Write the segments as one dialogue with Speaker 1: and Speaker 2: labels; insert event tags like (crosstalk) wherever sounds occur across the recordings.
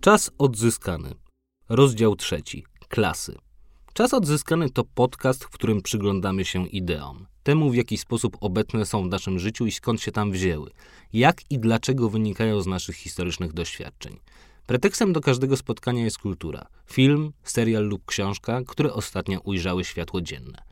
Speaker 1: Czas odzyskany. Rozdział trzeci. Klasy. Czas odzyskany to podcast, w którym przyglądamy się ideom. Temu, w jaki sposób obecne są w naszym życiu i skąd się tam wzięły. Jak i dlaczego wynikają z naszych historycznych doświadczeń. Pretekstem do każdego spotkania jest kultura. Film, serial lub książka, które ostatnio ujrzały światło dzienne.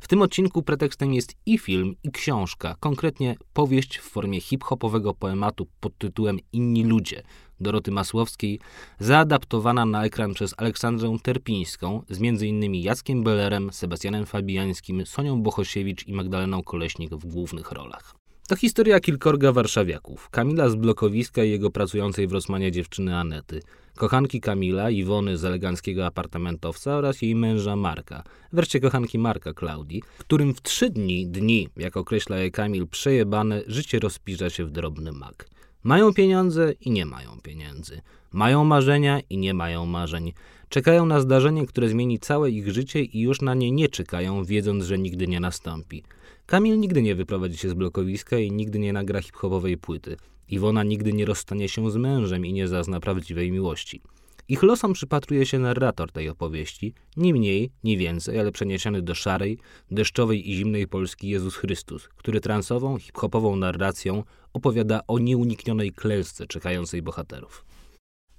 Speaker 1: W tym odcinku pretekstem jest i film, i książka, konkretnie powieść w formie hip-hopowego poematu pod tytułem Inni ludzie Doroty Masłowskiej, zaadaptowana na ekran przez Aleksandrę Terpińską z m.in. Jackiem Bellerem, Sebastianem Fabiańskim, Sonią Bohosiewicz i Magdaleną Koleśnik w głównych rolach. To historia kilkorga warszawiaków. Kamila z blokowiska i jego pracującej w Rosmanie dziewczyny Anety. Kochanki Kamila, Iwony z eleganckiego apartamentowca oraz jej męża Marka. Wreszcie kochanki Marka, Klaudii, którym w trzy dni, dni, jak określa je Kamil, przejebane, życie rozpiża się w drobny mak. Mają pieniądze i nie mają pieniędzy. Mają marzenia i nie mają marzeń. Czekają na zdarzenie, które zmieni całe ich życie i już na nie nie czekają, wiedząc, że nigdy nie nastąpi. Kamil nigdy nie wyprowadzi się z blokowiska i nigdy nie nagra hip-hopowej płyty. Iwona nigdy nie rozstanie się z mężem i nie zazna prawdziwej miłości. Ich losom przypatruje się narrator tej opowieści, ni mniej, ni więcej, ale przeniesiony do szarej, deszczowej i zimnej Polski Jezus Chrystus, który transową, hip-hopową narracją opowiada o nieuniknionej klęsce czekającej bohaterów.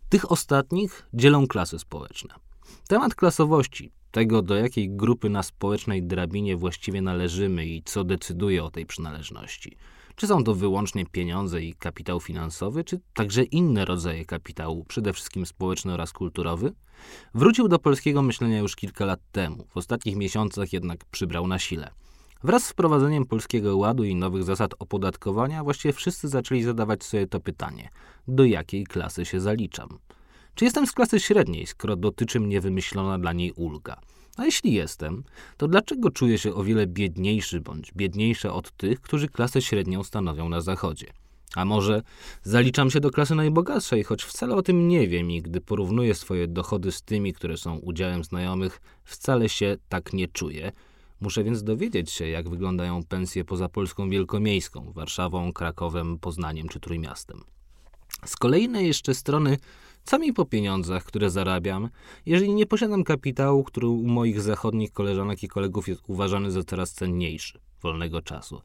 Speaker 1: Tych ostatnich dzielą klasy społeczne. Temat klasowości, tego do jakiej grupy na społecznej drabinie właściwie należymy i co decyduje o tej przynależności. Czy są to wyłącznie pieniądze i kapitał finansowy, czy także inne rodzaje kapitału, przede wszystkim społeczny oraz kulturowy? Wrócił do polskiego myślenia już kilka lat temu, w ostatnich miesiącach jednak przybrał na sile. Wraz z wprowadzeniem polskiego ładu i nowych zasad opodatkowania, właściwie wszyscy zaczęli zadawać sobie to pytanie: do jakiej klasy się zaliczam? Czy jestem z klasy średniej, skoro dotyczy mnie wymyślona dla niej ulga? A jeśli jestem, to dlaczego czuję się o wiele biedniejszy bądź biedniejsza od tych, którzy klasę średnią stanowią na Zachodzie? A może zaliczam się do klasy najbogatszej, choć wcale o tym nie wiem i gdy porównuję swoje dochody z tymi, które są udziałem znajomych, wcale się tak nie czuję. Muszę więc dowiedzieć się, jak wyglądają pensje poza Polską Wielkomiejską, Warszawą, Krakowem, Poznaniem czy Trójmiastem. Z kolejnej jeszcze strony co mi po pieniądzach, które zarabiam, jeżeli nie posiadam kapitału, który u moich zachodnich koleżanek i kolegów jest uważany za coraz cenniejszy wolnego czasu?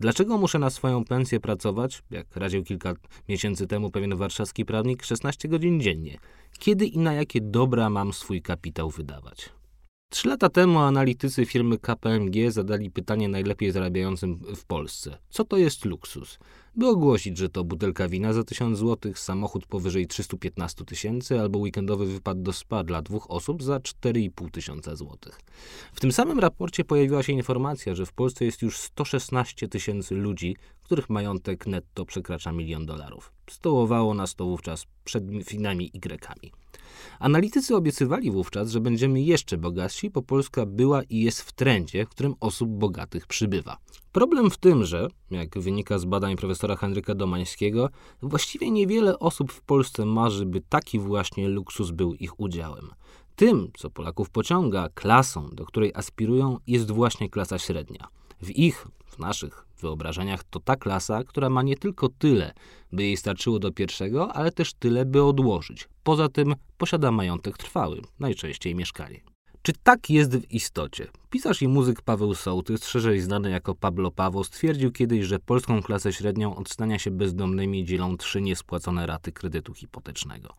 Speaker 1: Dlaczego muszę na swoją pensję pracować, jak radził kilka miesięcy temu pewien warszawski prawnik, 16 godzin dziennie? Kiedy i na jakie dobra mam swój kapitał wydawać? Trzy lata temu analitycy firmy KPMG zadali pytanie najlepiej zarabiającym w Polsce. Co to jest luksus? By ogłosić, że to butelka wina za 1000 zł, samochód powyżej 315 tysięcy albo weekendowy wypad do spa dla dwóch osób za 4,5 tysiąca złotych. W tym samym raporcie pojawiła się informacja, że w Polsce jest już 116 tysięcy ludzi, których majątek netto przekracza milion dolarów. Stołowało nas to wówczas przed finami Y. Analitycy obiecywali wówczas, że będziemy jeszcze bogatsi, bo Polska była i jest w trendzie, w którym osób bogatych przybywa. Problem w tym, że, jak wynika z badań profesora Henryka Domańskiego, właściwie niewiele osób w Polsce marzy, by taki właśnie luksus był ich udziałem. Tym, co Polaków pociąga, klasą, do której aspirują, jest właśnie klasa średnia. W ich, w naszych wyobrażeniach to ta klasa, która ma nie tylko tyle, by jej starczyło do pierwszego, ale też tyle, by odłożyć. Poza tym posiada majątek trwały, najczęściej mieszkanie. Czy tak jest w istocie? Pisarz i muzyk Paweł Sołtys, szerzej znany jako Pablo Pawo, stwierdził kiedyś, że polską klasę średnią od stania się bezdomnymi dzielą trzy niespłacone raty kredytu hipotecznego.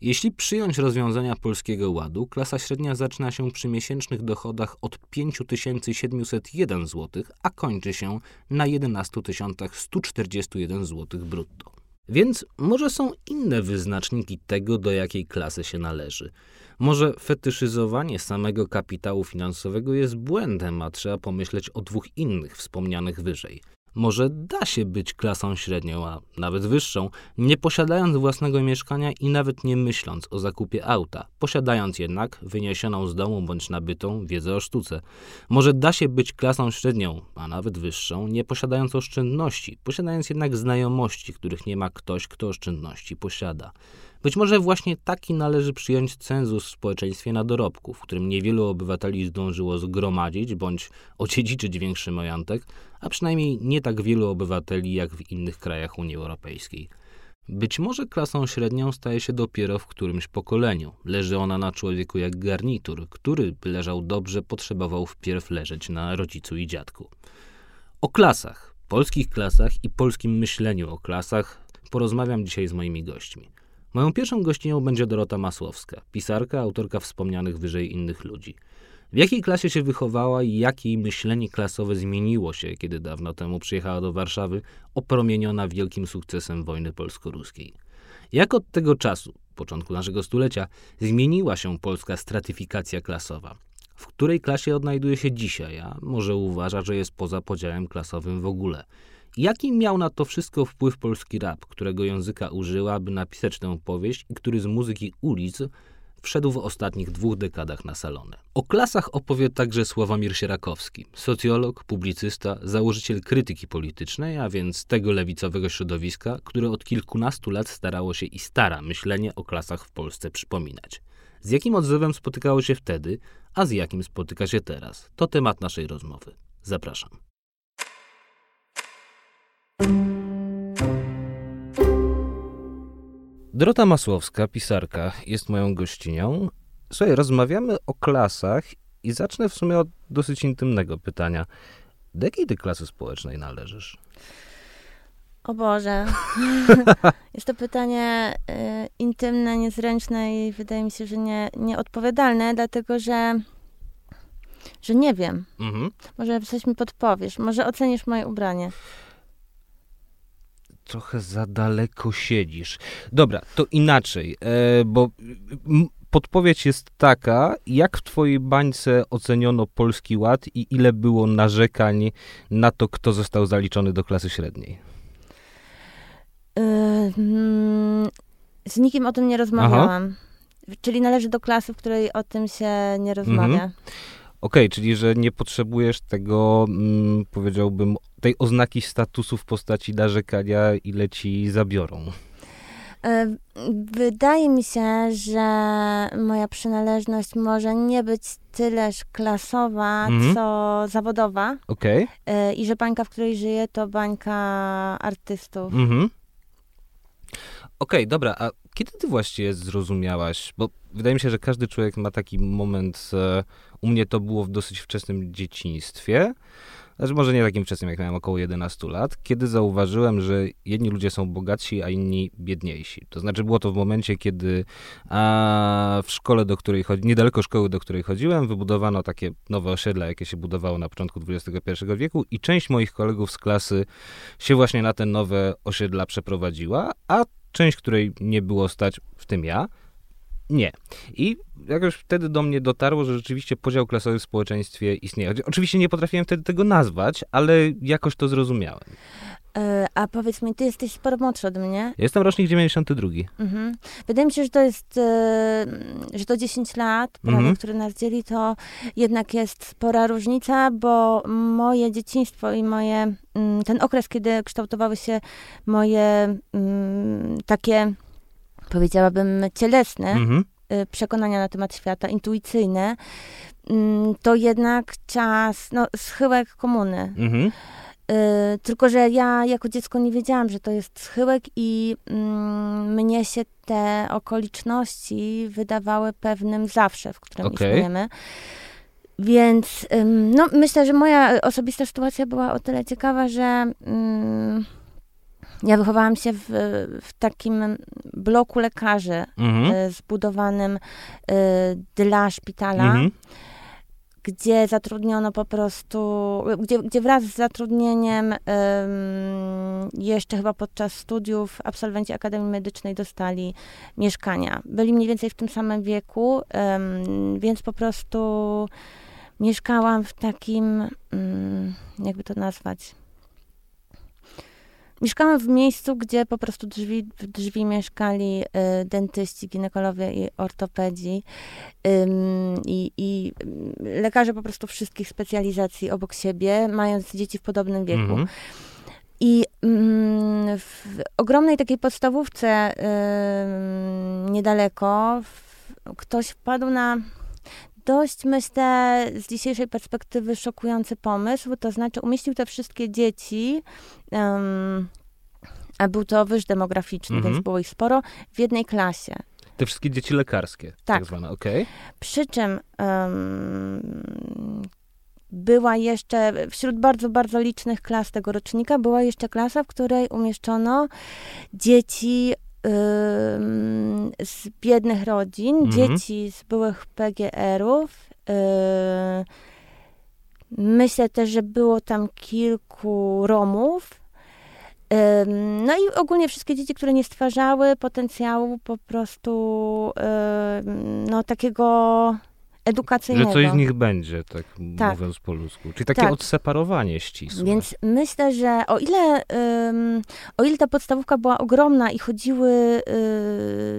Speaker 1: Jeśli przyjąć rozwiązania Polskiego Ładu, klasa średnia zaczyna się przy miesięcznych dochodach od 5701 zł, a kończy się na 11 141 zł brutto. Więc może są inne wyznaczniki tego, do jakiej klasy się należy. Może fetyszyzowanie samego kapitału finansowego jest błędem, a trzeba pomyśleć o dwóch innych wspomnianych wyżej. Może da się być klasą średnią, a nawet wyższą, nie posiadając własnego mieszkania i nawet nie myśląc o zakupie auta, posiadając jednak wyniesioną z domu bądź nabytą wiedzę o sztuce. Może da się być klasą średnią, a nawet wyższą, nie posiadając oszczędności, posiadając jednak znajomości, których nie ma ktoś, kto oszczędności posiada. Być może właśnie taki należy przyjąć cenzus w społeczeństwie na dorobku, w którym niewielu obywateli zdążyło zgromadzić bądź odziedziczyć większy majątek, a przynajmniej nie tak wielu obywateli jak w innych krajach Unii Europejskiej. Być może klasą średnią staje się dopiero w którymś pokoleniu. Leży ona na człowieku jak garnitur, który, by leżał dobrze, potrzebował wpierw leżeć na rodzicu i dziadku. O klasach, polskich klasach i polskim myśleniu o klasach porozmawiam dzisiaj z moimi gośćmi. Moją pierwszą gościnią będzie Dorota Masłowska, pisarka, autorka wspomnianych wyżej innych ludzi. W jakiej klasie się wychowała i jakie jej myślenie klasowe zmieniło się, kiedy dawno temu przyjechała do Warszawy, opromieniona wielkim sukcesem wojny polsko-ruskiej. Jak od tego czasu, początku naszego stulecia, zmieniła się polska stratyfikacja klasowa? W której klasie odnajduje się dzisiaj, a może uważa, że jest poza podziałem klasowym w ogóle? Jaki miał na to wszystko wpływ polski rap, którego języka użyła, by napisać tę powieść i który z muzyki ulic wszedł w ostatnich dwóch dekadach na salony. O klasach opowie także Sławomir Sierakowski, socjolog, publicysta, założyciel krytyki politycznej, a więc tego lewicowego środowiska, które od kilkunastu lat starało się i stara myślenie o klasach w Polsce przypominać. Z jakim odzewem spotykało się wtedy, a z jakim spotyka się teraz? To temat naszej rozmowy. Zapraszam. Dorota Masłowska, pisarka, jest moją gościnią. Słuchaj, rozmawiamy o klasach i zacznę w sumie od dosyć intymnego pytania. Do jakiej ty klasy społecznej należysz?
Speaker 2: O Boże. (laughs) Jest to pytanie y, intymne, niezręczne i wydaje mi się, że nie, nieodpowiadalne, dlatego że, że nie wiem. Mhm. Może coś mi podpowiesz, może ocenisz moje ubranie
Speaker 1: trochę za daleko siedzisz. Dobra, to inaczej, e, bo podpowiedź jest taka, jak w twojej bańce oceniono Polski Ład i ile było narzekań na to, kto został zaliczony do klasy średniej?
Speaker 2: Yy, z nikim o tym nie rozmawiałam. Aha. Czyli należy do klasy, w której o tym się nie rozmawia. Mhm.
Speaker 1: Okej, okay, czyli że nie potrzebujesz tego, mm, powiedziałbym, tej oznaki statusu w postaci narzekania, ile ci zabiorą.
Speaker 2: Wydaje mi się, że moja przynależność może nie być tyleż klasowa, mm. co zawodowa.
Speaker 1: Okay.
Speaker 2: E, I że bańka, w której żyję, to bańka artystów. -hmm.
Speaker 1: Okej, okay, dobra, a kiedy ty właściwie zrozumiałaś? Bo wydaje mi się, że każdy człowiek ma taki moment, e, u mnie to było w dosyć wczesnym dzieciństwie, znaczy może nie takim wczesnym, jak miałem około 11 lat, kiedy zauważyłem, że jedni ludzie są bogatsi, a inni biedniejsi. To znaczy było to w momencie, kiedy w szkole, do której chodzi, niedaleko szkoły, do której chodziłem, wybudowano takie nowe osiedla, jakie się budowało na początku XXI wieku i część moich kolegów z klasy się właśnie na te nowe osiedla przeprowadziła, a część, której nie było stać, w tym ja, nie. I jakoś wtedy do mnie dotarło, że rzeczywiście podział klasowy w społeczeństwie istnieje. Oczywiście nie potrafiłem wtedy tego nazwać, ale jakoś to zrozumiałem.
Speaker 2: E, a powiedz mi, ty jesteś sporo młodszy od mnie.
Speaker 1: Jestem rocznik 92. Mhm.
Speaker 2: Wydaje mi się, że to jest, e, że to 10 lat, prawie, mhm. które nas dzieli, to jednak jest spora różnica, bo moje dzieciństwo i moje, mm, ten okres, kiedy kształtowały się moje mm, takie powiedziałabym, cielesne mhm. Y, przekonania na temat świata, intuicyjne, mm, to jednak czas, no, schyłek komuny. Mhm. Y, tylko, że ja jako dziecko nie wiedziałam, że to jest schyłek i mm, mnie się te okoliczności wydawały pewnym zawsze, w którym okay. istniejemy. Więc no, myślę, że moja osobista sytuacja była o tyle ciekawa, że mm, ja wychowałam się w, w takim bloku lekarzy mhm. y, zbudowanym y, dla szpitala, mhm. Gdzie zatrudniono po prostu, gdzie, gdzie wraz z zatrudnieniem y, jeszcze chyba podczas studiów absolwenci Akademii Medycznej dostali mieszkania. Byli mniej więcej w tym samym wieku, więc po prostu mieszkałam w takim, mm, jakby to nazwać, Mieszkałam w miejscu, gdzie po prostu drzwi, w drzwi mieszkali y, dentyści, ginekologowie i ortopedzi i, i lekarze po prostu wszystkich specjalizacji obok siebie, mając dzieci w podobnym wieku. Mhm. I mm, w ogromnej takiej podstawówce niedaleko ktoś wpadł na dość, myślę, z dzisiejszej perspektywy szokujący pomysł, to znaczy umieścił te wszystkie dzieci um, a był to wyż demograficzny,
Speaker 1: Mhm.
Speaker 2: więc było ich sporo, w jednej klasie.
Speaker 1: Te wszystkie dzieci lekarskie, tak,
Speaker 2: Tak.
Speaker 1: zwane, okej.
Speaker 2: Przy czym em, była jeszcze, wśród bardzo, bardzo licznych klas tego rocznika, była jeszcze klasa, w której umieszczono dzieci z biednych rodzin,
Speaker 1: Mhm.
Speaker 2: dzieci z byłych PGR-ów. e, myślę też, że było tam kilku Romów. Em, No i ogólnie wszystkie dzieci, które nie stwarzały potencjału po prostu no takiego
Speaker 1: Że
Speaker 2: edukacyjnego.
Speaker 1: coś z nich będzie, tak,
Speaker 2: Tak.
Speaker 1: mówiąc po ludzku. Czyli takie
Speaker 2: Tak.
Speaker 1: odseparowanie ścisłe.
Speaker 2: Więc myślę, że o ile, o ile ta podstawówka była ogromna i chodziły y,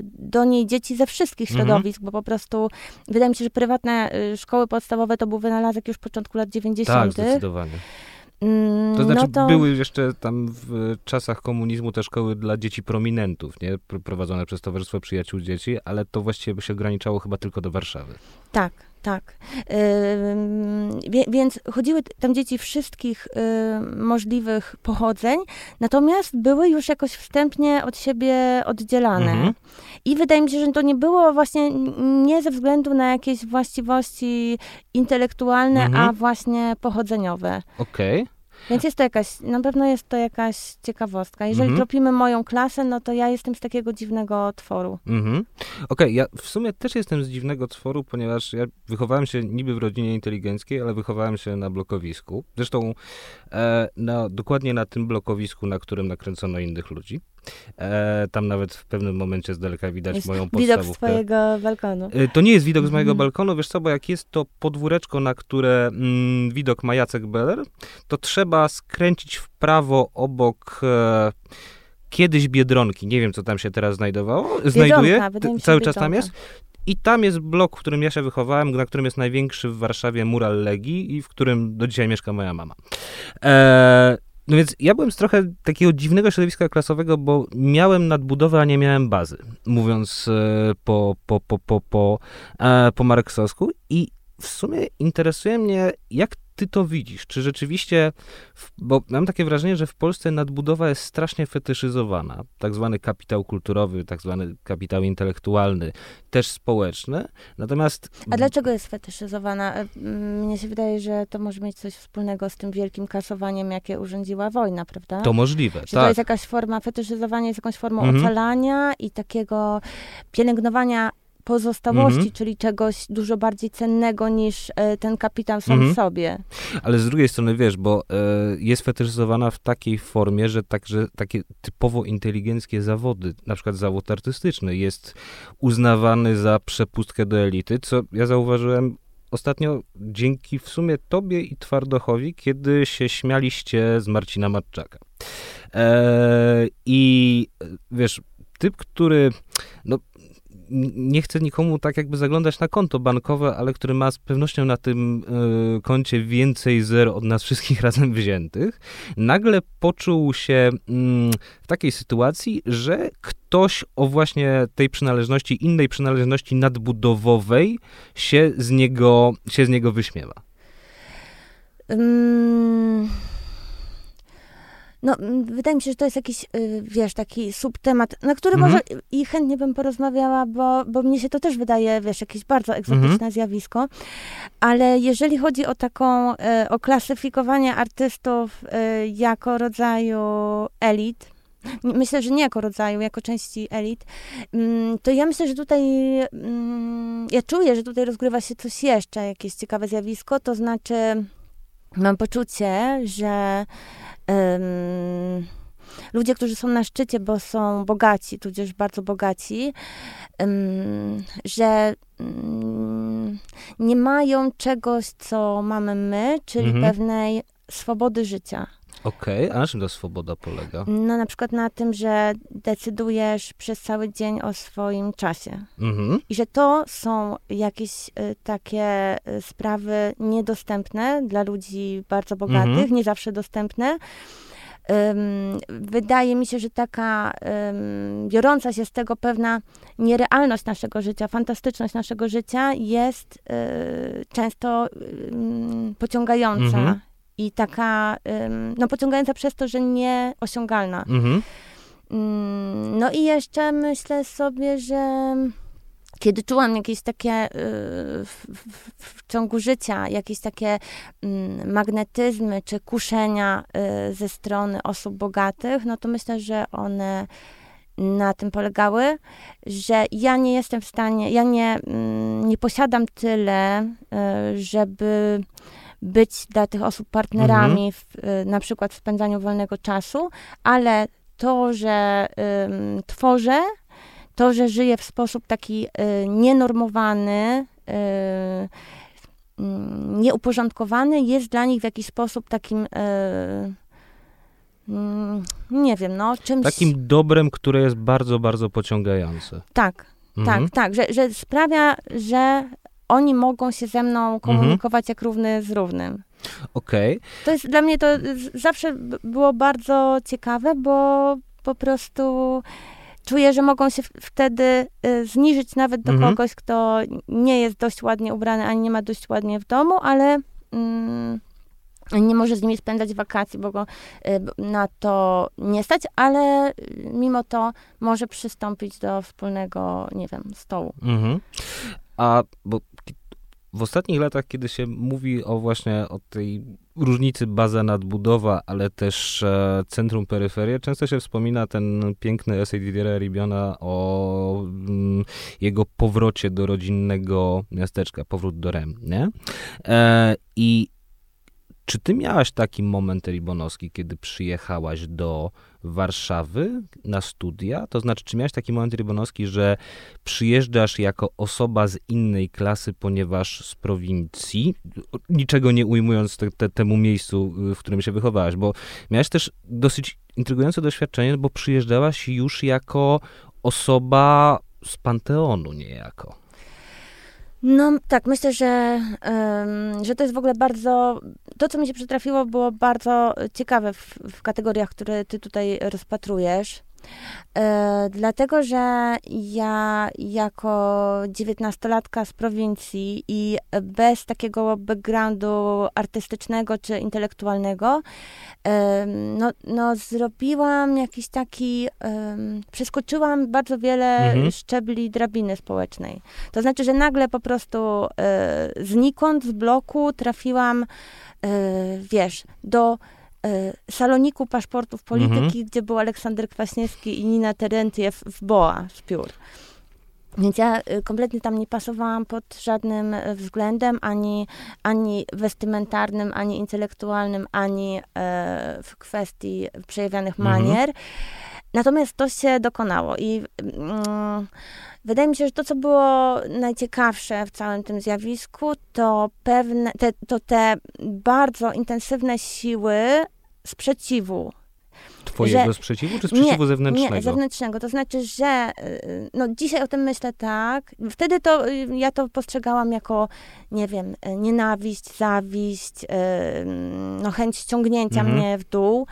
Speaker 2: do niej dzieci ze wszystkich
Speaker 1: Mhm.
Speaker 2: środowisk, bo po prostu wydaje mi się, że prywatne y, szkoły podstawowe to był wynalazek już początku lat 90.
Speaker 1: Tak, zdecydowanie.
Speaker 2: Mm,
Speaker 1: To znaczy,
Speaker 2: no to,
Speaker 1: były jeszcze tam w czasach komunizmu te szkoły dla dzieci prominentów, nie? Pr- Prowadzone przez Towarzystwo Przyjaciół Dzieci, ale to właściwie by się ograniczało chyba tylko do Warszawy.
Speaker 2: Tak, tak. Wie, więc chodziły tam dzieci wszystkich y, możliwych pochodzeń, natomiast były już jakoś wstępnie od siebie oddzielane.
Speaker 1: Mhm.
Speaker 2: I wydaje mi się, że to nie było właśnie nie ze względu na jakieś właściwości intelektualne,
Speaker 1: Mhm.
Speaker 2: a właśnie pochodzeniowe.
Speaker 1: Okej.
Speaker 2: Więc jest to jakaś, na pewno jest to jakaś ciekawostka. Jeżeli
Speaker 1: Mhm.
Speaker 2: tropimy moją klasę, no to ja jestem z takiego dziwnego tworu.
Speaker 1: Mhm. Okej, ja w sumie też jestem z dziwnego tworu, ponieważ ja wychowałem się niby w rodzinie inteligenckiej, ale wychowałem się na blokowisku. Zresztą e, na, dokładnie na tym blokowisku, na którym nakręcono innych ludzi. E, tam nawet w pewnym momencie z daleka widać
Speaker 2: Jest
Speaker 1: moją
Speaker 2: Widok
Speaker 1: podstawówkę.
Speaker 2: z twojego balkonu.
Speaker 1: E, To nie jest widok z mojego
Speaker 2: Mhm.
Speaker 1: balkonu, wiesz co, bo jak jest to podwóreczko, na które mm, widok ma Jacek Beller, to trzeba skręcić w prawo obok e, kiedyś Biedronki. Nie wiem, co tam się teraz znajdowało. Znajduje.
Speaker 2: mi się,
Speaker 1: Cały czas tam
Speaker 2: Biedronka.
Speaker 1: jest. I tam jest blok, w którym ja się wychowałem, na którym jest największy w Warszawie mural Legii i w którym do dzisiaj mieszka moja mama. E, no więc ja byłem z trochę takiego dziwnego środowiska klasowego, bo miałem nadbudowę, a nie miałem bazy, mówiąc e, po, po, po, po, po, e, po marksowsku. I w sumie interesuje mnie, jak ty to widzisz? Czy rzeczywiście, bo mam takie wrażenie, że w Polsce nadbudowa jest strasznie fetyszyzowana. Tak zwany kapitał kulturowy, tak zwany kapitał intelektualny, też społeczny. Natomiast
Speaker 2: A dlaczego jest fetyszyzowana? E, Mnie się wydaje, że to może mieć coś wspólnego z tym wielkim kasowaniem, jakie urządziła wojna, prawda?
Speaker 1: to możliwe,
Speaker 2: Że to
Speaker 1: tak.
Speaker 2: jest jakaś forma, fetyszyzowanie jest jakąś formą
Speaker 1: Mhm.
Speaker 2: ocalania i takiego pielęgnowania pozostałości,
Speaker 1: Mhm.
Speaker 2: czyli czegoś dużo bardziej cennego niż e, ten kapitał sam
Speaker 1: Mhm.
Speaker 2: w sobie.
Speaker 1: Ale z drugiej strony, wiesz, bo e, jest fetyszyzowana w takiej formie, że także takie typowo inteligenckie zawody, na przykład zawód artystyczny, jest uznawany za przepustkę do elity, co ja zauważyłem ostatnio dzięki w sumie tobie i Twardochowi, kiedy się śmialiście z Marcina Matczaka. E, I e, wiesz, typ, który no, nie chcę nikomu tak jakby zaglądać na konto bankowe, ale który ma z pewnością na tym y, koncie więcej zer od nas wszystkich (laughs) razem wziętych, nagle poczuł się mm, w takiej sytuacji, że ktoś o właśnie tej przynależności, innej przynależności nadbudowowej się z niego, się z niego wyśmiewa.
Speaker 2: Ym, No, mm, wydaje mi się, że to jest jakiś, y, wiesz, taki subtemat, na który
Speaker 1: Mhm.
Speaker 2: może i chętnie bym porozmawiała, bo, bo mnie się to też wydaje, wiesz, jakieś bardzo egzotyczne
Speaker 1: Mhm.
Speaker 2: zjawisko. Ale jeżeli chodzi o taką, y, o klasyfikowanie artystów y, jako rodzaju elit, myślę, że nie jako rodzaju, jako części elit, mm, to ja myślę, że tutaj, mm, ja czuję, że tutaj rozgrywa się coś jeszcze, jakieś ciekawe zjawisko, to znaczy mam poczucie, że em, ludzie, którzy są na szczycie, bo są bogaci, tudzież bardzo bogaci, że mm, nie mają czegoś, co mamy my, czyli
Speaker 1: Mhm.
Speaker 2: pewnej swobody życia.
Speaker 1: Okej, a na czym ta swoboda polega?
Speaker 2: No na przykład na tym, że decydujesz przez cały dzień o swoim czasie.
Speaker 1: Mhm.
Speaker 2: I że to są jakieś y, takie y, sprawy niedostępne dla ludzi bardzo bogatych,
Speaker 1: Mhm.
Speaker 2: nie zawsze dostępne. Ym, wydaje mi się, że taka ym, biorąca się z tego pewna nierealność naszego życia, fantastyczność naszego życia jest y, często ym, pociągająca.
Speaker 1: Mhm.
Speaker 2: I taka, no pociągająca przez to, że nieosiągalna.
Speaker 1: Mhm.
Speaker 2: Mm, no i jeszcze myślę sobie, że kiedy czułam jakieś takie y, w, w, w, ciągu życia, jakieś takie mm, magnetyzmy czy kuszenia y, ze strony osób bogatych, no to myślę, że one na tym polegały, że ja nie jestem w stanie, ja nie, mm, nie posiadam tyle, y, żeby być dla tych osób partnerami, mhm. w, na przykład w spędzaniu wolnego czasu, ale to, że tworzę, to, że żyję w sposób taki y, nienormowany, y, mm, nieuporządkowany, jest dla nich w jakiś sposób takim. Y, mm, nie wiem, no, czymś.
Speaker 1: Takim dobrem, które jest bardzo, bardzo pociągające.
Speaker 2: Tak, mhm. tak, tak, że, że sprawia, że oni mogą się ze mną mhm. komunikować mhm. jak równy z równym.
Speaker 1: Okej. Okay.
Speaker 2: To jest dla mnie to zawsze było bardzo ciekawe, bo po prostu czuję, że mogą się wtedy y, zniżyć nawet do mhm. kogoś, kto nie jest dość ładnie ubrany, ani nie ma dość ładnie w domu, ale mm, nie może z nimi spędzać wakacji, bo go y, na to nie stać, ale mimo to może przystąpić do wspólnego, nie wiem, stołu. Mhm.
Speaker 1: A bo w ostatnich latach, kiedy się mówi o właśnie o tej różnicy baza nadbudowa, ale też e, centrum peryferia, często się wspomina ten piękny esej Didiera Ribiona o mm, jego powrocie do rodzinnego miasteczka, powrót do Rem, nie? E, I czy ty miałaś taki moment ribonowski, kiedy przyjechałaś do Warszawy na studia? To znaczy, czy miałeś taki moment ribonowski, że przyjeżdżasz jako osoba z innej klasy, ponieważ z prowincji, niczego nie ujmując te, te, temu miejscu, w którym się wychowałaś, bo miałaś też dosyć intrygujące doświadczenie, bo przyjeżdżałaś już jako osoba z Panteonu niejako.
Speaker 2: No tak, myślę, że, że to jest w ogóle bardzo. To, co mi się przytrafiło, było bardzo ciekawe w, w kategoriach, które ty tutaj rozpatrujesz. E, dlatego, że ja jako dziewiętnastolatka z prowincji i bez takiego backgroundu artystycznego czy intelektualnego, no, no zrobiłam jakiś taki, przeskoczyłam bardzo wiele mhm. szczebli drabiny społecznej. To znaczy, że nagle po prostu e, znikąd z bloku trafiłam, e, wiesz, do saloniku paszportów polityki, mhm. gdzie był Aleksander Kwaśniewski i Nina Terentiew w BOA z piór. Więc ja e, kompletnie tam nie pasowałam pod żadnym e, względem, ani, ani westymentarnym, ani intelektualnym, ani e, w kwestii przejawianych mhm. manier. Natomiast to się dokonało i mm, wydaje mi się, że to, co było najciekawsze w całym tym zjawisku, to pewne, te, to te bardzo intensywne siły sprzeciwu.
Speaker 1: Twojego że, sprzeciwu, czy sprzeciwu
Speaker 2: nie,
Speaker 1: zewnętrznego?
Speaker 2: Nie, zewnętrznego. To znaczy, że y, no, dzisiaj o tym myślę tak. Wtedy to y, ja to postrzegałam jako, nie wiem, y, nienawiść, zawiść, no, chęć ściągnięcia mhm. mnie w dół.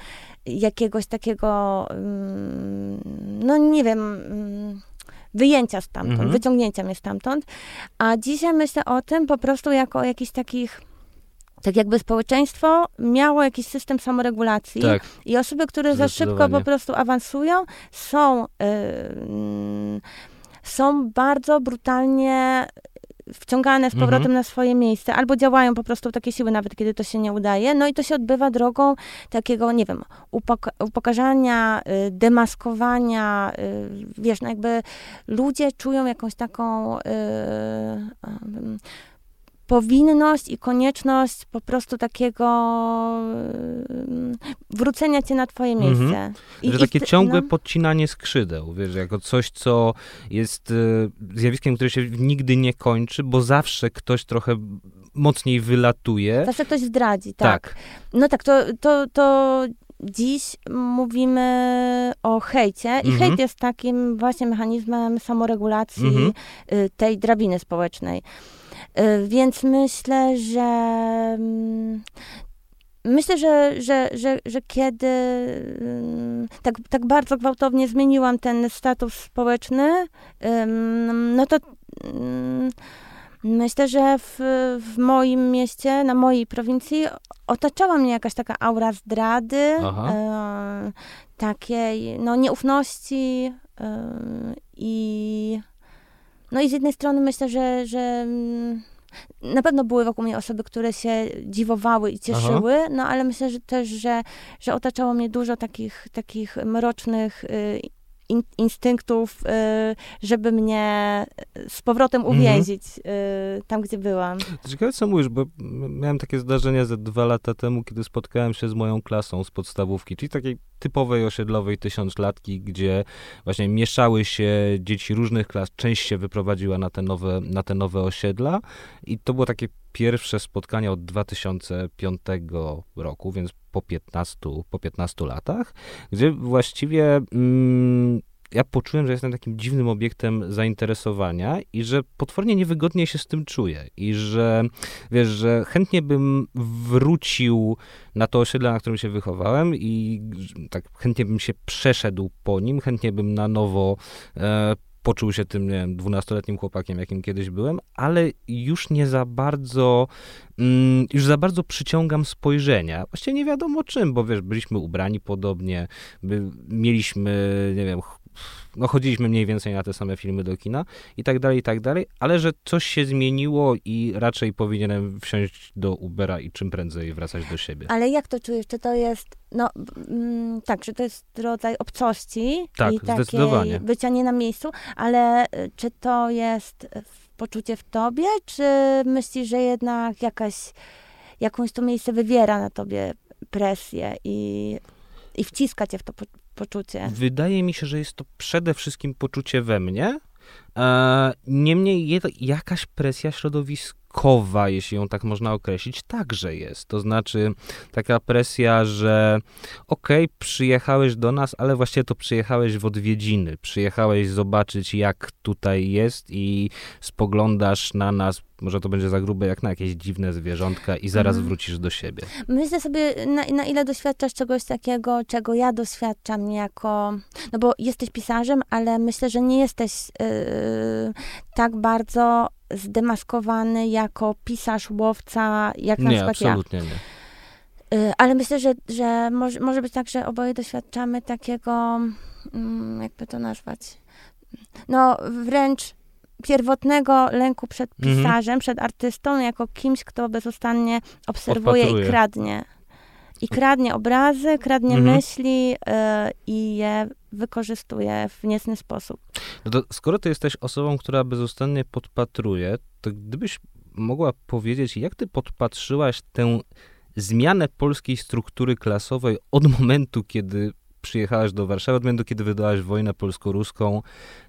Speaker 2: Jakiegoś takiego, mm, no nie wiem mm, wyjęcia stamtąd, mhm. wyciągnięcia mnie stamtąd. A dzisiaj myślę o tym po prostu jako o jakichś takich tak jakby społeczeństwo miało jakiś system samoregulacji tak. i osoby, które za szybko po prostu awansują, są, yy, są bardzo brutalnie wciągane z powrotem mhm. na swoje miejsce, albo działają po prostu takie siły, nawet kiedy to się nie udaje. No i to się odbywa drogą takiego, nie wiem, upok upokarzania, y, demaskowania. Y, wiesz, no jakby ludzie czują jakąś taką y, powinność i konieczność po prostu takiego mm, wrócenia cię na twoje mhm. miejsce. Mhm.
Speaker 1: I, że takie i, ciągłe no. podcinanie skrzydeł, wiesz, jako coś, co jest y, zjawiskiem, które się nigdy nie kończy, bo zawsze ktoś trochę mocniej wylatuje.
Speaker 2: Zawsze ktoś zdradzi, tak. tak. No tak, to, to, to dziś mówimy o hejcie i mhm. hejt jest takim właśnie mechanizmem samoregulacji mhm. Y, tej drabiny społecznej. Y, więc myślę, że mm, Myślę, że, że, że, że kiedy mm, tak, tak bardzo gwałtownie zmieniłam ten status społeczny, no to mm, Myślę, że w, w moim mieście, na mojej prowincji otaczała mnie jakaś taka aura zdrady, e, takiej no, nieufności e, i no i z jednej strony myślę, że, że mm, na pewno były wokół mnie osoby, które się dziwowały i cieszyły, Aha. no ale myślę że też, że, że otaczało mnie dużo takich, takich mrocznych y, in, instynktów, y, żeby mnie z powrotem mhm. uwięzić mhm. tam, gdzie byłam.
Speaker 1: Ciekawe, co mówisz, bo miałem takie zdarzenie ze dwa lata temu, kiedy spotkałem się z moją klasą z podstawówki, czyli takiej typowej osiedlowej tysiąclatki, gdzie właśnie mieszały się dzieci różnych klas, część się wyprowadziła na te nowe, na te nowe osiedla i to było takie pierwsze spotkanie od 2005 roku, więc po 15, po 15 latach, gdzie właściwie mm, ja poczułem, że jestem takim dziwnym obiektem zainteresowania i że potwornie niewygodnie się z tym czuję. I że, wiesz, że chętnie bym wrócił na to osiedle, na którym się wychowałem i tak chętnie bym się przeszedł po nim, chętnie bym na nowo e, poczuł się tym, nie wiem, dwunastoletnim chłopakiem, jakim kiedyś byłem, ale już nie za bardzo, mm, już za bardzo przyciągam spojrzenia. Właściwie nie wiadomo czym, bo wiesz, byliśmy ubrani podobnie, by, mieliśmy, nie wiem, no chodziliśmy mniej więcej na te same filmy do kina i tak dalej, i tak dalej, ale że coś się zmieniło i raczej powinienem wsiąść do Ubera i czym prędzej wracać do siebie.
Speaker 2: Ale jak to czujesz? Czy to jest, no mm, tak, że to jest rodzaj obcości
Speaker 1: tak,
Speaker 2: i
Speaker 1: takiej
Speaker 2: bycia nie na miejscu, ale y, czy to jest poczucie w tobie, czy myślisz, że jednak jakaś, jakąś to miejsce wywiera na tobie presję i, i wciska cię w to poczucie?
Speaker 1: Wydaje mi się, że jest to przede wszystkim poczucie we mnie. E, niemniej jakaś presja środowiskowa, jeśli ją tak można określić, także jest. To znaczy taka presja, że okej, okay, przyjechałeś do nas, ale właściwie to przyjechałeś w odwiedziny. Przyjechałeś zobaczyć, jak tutaj jest i spoglądasz na nas może to będzie za grube jak na jakieś dziwne zwierzątka i zaraz mm. wrócisz do siebie.
Speaker 2: Myślę sobie, na, na, ile doświadczasz czegoś takiego, czego ja doświadczam jako... No bo jesteś pisarzem, ale myślę, że nie jesteś yy, tak bardzo zdemaskowany jako pisarz, łowca, jak na
Speaker 1: nie,
Speaker 2: przykład
Speaker 1: ja. absolutnie nie.
Speaker 2: Yy, ale myślę, że, że może, może być tak, że oboje doświadczamy takiego, yy, jakby to nazwać, no wręcz pierwotnego lęku przed mhm. pisarzem, przed artystą, jako kimś, kto bezustannie obserwuje Odpatruje. i kradnie. I kradnie obrazy, kradnie mhm. myśli y, i je wykorzystuje w niecny sposób.
Speaker 1: No to skoro ty jesteś osobą, która bezustannie podpatruje, to gdybyś mogła powiedzieć, jak ty podpatrzyłaś tę zmianę polskiej struktury klasowej od momentu, kiedy przyjechałaś do Warszawy, od momentu, kiedy wydałaś wojnę polsko-ruską,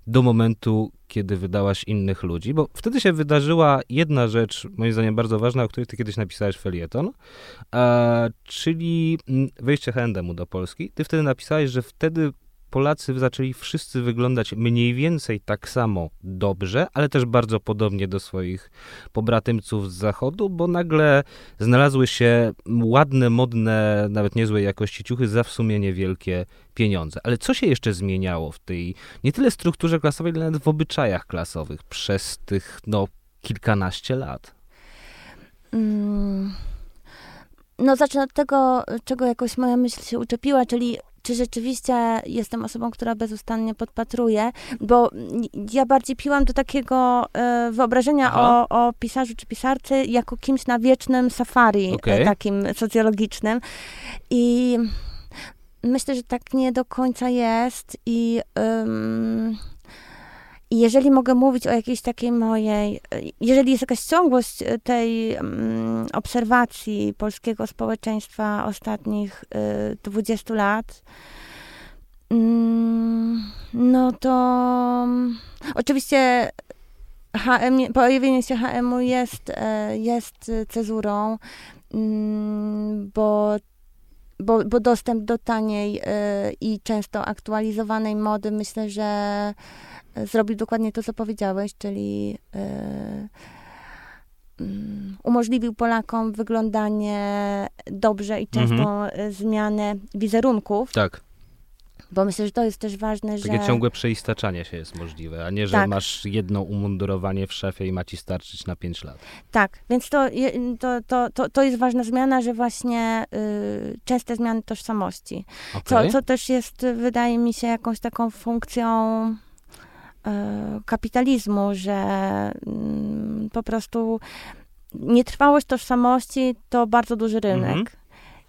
Speaker 1: do momentu, kiedy wydałaś innych ludzi, bo wtedy się wydarzyła jedna rzecz, moim zdaniem bardzo ważna, o której ty kiedyś napisałeś felieton, czyli mm, wejście H&M do Polski. Ty wtedy napisałeś, że wtedy Polacy zaczęli wszyscy wyglądać mniej więcej tak samo dobrze, ale też bardzo podobnie do swoich pobratymców z zachodu, bo nagle znalazły się ładne, modne, nawet niezłej jakości ciuchy za w sumie niewielkie pieniądze. Ale co się jeszcze zmieniało w tej nie tyle strukturze klasowej, ale nawet w obyczajach klasowych przez tych no kilkanaście lat?
Speaker 2: Mm. No zacznę od tego, czego jakoś moja myśl się uczepiła, czyli czy rzeczywiście jestem osobą, która bezustannie podpatruje, bo ja bardziej piłam do takiego e, wyobrażenia o, o, pisarzu czy pisarcy jako kimś na wiecznym safari, okay. e, takim socjologicznym. I myślę, że tak nie do końca jest i i jeżeli mogę mówić o jakiejś takiej mojej, jeżeli jest jakaś ciągłość e, tej um, obserwacji polskiego społeczeństwa ostatnich y, 20 lat, mm, no to um, oczywiście HM, pojawienie się HM-u jest, e, jest cezurą, mm, bo bo, bo dostęp do taniej i często aktualizowanej mody myślę, że zrobił dokładnie to, co powiedziałeś, czyli yy, umożliwił Polakom wyglądanie dobrze i często mhm. zmianę wizerunków.
Speaker 1: Tak.
Speaker 2: Bo myślę, że to jest też ważne,
Speaker 1: Takie
Speaker 2: że...
Speaker 1: ciągłe przeistaczanie się jest możliwe, a nie, że
Speaker 2: Tak.
Speaker 1: masz jedno umundurowanie w szefie i ma ci starczyć na 5 lat.
Speaker 2: Tak, więc to, to, to, to, to jest ważna zmiana, że właśnie y, częste zmiany tożsamości. Co,
Speaker 1: Okej.
Speaker 2: co też jest, wydaje mi się, jakąś taką funkcją kapitalizmu, że mm, po prostu nietrwałość tożsamości to bardzo duży rynek.
Speaker 1: Mhm.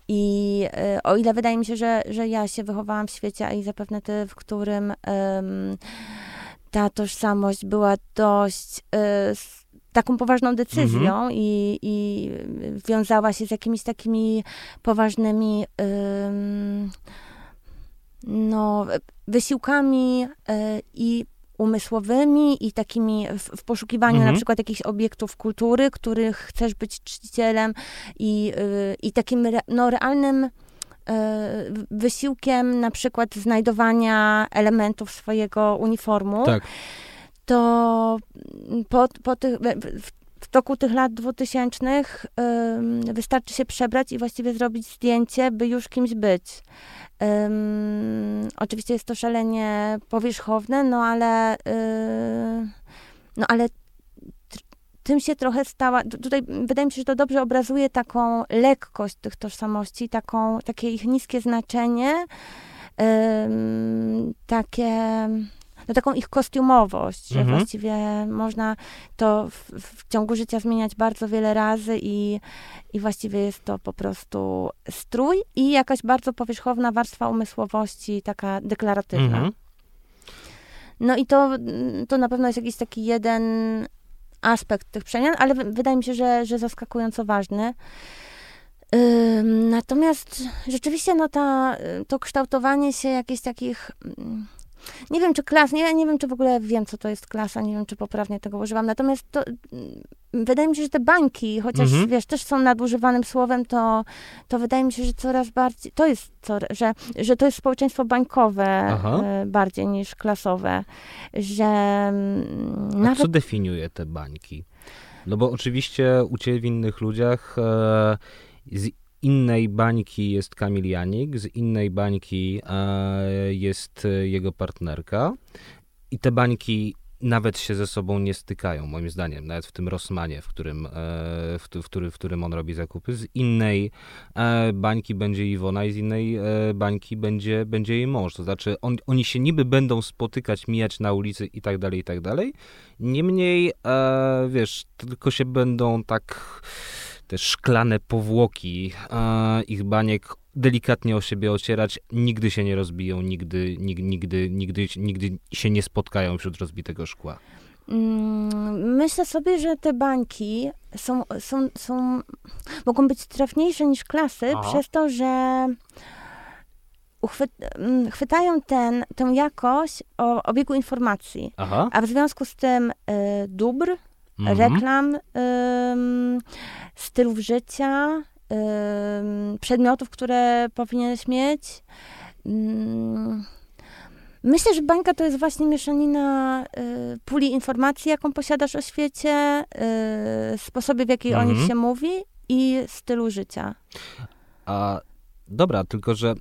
Speaker 2: I y, o ile wydaje mi się, że, że ja się wychowałam w świecie, a i zapewne ty, w którym ym, ta tożsamość była dość y, s- taką poważną decyzją i, i wiązała się z jakimiś takimi poważnymi ym, no, wysiłkami y, i umysłowymi i takimi w, w poszukiwaniu
Speaker 1: Mhm.
Speaker 2: na przykład jakichś obiektów kultury, których chcesz być czcicielem i, y, i takim re, no, realnym y, wysiłkiem na przykład znajdowania elementów swojego uniformu,
Speaker 1: Tak.
Speaker 2: to po, po tych, toku tych lat dwutysięcznych ym, wystarczy się przebrać i właściwie zrobić zdjęcie, by już kimś być. Ym, oczywiście jest to szalenie powierzchowne, no ale, yy, no ale tym się trochę stała. tu- Tutaj wydaje mi się, że to dobrze obrazuje taką lekkość tych tożsamości, taką, takie ich niskie znaczenie, takie, no taką ich kostiumowość, że
Speaker 1: Mhm.
Speaker 2: właściwie można to w, w ciągu życia zmieniać bardzo wiele razy i, i właściwie jest to po prostu strój i jakaś bardzo powierzchowna warstwa umysłowości, taka deklaratywna.
Speaker 1: Mhm.
Speaker 2: No i to, to na pewno jest jakiś taki jeden aspekt tych przemian, ale wy- wydaje mi się, że, że zaskakująco ważny. Natomiast rzeczywiście no ta, to kształtowanie się jakichś takich, mm, nie wiem czy klas, nie, nie wiem czy w ogóle wiem co to jest klasa, nie wiem czy poprawnie tego używam, natomiast to, mm, wydaje mi się, że te bańki, chociaż
Speaker 1: Mhm.
Speaker 2: wiesz, też są nadużywanym słowem, to, to wydaje mi się, że coraz bardziej, to jest, co, że, że to jest społeczeństwo bańkowe
Speaker 1: Aha.
Speaker 2: y, bardziej niż klasowe, że mm,
Speaker 1: A
Speaker 2: nawet
Speaker 1: co definiuje te bańki? No bo oczywiście u ciebie w innych ludziach e, z innej bańki jest Kamil Janik, z innej bańki e, jest e, jego partnerka i te bańki nawet się ze sobą nie stykają, moim zdaniem, nawet w tym Rossmanie, w którym, e, w, w, w którym on robi zakupy. Z innej bańki będzie Iwona i z innej bańki będzie, będzie jej mąż. To znaczy on, oni się niby będą spotykać, mijać na ulicy i tak dalej, i tak dalej. Niemniej, wiesz, tylko się będą tak te szklane powłoki ich baniek delikatnie o siebie ocierać, nigdy się nie rozbiją, nigdy, nigdy, nigdy, nigdy, nigdy się nie spotkają wśród rozbitego szkła.
Speaker 2: Mm, Myślę sobie, że te bańki są, są, są, mogą być trafniejsze niż klasy
Speaker 1: Aha.
Speaker 2: przez to, że uchwy, mm, chwytają ten, tę jakość o obiegu informacji,
Speaker 1: Aha.
Speaker 2: a w związku z tym y, dóbr,
Speaker 1: Mhm.
Speaker 2: reklam, ym, stylów życia, ym, przedmiotów, które powinieneś mieć. Ym, Myślę, że bańka to jest właśnie mieszanina y, puli informacji, jaką posiadasz o świecie, y, sposobie, w jaki o nich
Speaker 1: Mhm.
Speaker 2: się mówi i stylu życia.
Speaker 1: A dobra, tylko że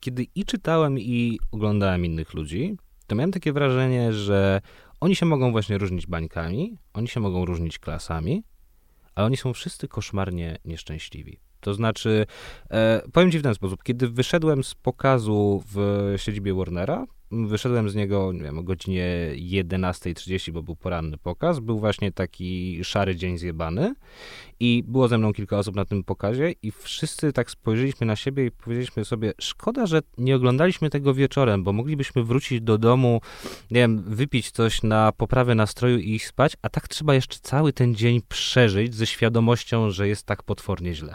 Speaker 1: kiedy i czytałem, i oglądałem innych ludzi, to miałem takie wrażenie, że oni się mogą właśnie różnić bańkami, oni się mogą różnić klasami, ale oni są wszyscy koszmarnie nieszczęśliwi. To znaczy, e, powiem ci w ten sposób, kiedy wyszedłem z pokazu w siedzibie Warnera, wyszedłem z niego, nie wiem, o godzinie 11.30, bo był poranny pokaz, był właśnie taki szary dzień zjebany i było ze mną kilka osób na tym pokazie i wszyscy tak spojrzeliśmy na siebie i powiedzieliśmy sobie, szkoda, że nie oglądaliśmy tego wieczorem, bo moglibyśmy wrócić do domu, nie wiem, wypić coś na poprawę nastroju i iść spać, a tak trzeba jeszcze cały ten dzień przeżyć ze świadomością, że jest tak potwornie źle.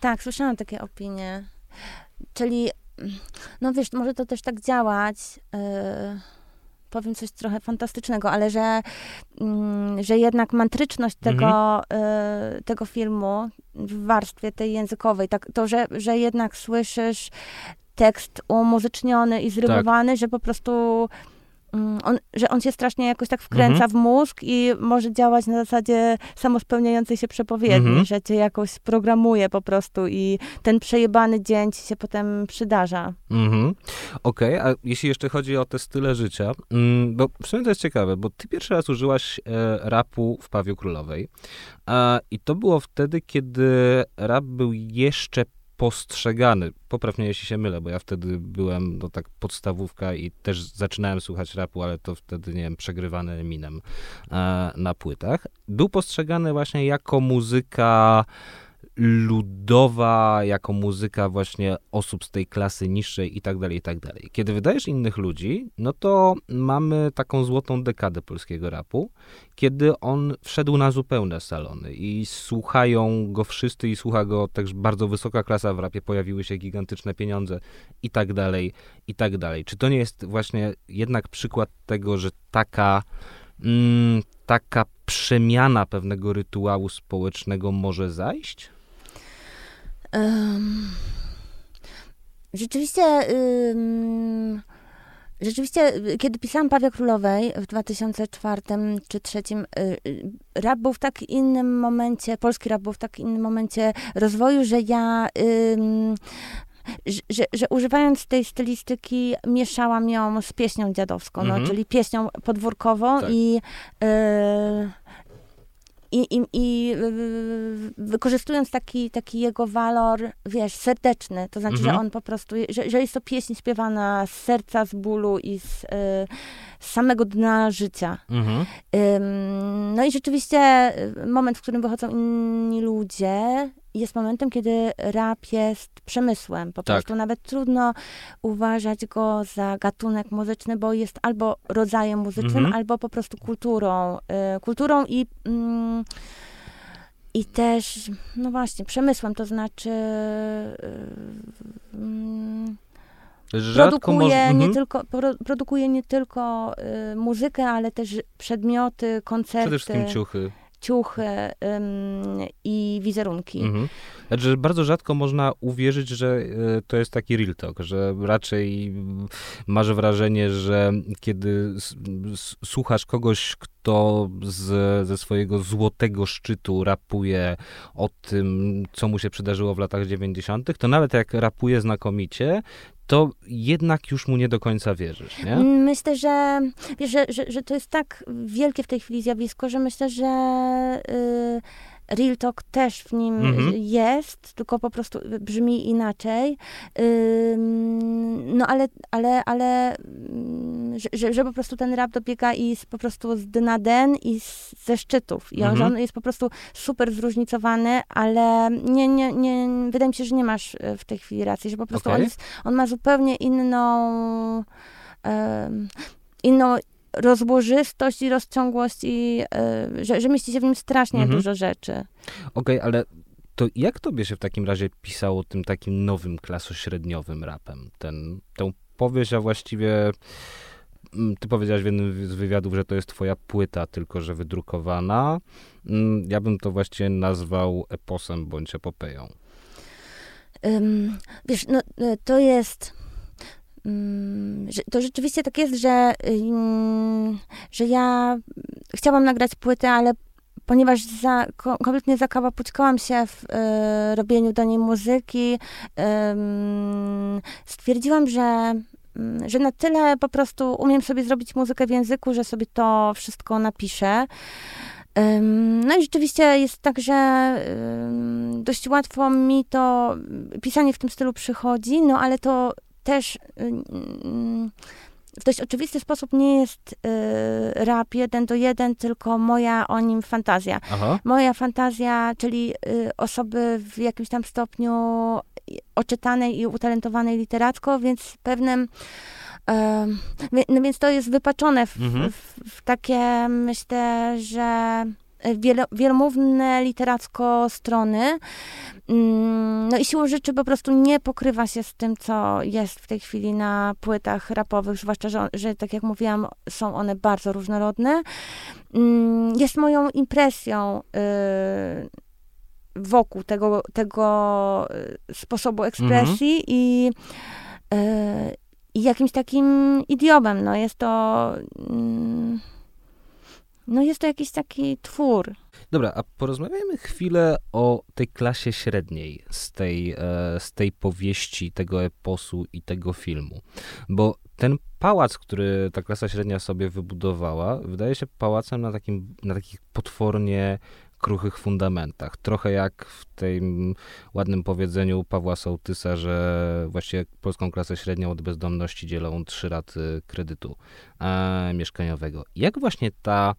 Speaker 2: Tak, słyszałam takie opinie. Czyli, no wiesz, może to też tak działać. Yy, powiem coś trochę fantastycznego, ale że, mm, że jednak mantryczność tego, yy, tego filmu w warstwie tej językowej, tak, to, że, że jednak słyszysz tekst umuzyczniony i zrymowany, że po prostu on, że on się strasznie jakoś tak wkręca mhm. w mózg i może działać na zasadzie samospełniającej się przepowiedni, mhm. że cię jakoś programuje po prostu i ten przejebany dzień ci się potem przydarza.
Speaker 1: Mhm. Okej, okay, a jeśli jeszcze chodzi o te style życia, mm, bo w sumie to jest ciekawe, bo ty pierwszy raz użyłaś e, rapu w Pawiu Królowej a, i to było wtedy, kiedy rap był jeszcze postrzegany, poprawnie jeśli się mylę, bo ja wtedy byłem, no tak podstawówka i też zaczynałem słuchać rapu, ale to wtedy, nie wiem, przegrywany Eminem e, na płytach. Był postrzegany właśnie jako muzyka ludowa, jako muzyka właśnie osób z tej klasy niższej i tak dalej, i tak dalej. Kiedy wydajesz innych ludzi, no to mamy taką złotą dekadę polskiego rapu, kiedy on wszedł na zupełne salony i słuchają go wszyscy i słucha go też bardzo wysoka klasa w rapie, pojawiły się gigantyczne pieniądze i tak dalej, i tak dalej. Czy to nie jest właśnie jednak przykład tego, że taka mm, taka przemiana pewnego rytuału społecznego może zajść?
Speaker 2: Rzeczywiście, rzeczywiście, kiedy pisałam Pawia Królowej w 2004 czy 2003, y, rap był w tak innym momencie, polski rap był w tak innym momencie rozwoju, że ja że, że, używając tej stylistyki mieszałam ją z pieśnią dziadowską, no, mhm. czyli pieśnią podwórkową tak. i y, i, i, i wykorzystując taki, taki jego walor, wiesz, serdeczny, to znaczy, mhm. że on po prostu, że, że jest to pieśń śpiewana z serca, z bólu i z, y, z samego dna życia. Mhm. no i rzeczywiście y, moment, w którym wychodzą inni ludzie, jest momentem, kiedy rap jest przemysłem. Po tak. prostu nawet trudno uważać go za gatunek muzyczny, bo jest albo rodzajem muzycznym, mhm. albo po prostu kulturą. Y, kulturą i. Mm, i też, no właśnie, przemysłem, to znaczy yy, produkuje, nie mhm. tylko, pro, produkuje nie tylko y, muzykę, ale też przedmioty, koncerty.
Speaker 1: Przede wszystkim ciuchy
Speaker 2: ciuchy ym, i wizerunki. Mhm.
Speaker 1: Znaczy, bardzo rzadko można uwierzyć, że y, to jest taki real talk, że raczej masz wrażenie, że kiedy słuchasz kogoś, kto z, ze swojego złotego szczytu rapuje o tym, co mu się przydarzyło w latach 90., to nawet jak rapuje znakomicie, to jednak już mu nie do końca wierzysz, nie?
Speaker 2: Myślę, że, wiesz, że, że, że to jest tak wielkie w tej chwili zjawisko, że myślę, że... Yy, Real Talk też w nim mhm. jest, tylko po prostu brzmi inaczej. no ale, ale, ale że, że, że, po prostu ten rap dobiega i z, po prostu z dna den i z, ze szczytów. I mhm. on jest po prostu super zróżnicowany, ale nie, nie, nie, wydaje mi się, że nie masz e, w tej chwili racji, że po prostu okay. on, jest, on ma zupełnie inną um, inną rozłożystość i rozciągłość i y, że, że mieści się w nim strasznie mhm. dużo rzeczy.
Speaker 1: Okej, okay, ale to jak tobie się w takim razie pisało tym takim nowym klasośredniowym rapem? Ten, tę powieść, a właściwie mm, ty powiedziałaś w jednym z wywiadów, że to jest twoja płyta, tylko że wydrukowana. Mm, ja bym to właściwie nazwał eposem bądź epopeją.
Speaker 2: Um, wiesz, no, e, to jest to rzeczywiście tak jest, że, że ja chciałam nagrać płytę, ale ponieważ za, kompletnie zakałapućkałam się w y, robieniu do niej muzyki, y, stwierdziłam, że, mm, że na tyle po prostu umiem sobie zrobić muzykę w języku, że sobie to wszystko napiszę. No i rzeczywiście jest tak, że dość łatwo mi to pisanie w tym stylu przychodzi, no ale to też y, mm, w dość oczywisty sposób nie jest y, rap jeden do jeden, tylko moja o nim fantazja. Aha. Moja fantazja, czyli y, osoby w jakimś tam stopniu oczytanej i utalentowanej literacko, więc pewnym no więc to jest wypaczone w, mhm. w, w takie, myślę, że wielomówne literacko strony. Mm, no i siłą rzeczy po prostu nie pokrywa się z tym, co jest w tej chwili na płytach rapowych, zwłaszcza, że, że tak jak mówiłam, są one bardzo różnorodne. Mm, jest moją impresją y, wokół tego, tego y, sposobu ekspresji mhm. i y, i jakimś takim idiomem. No jest to... Mm, no jest to jakiś taki twór.
Speaker 1: Dobra, a porozmawiajmy chwilę o tej klasie średniej z tej, e, z tej powieści, tego eposu i tego filmu. Bo ten pałac, który ta klasa średnia sobie wybudowała, wydaje się pałacem na, takim, na takich potwornie kruchych fundamentach. Trochę jak w tym ładnym powiedzeniu Pawła Sołtysa, że właściwie polską klasę średnią od bezdomności dzielą trzy raty kredytu e, mieszkaniowego. Jak właśnie ta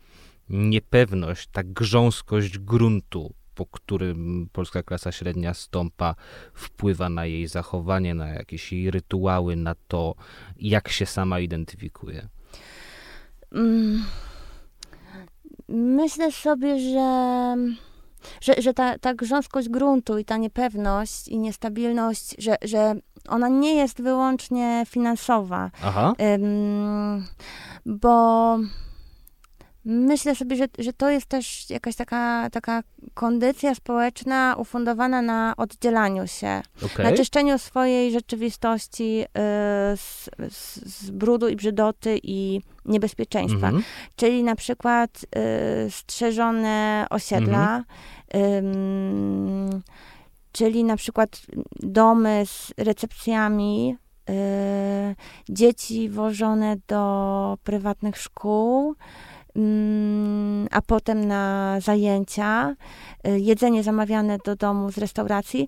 Speaker 1: niepewność, ta grząskość gruntu, po którym polska klasa średnia stąpa, wpływa na jej zachowanie, na jakieś jej rytuały, na to, jak się sama identyfikuje?
Speaker 2: Mm. Myślę sobie, że, że, że ta, ta grząskość gruntu i ta niepewność i niestabilność, że, że ona nie jest wyłącznie finansowa.
Speaker 1: Aha.
Speaker 2: Um, bo Myślę sobie, że, że to jest też jakaś taka, taka kondycja społeczna ufundowana na oddzielaniu się, okay. na czyszczeniu swojej rzeczywistości y, z, z, z, brudu i brzydoty i niebezpieczeństwa. Mm -hmm. Czyli na przykład y, strzeżone osiedla, mm -hmm. y, czyli na przykład domy z recepcjami, y, dzieci wożone do prywatnych szkół, a potem na zajęcia, y, jedzenie zamawiane do domu z restauracji.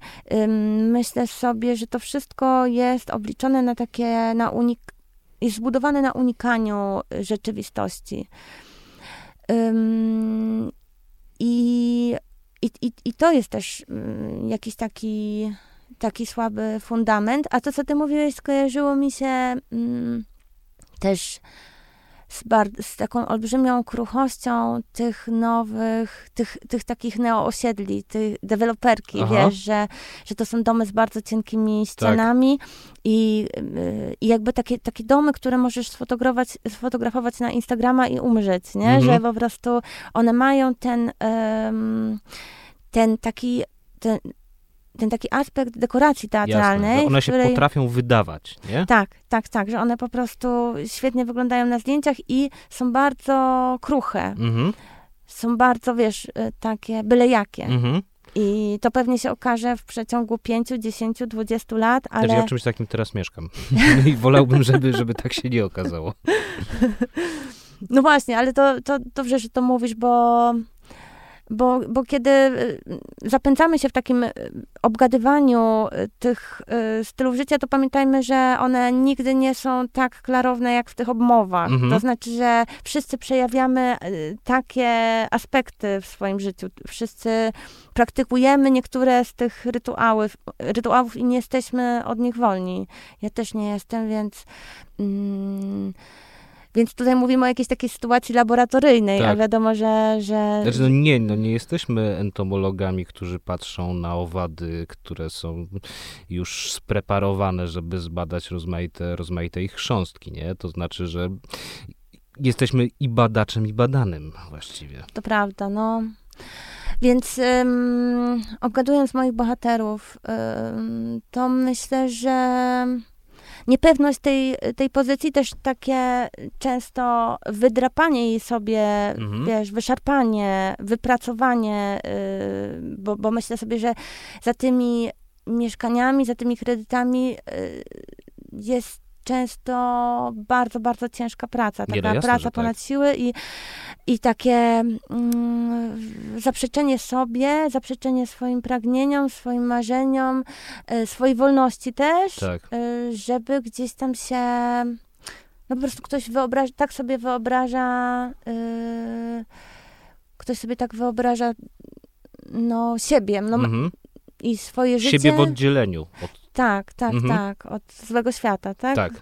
Speaker 2: Myślę sobie, że to wszystko jest obliczone na takie, na unik jest zbudowane na unikaniu rzeczywistości. I, i, i, i to jest też mm, jakiś taki, taki słaby fundament. A to, co ty mówiłeś, skojarzyło mi się mm, też z, z, taką olbrzymią kruchością tych nowych, tych, tych takich neoosiedli, tych deweloperki, Aha. wiesz, że, że to są domy z bardzo cienkimi ścianami tak. i, y, i jakby takie, takie domy, które możesz sfotografować, sfotografować na Instagrama i umrzeć, nie? Mhm. Że po prostu one mają ten, um, ten taki, ten, ten taki aspekt dekoracji teatralnej. Jasne,
Speaker 1: one się której... potrafią wydawać, nie?
Speaker 2: Tak, tak, tak, że one po prostu świetnie wyglądają na zdjęciach i są bardzo kruche. Mhm. Są bardzo, wiesz, y, takie byle jakie. Mhm. I to pewnie się okaże w przeciągu 5, 10, 20 lat, ale...
Speaker 1: Też ja w czymś takim teraz mieszkam. (laughs) I wolałbym, żeby, żeby tak się nie okazało. (laughs)
Speaker 2: No właśnie, ale to, to dobrze, że to mówisz, bo bo, bo kiedy y, zapędzamy się w takim y, obgadywaniu y, tych stylów życia, to pamiętajmy, że one nigdy nie są tak klarowne jak w tych obmowach. Mhm. To znaczy, że wszyscy przejawiamy takie aspekty w swoim życiu. Wszyscy praktykujemy niektóre z tych rytuałów, rytuałów i nie jesteśmy od nich wolni. Ja też nie jestem, więc. Mm, więc tutaj mówimy o jakiejś takiej sytuacji laboratoryjnej, tak. a wiadomo, że... że...
Speaker 1: Znaczy, no nie, no nie jesteśmy entomologami, którzy patrzą na owady, które są już spreparowane, żeby zbadać rozmaite, rozmaite ich chrząstki, nie? To znaczy, że jesteśmy i badaczem, i badanym właściwie.
Speaker 2: To prawda, no. Więc um, obgadując moich bohaterów, um, to myślę, że niepewność tej, tej pozycji, też takie często wydrapanie jej sobie, mhm. wiesz, wyszarpanie, wypracowanie, yy, bo, bo myślę sobie, że za tymi mieszkaniami, za tymi kredytami yy, jest często bardzo, bardzo ciężka praca. Taka jasne, praca tak. ponad siły i, i takie mm, zaprzeczenie sobie, zaprzeczenie swoim pragnieniom, swoim marzeniom, y, swojej wolności też, tak. y, żeby gdzieś tam się no po prostu ktoś wyobraża, tak sobie wyobraża, y, ktoś sobie tak wyobraża no siebie, no, mhm. i swoje życie.
Speaker 1: Siebie w oddzieleniu od
Speaker 2: tak, tak, mhm. tak. Od złego świata, tak?
Speaker 1: Tak.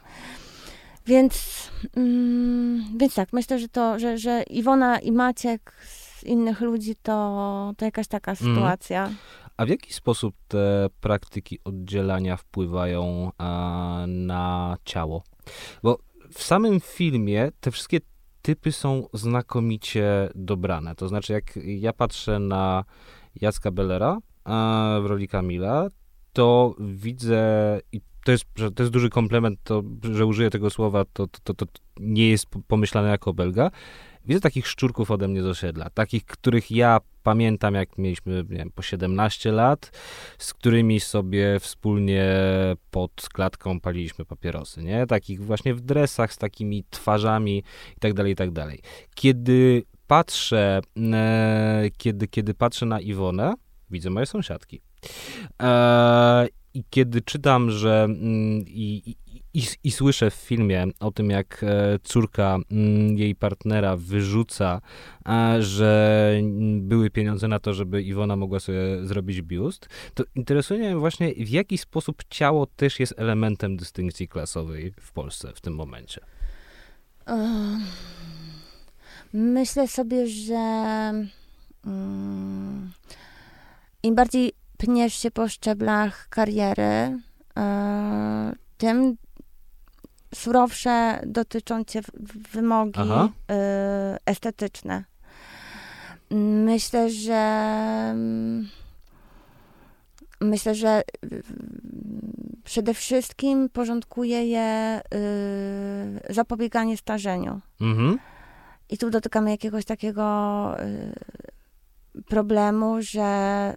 Speaker 2: Więc, mm, więc tak, myślę, że to, że, że Iwona i Maciek z innych ludzi to, to jakaś taka mhm. sytuacja.
Speaker 1: A w jaki sposób te praktyki oddzielania wpływają a, na ciało? Bo w samym filmie te wszystkie typy są znakomicie dobrane. To znaczy, jak ja patrzę na Jacka Bellera a, w roli Kamila, to widzę, i to jest, to jest duży komplement, to, że użyję tego słowa, to, to, to, to nie jest pomyślane jako belga. Widzę takich szczurków ode mnie z osiedla, takich, których ja pamiętam, jak mieliśmy nie wiem, po 17 lat, z którymi sobie wspólnie pod klatką paliliśmy papierosy, nie? Takich właśnie w dresach, z takimi twarzami i tak dalej, i tak dalej. Kiedy patrzę, e, kiedy, kiedy patrzę na Iwonę, widzę moje sąsiadki. E, I kiedy czytam, że mm, i, i, i, słyszę w filmie o tym, jak e, córka mm, jej partnera wyrzuca, że były pieniądze na to, żeby Iwona mogła sobie zrobić biust, to interesuje mnie właśnie, w jaki sposób ciało też jest elementem dystynkcji klasowej w Polsce w tym momencie.
Speaker 2: Myślę sobie, że im bardziej pniesz się po szczeblach kariery, e, tym surowsze dotyczą cię wymogi Aha. E, estetyczne. Myślę, że myślę, że przede wszystkim porządkuje je y, zapobieganie starzeniu. Mhm. I tu dotykamy jakiegoś takiego y, problemu, że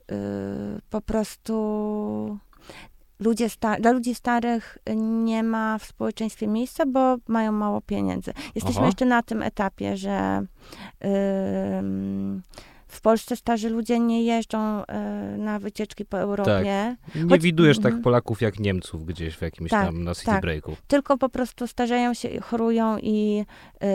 Speaker 2: y, po prostu ludzie dla ludzi starych nie ma w społeczeństwie miejsca, bo mają mało pieniędzy. Jesteśmy Aha. jeszcze na tym etapie, że y, w Polsce starzy ludzie nie jeżdżą y, na wycieczki po Europie.
Speaker 1: Tak. Nie Choć, widujesz tak mhm. Polaków jak Niemców gdzieś w jakimś tak, tam na city tak. breaku.
Speaker 2: Tylko po prostu starzeją się, chorują i, y,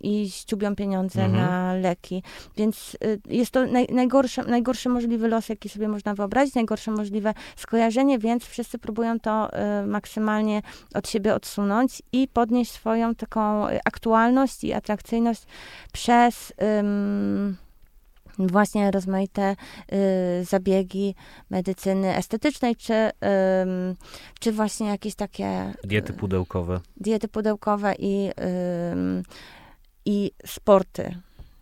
Speaker 2: i ściubią pieniądze mhm. na leki. Więc y, jest to naj, najgorszy, najgorszy możliwy los, jaki sobie można wyobrazić, najgorsze możliwe skojarzenie, więc wszyscy próbują to y, maksymalnie od siebie odsunąć i podnieść swoją taką aktualność i atrakcyjność przez właśnie rozmaite y, zabiegi medycyny estetycznej, czy, y, czy właśnie jakieś takie...
Speaker 1: Diety pudełkowe.
Speaker 2: Diety pudełkowe i, y, i sporty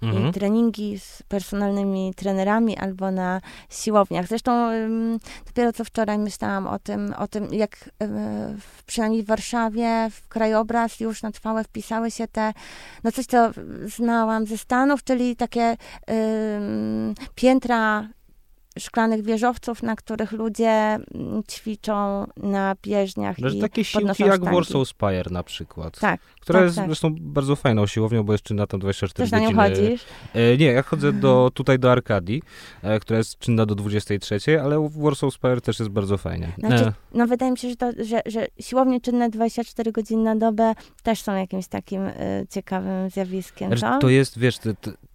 Speaker 2: mhm. treningi z personalnymi trenerami albo na siłowniach. Zresztą dopiero co wczoraj myślałam o tym, o tym jak przynajmniej w Warszawie w krajobraz już na trwałe wpisały się te, no coś, co znałam ze Stanów, czyli takie piętra szklanych wieżowców, na których ludzie mm, ćwiczą na bieżniach
Speaker 1: Że i takie siłki jak sztangi. Warsaw Spire na przykład. Tak. Która tak, jest tak. zresztą bardzo fajną siłownią, bo jest czynna tam 24
Speaker 2: Też
Speaker 1: godziny.
Speaker 2: na nią chodzisz?
Speaker 1: E, nie, ja chodzę do, tutaj do Arkadii, e, która jest czynna do 23, ale Warsaw Spire też jest bardzo fajnie.
Speaker 2: Znaczy, e. No wydaje mi się, że, to, że, że siłownie czynne 24 godziny na dobę też są jakimś takim e, ciekawym zjawiskiem,
Speaker 1: znaczy, To jest, wiesz, to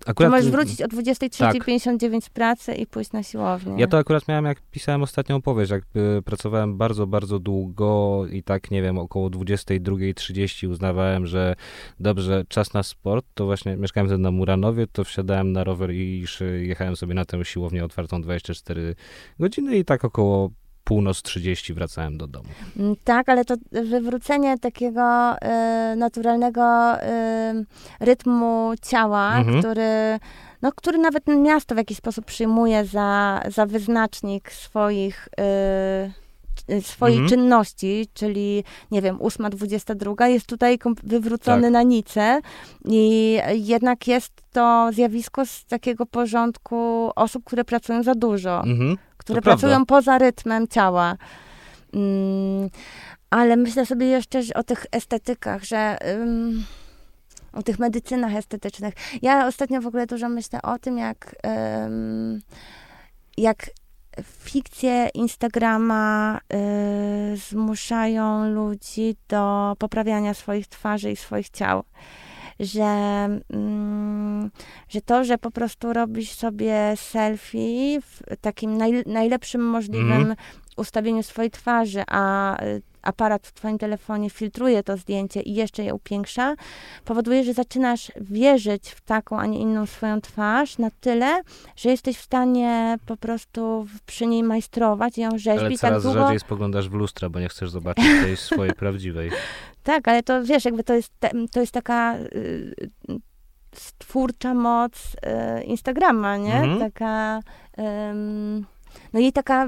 Speaker 1: akurat...
Speaker 2: możesz wrócić o 23.59 tak. z pracy i pójść na siłownię.
Speaker 1: Ja to akurat miałem, jak pisałem ostatnią opowieść, jak pracowałem bardzo, bardzo długo i tak, nie wiem, około 22.30 uznawałem, że dobrze, czas na sport, to właśnie mieszkałem na Muranowie, to wsiadałem na rower i jechałem sobie na tę siłownię otwartą 24 godziny i tak około północ 30 wracałem do domu.
Speaker 2: Mm, tak, ale to wywrócenie takiego y, naturalnego y, rytmu ciała, mhm. który, no, który nawet miasto w jakiś sposób przyjmuje za, za wyznacznik swoich. Y, swojej mhm. czynności, czyli nie wiem, 8.22 jest tutaj wywrócony tak. na nicę i jednak jest to zjawisko z takiego porządku osób, które pracują za dużo. Mhm które to pracują prawda. poza rytmem ciała. Mm, ale myślę sobie jeszcze o tych estetykach, że um, o tych medycynach estetycznych. Ja ostatnio w ogóle dużo myślę o tym, jak, um, jak fikcje Instagrama y, zmuszają ludzi do poprawiania swoich twarzy i swoich ciał że, mm, że to, że po prostu robisz sobie selfie w takim naj, najlepszym możliwym mm. ustawieniu swojej twarzy, a y, aparat w twoim telefonie filtruje to zdjęcie i jeszcze je upiększa, powoduje, że zaczynasz wierzyć w taką, a nie inną swoją twarz na tyle, że jesteś w stanie po prostu przy niej majstrować i ją rzeźbić. Ale
Speaker 1: tak coraz
Speaker 2: tak długo...
Speaker 1: rzadziej spoglądasz w lustra, bo nie chcesz zobaczyć tej swojej (laughs) prawdziwej.
Speaker 2: Tak, ale to wiesz, jakby to jest, to jest taka y, stwórcza moc y, Instagrama, nie? Mhm. Taka, no i taka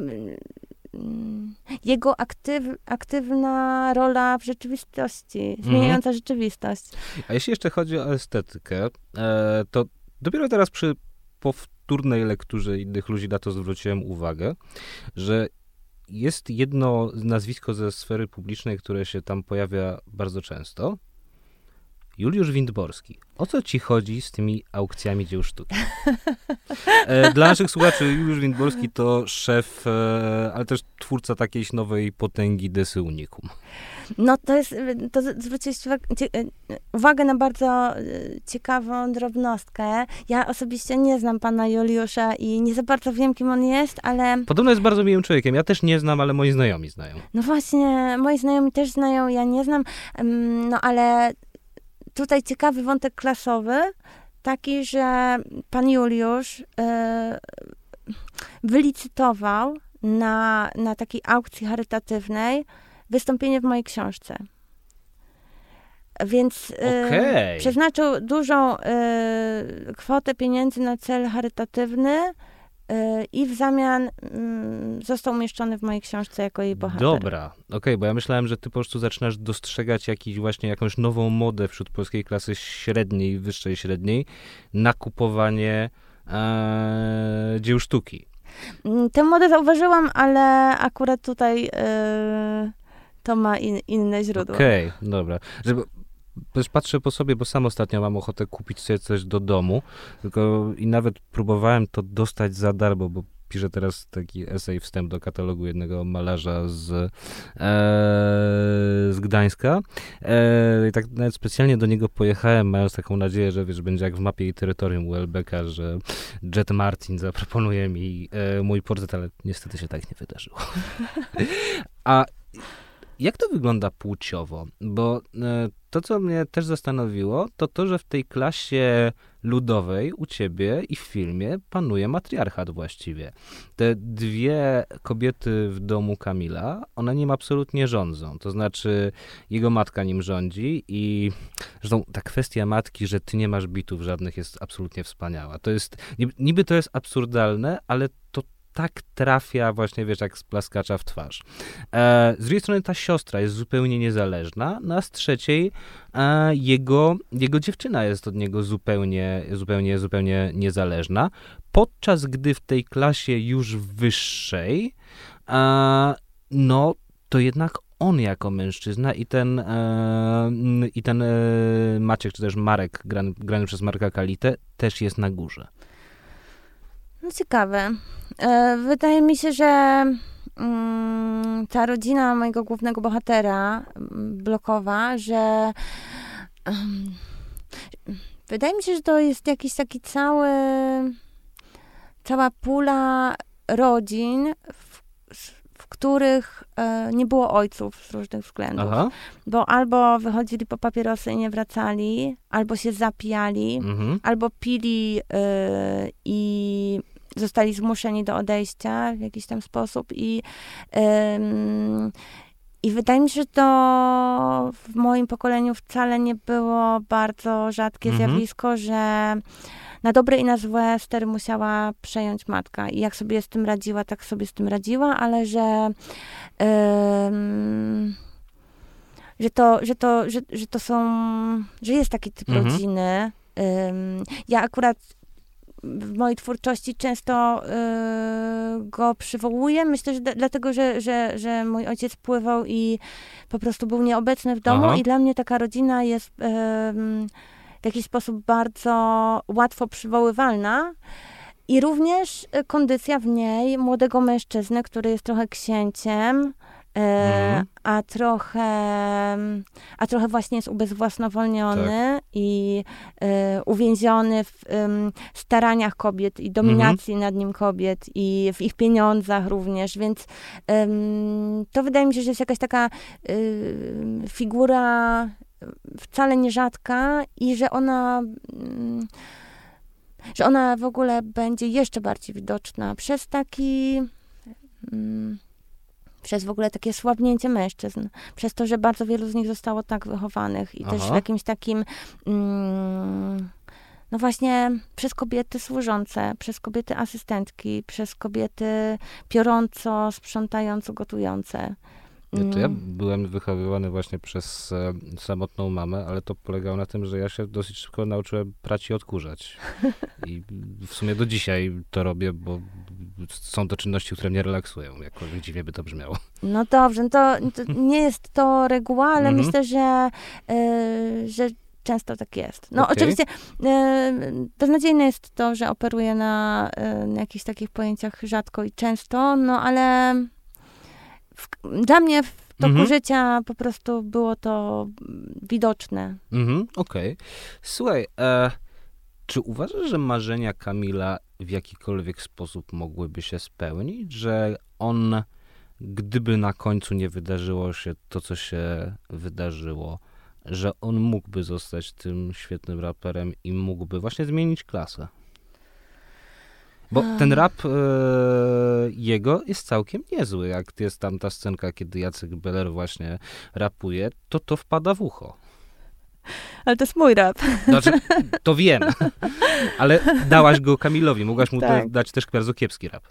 Speaker 2: mm, jego aktyw, aktywna rola w rzeczywistości, mhm. zmieniająca rzeczywistość.
Speaker 1: A jeśli jeszcze chodzi o estetykę, e, to dopiero teraz przy powtórnej lekturze innych ludzi na to zwróciłem uwagę, że jest jedno nazwisko ze sfery publicznej, które się tam pojawia bardzo często. Juliusz Windborski. O co ci chodzi z tymi aukcjami dzieł sztuki? (laughs) E, dla naszych słuchaczy Juliusz Windborski to szef, e, ale też twórca takiej nowej potęgi Desy Unicum.
Speaker 2: No to jest, to zwróciliście e, uwagę na bardzo ciekawą drobnostkę. Ja osobiście nie znam pana Juliusza i nie za bardzo wiem, kim on jest, ale...
Speaker 1: Podobno jest bardzo miłym człowiekiem. Ja też nie znam, ale moi znajomi znają.
Speaker 2: No właśnie, moi znajomi też znają, ja nie znam, no ale tutaj ciekawy wątek klasowy, taki, że pan Juliusz y, wylicytował na, na takiej aukcji charytatywnej wystąpienie w mojej książce. Więc
Speaker 1: okay.
Speaker 2: y, przeznaczył dużą y, kwotę pieniędzy na cel charytatywny i w zamian mm, został umieszczony w mojej książce jako jej bohater.
Speaker 1: Dobra, okej, okay, bo ja myślałem, że ty po prostu zaczynasz dostrzegać jakiś właśnie jakąś nową modę wśród polskiej klasy średniej, wyższej średniej na kupowanie e, dzieł sztuki.
Speaker 2: Mm, tę modę zauważyłam, ale akurat tutaj e, to ma in, inne źródło.
Speaker 1: Okej, okay, dobra. Żeby, też patrzę po sobie, bo sam ostatnio mam ochotę kupić sobie coś do domu, tylko i nawet próbowałem to dostać za darmo, bo piszę teraz taki esej, wstęp do katalogu jednego malarza z, e, z Gdańska. E, I tak nawet specjalnie do niego pojechałem, mając taką nadzieję, że wiesz, będzie jak w mapie i terytorium Welbecka, że Jet Martin zaproponuje mi e, mój portret, ale niestety się tak nie wydarzyło. (laughs) A jak to wygląda płciowo? Bo e, to, co mnie też zastanowiło, to to, że w tej klasie ludowej u ciebie i w filmie panuje matriarchat właściwie. Te dwie kobiety w domu Kamila, one nim absolutnie rządzą. To znaczy, jego matka nim rządzi i zresztą ta kwestia matki, że ty nie masz bitów żadnych jest absolutnie wspaniała. To jest, niby to jest absurdalne, ale to tak trafia właśnie, wiesz, jak z plaskacza w twarz. E, z drugiej strony ta siostra jest zupełnie niezależna, no a z trzeciej e, jego, jego dziewczyna jest od niego zupełnie, zupełnie, zupełnie niezależna, podczas gdy w tej klasie już wyższej, e, no to jednak on jako mężczyzna i ten, e, i ten e, Maciek, czy też Marek, grany, grany przez Marka Kalitę, też jest na górze.
Speaker 2: No ciekawe. E, wydaje mi się, że mm, ta rodzina mojego głównego bohatera, mm, blokowa, że wydaje mi się, że to jest jakiś taki cały, cała pula rodzin, w, w których e, nie było ojców z różnych względów. Aha. Bo albo wychodzili po papierosy i nie wracali, albo się zapijali, mhm. albo pili e, i zostali zmuszeni do odejścia w jakiś tam sposób i ym, i wydaje mi się, że to w moim pokoleniu wcale nie było bardzo rzadkie mhm. zjawisko, że na dobre i na złe stery musiała przejąć matka. I jak sobie z tym radziła, tak sobie z tym radziła, ale że, ym, że, to, że, to, że, że to są, że jest taki typ mhm. rodziny. Ym, ja akurat w mojej twórczości często y, go przywołuję. Myślę, że d- dlatego, że, że, że mój ojciec pływał i po prostu był nieobecny w domu Aha. i dla mnie taka rodzina jest y, w jakiś sposób bardzo łatwo przywoływalna. I również kondycja w niej młodego mężczyzny, który jest trochę księciem, mm. a, trochę, a trochę właśnie jest ubezwłasnowolniony tak. i e, uwięziony w staraniach kobiet i dominacji mm. nad nim kobiet i w ich pieniądzach również, więc to wydaje mi się, że jest jakaś taka figura wcale nierzadka i że ona że ona w ogóle będzie jeszcze bardziej widoczna przez taki przez w ogóle takie słabnięcie mężczyzn, przez to, że bardzo wielu z nich zostało tak wychowanych i Aha. też w jakimś takim mm, no właśnie przez kobiety służące, przez kobiety asystentki, przez kobiety piorąco, sprzątająco, gotujące.
Speaker 1: To ja mm. byłem wychowywany właśnie przez e, samotną mamę, ale to polegało na tym, że ja się dosyć szybko nauczyłem prać i odkurzać. I w sumie do dzisiaj to robię, bo są to czynności, które mnie relaksują, jakkolwiek dziwnie by to brzmiało.
Speaker 2: No dobrze, no to, to nie jest to reguła, ale mhm. myślę, że, y, że często tak jest. No okay. oczywiście y, beznadziejne jest to, że operuję na, y, na jakichś takich pojęciach rzadko i często, no ale w, dla mnie w toku mhm. życia po prostu było to widoczne.
Speaker 1: Mhm, okej. Okay. Słuchaj, e, czy uważasz, że marzenia Kamila w jakikolwiek sposób mogłyby się spełnić, że on, gdyby na końcu nie wydarzyło się to, co się wydarzyło, że on mógłby zostać tym świetnym raperem i mógłby właśnie zmienić klasę? Bo ten rap e, jego jest całkiem niezły. Jak jest tam ta scenka, kiedy Jacek Beller właśnie rapuje, to to wpada w ucho.
Speaker 2: Ale to jest mój rap.
Speaker 1: Znaczy, to wiem. (laughs) Ale dałaś go Kamilowi. Mogłaś mu tak. dać też bardzo kiepski rap.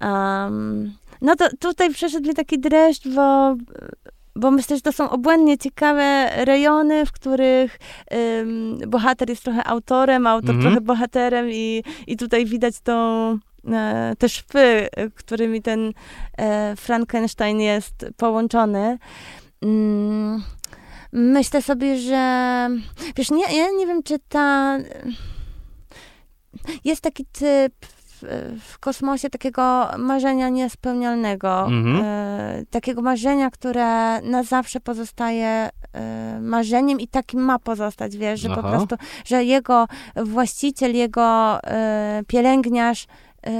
Speaker 2: Um, no to tutaj przeszedł mi taki dreszcz, bo bo myślę, że to są obłędnie ciekawe rejony, w których ym, bohater jest trochę autorem, autor mm -hmm. trochę bohaterem i, i tutaj widać tą e, te szwy, którymi ten e, Frankenstein jest połączony. Mm, myślę sobie, że wiesz, nie, ja nie wiem, czy ta jest taki typ w kosmosie takiego marzenia niespełnialnego. Mhm. E, takiego marzenia, które na zawsze pozostaje e, marzeniem i takim ma pozostać, wiesz, że Aha. po prostu, że jego właściciel, jego e, pielęgniarz e,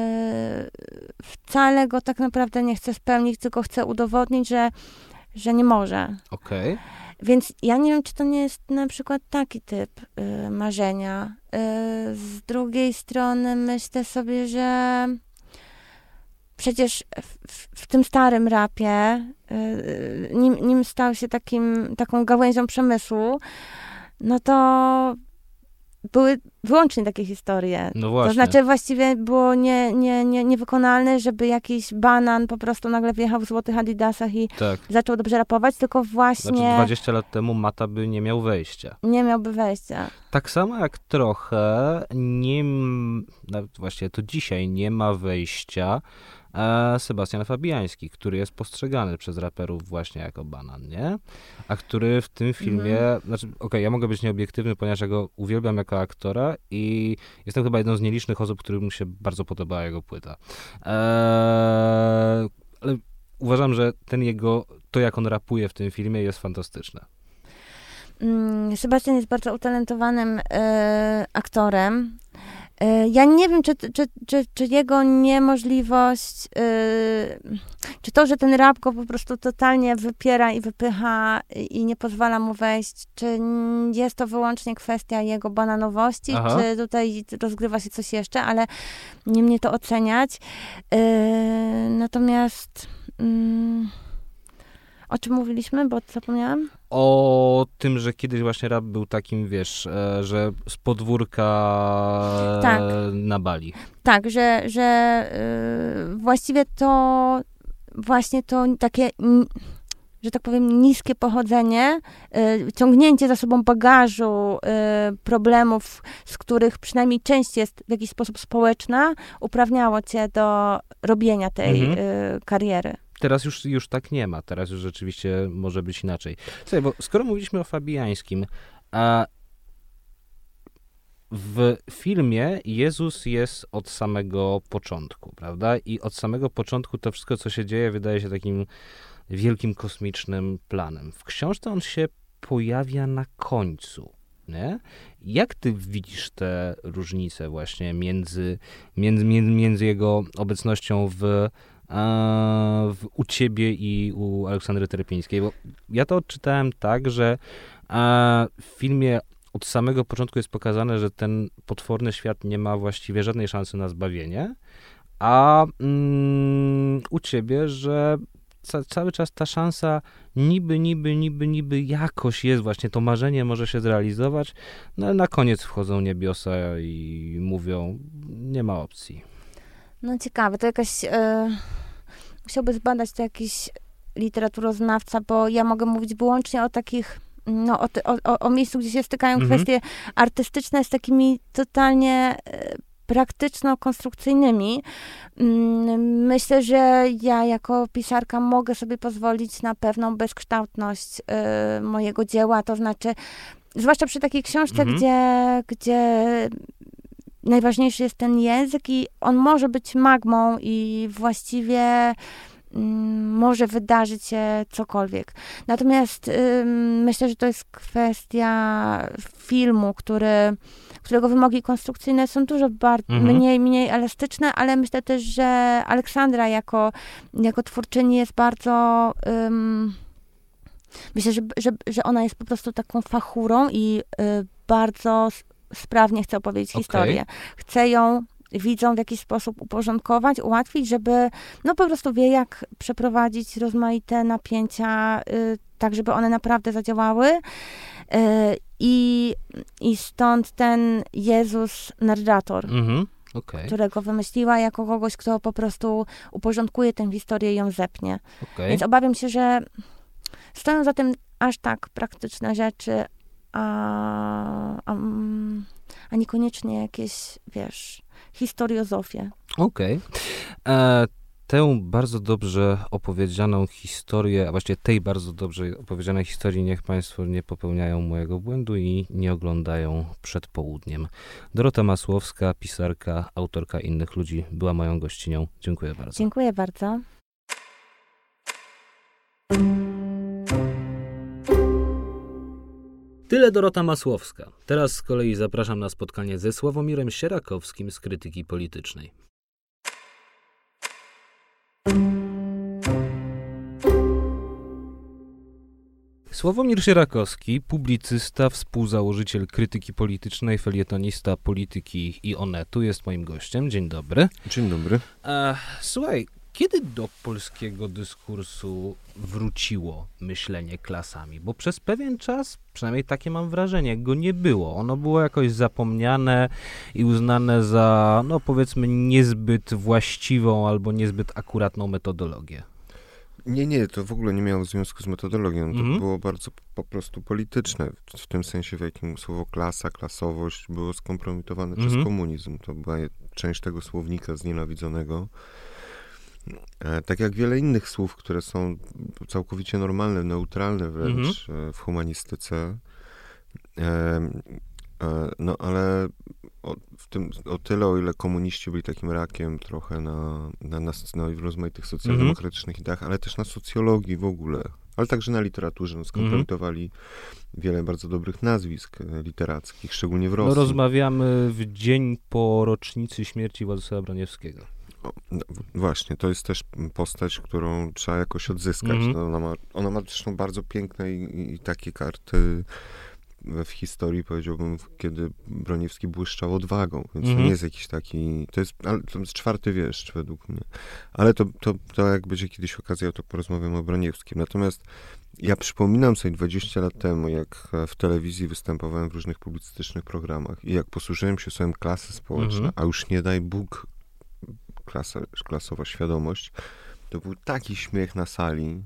Speaker 2: wcale go tak naprawdę nie chce spełnić, tylko chce udowodnić, że, że nie może.
Speaker 1: Okej. Okay.
Speaker 2: Więc ja nie wiem, czy to nie jest na przykład taki typ y, marzenia. Y, z drugiej strony myślę sobie, że przecież w, w tym starym rapie, y, nim, nim stał się takim, taką gałęzią przemysłu, no to były wyłącznie takie historie.
Speaker 1: No właśnie.
Speaker 2: To znaczy właściwie było nie, nie, nie, niewykonalne, żeby jakiś banan po prostu nagle wjechał w złotych adidasach i tak. zaczął dobrze rapować, tylko właśnie... Znaczy
Speaker 1: 20 lat temu Mata by nie miał wejścia.
Speaker 2: Nie miałby wejścia.
Speaker 1: Tak samo jak trochę nie... Nawet właśnie to dzisiaj nie ma wejścia Sebastian Fabiański, który jest postrzegany przez raperów właśnie jako banan, nie? A który w tym filmie, mm. znaczy, okej, okay, ja mogę być nieobiektywny, ponieważ ja go uwielbiam jako aktora i jestem chyba jedną z nielicznych osób, którym mu się bardzo podobała jego płyta. Eee, ale uważam, że ten jego, to jak on rapuje w tym filmie jest fantastyczne.
Speaker 2: Mm, Sebastian jest bardzo utalentowanym e, aktorem. E, ja nie wiem, czy, czy, czy, czy jego niemożliwość, yy, czy to, że ten rap go po prostu totalnie wypiera i wypycha i nie pozwala mu wejść, czy jest to wyłącznie kwestia jego bananowości, Aha. czy tutaj rozgrywa się coś jeszcze, ale nie mnie to oceniać. Yy, natomiast. Yy, o czym mówiliśmy, bo zapomniałam?
Speaker 1: O tym, że kiedyś właśnie rap był takim, wiesz, e, że z podwórka tak. na Bali.
Speaker 2: Tak, że, że yy, właściwie to właśnie to takie że tak powiem, niskie pochodzenie, y, ciągnięcie za sobą bagażu y, problemów, z których przynajmniej część jest w jakiś sposób społeczna, uprawniało cię do robienia tej mhm. y, kariery
Speaker 1: teraz już, już tak nie ma. Teraz już rzeczywiście może być inaczej. Słuchaj, bo skoro mówiliśmy o Fabiańskim, a w filmie Jezus jest od samego początku, prawda? I od samego początku to wszystko, co się dzieje, wydaje się takim wielkim kosmicznym planem. W książce on się pojawia na końcu. Nie? Jak ty widzisz te różnice właśnie między, między, między jego obecnością w w, u ciebie i u Aleksandry Terpińskiej, bo ja to odczytałem tak, że w filmie od samego początku jest pokazane, że ten potworny świat nie ma właściwie żadnej szansy na zbawienie, a mm, u ciebie, że ca, cały czas ta szansa niby, niby, niby, niby jakoś jest właśnie, to marzenie może się zrealizować, no ale na koniec wchodzą niebiosa i mówią, nie ma opcji.
Speaker 2: No ciekawe, to jakaś... Yy, musiałby zbadać to jakiś literaturoznawca, bo ja mogę mówić wyłącznie o takich no, o, o, o miejscu, gdzie się stykają mhm. kwestie artystyczne z takimi totalnie e, praktyczno-konstrukcyjnymi. Mm, myślę, że ja jako pisarka mogę sobie pozwolić na pewną bezkształtność y, mojego dzieła, to znaczy, zwłaszcza przy takiej książce, mhm. gdzie, gdzie najważniejszy jest ten język i on może być magmą i właściwie Mm, może wydarzyć się cokolwiek. Natomiast myślę, że to jest kwestia filmu, który, którego wymogi konstrukcyjne są dużo mhm. mniej, mniej elastyczne, ale myślę też, że Aleksandra jako, jako twórczyni jest bardzo. myślę, że, że, że ona jest po prostu taką fachurą i y, bardzo sprawnie chce opowiedzieć okay. historię. Chce ją widzą w jakiś sposób uporządkować, ułatwić, żeby no po prostu wie, jak przeprowadzić rozmaite napięcia, y, tak żeby one naprawdę zadziałały. Y, I, I stąd ten Jezus narrator. Mhm. Okay. którego wymyśliła jako kogoś, kto po prostu uporządkuje tę historię i ją zepnie. Okay. Więc obawiam się, że stoją za tym aż tak praktyczne rzeczy, a, a, a niekoniecznie jakieś, wiesz, historiozofię.
Speaker 1: Okej. Okay. E, tę bardzo dobrze opowiedzianą historię, a właściwie tej bardzo dobrze opowiedzianej historii, niech Państwo nie popełniają mojego błędu i nie oglądają przed południem. Dorota Masłowska, pisarka, autorka innych ludzi, była moją gościnią. Dziękuję bardzo.
Speaker 2: Dziękuję bardzo.
Speaker 1: Tyle Dorota Masłowska. Teraz z kolei zapraszam na spotkanie ze Sławomirem Sierakowskim z Krytyki Politycznej. Sławomir Sierakowski, publicysta, współzałożyciel krytyki politycznej, felietonista polityki i Onetu jest moim gościem. Dzień dobry.
Speaker 3: Dzień dobry.
Speaker 1: E, słuchaj, kiedy do polskiego dyskursu wróciło myślenie klasami? Bo przez pewien czas, przynajmniej takie mam wrażenie, go nie było. Ono było jakoś zapomniane i uznane za, no powiedzmy, niezbyt właściwą albo niezbyt akuratną metodologię.
Speaker 3: Nie, nie, to w ogóle nie miało związku z metodologią. To mm. było bardzo po prostu polityczne, w tym sensie, w jakim słowo klasa, klasowość było skompromitowane mm. przez mhm. komunizm. To była część tego słownika znienawidzonego. E, tak jak wiele innych słów, które są całkowicie normalne, neutralne wręcz mhm. E, w humanistyce. E, no ale o, w tym, o tyle, o ile komuniści byli takim rakiem trochę na, na, na, na rozmaitych socjaldemokratycznych ideach, ale też na socjologii w ogóle, ale także na literaturze. No, skompromitowali mhm. wiele bardzo dobrych nazwisk literackich, szczególnie w no, Rosji.
Speaker 1: No, rozmawiamy w dzień po rocznicy śmierci Władysława Broniewskiego.
Speaker 3: No, właśnie, to jest też postać, którą trzeba jakoś odzyskać. Mm -hmm. ona, ma, ona ma zresztą bardzo piękne i, i takie karty w historii, powiedziałbym, kiedy Broniewski błyszczał odwagą, więc mm -hmm. to mhm. nie jest jakiś taki, to jest, ale to jest czwarty wieszcz według mnie. Ale to, to, to jak będzie kiedyś okazja, to porozmawiamy o Broniewskim. Natomiast ja przypominam sobie 20 lat temu, jak w telewizji występowałem w różnych publicystycznych programach i jak posłużyłem się słowem klasy społeczne, mm -hmm. a już nie daj Bóg klasa, klasowa świadomość, to był taki śmiech na sali.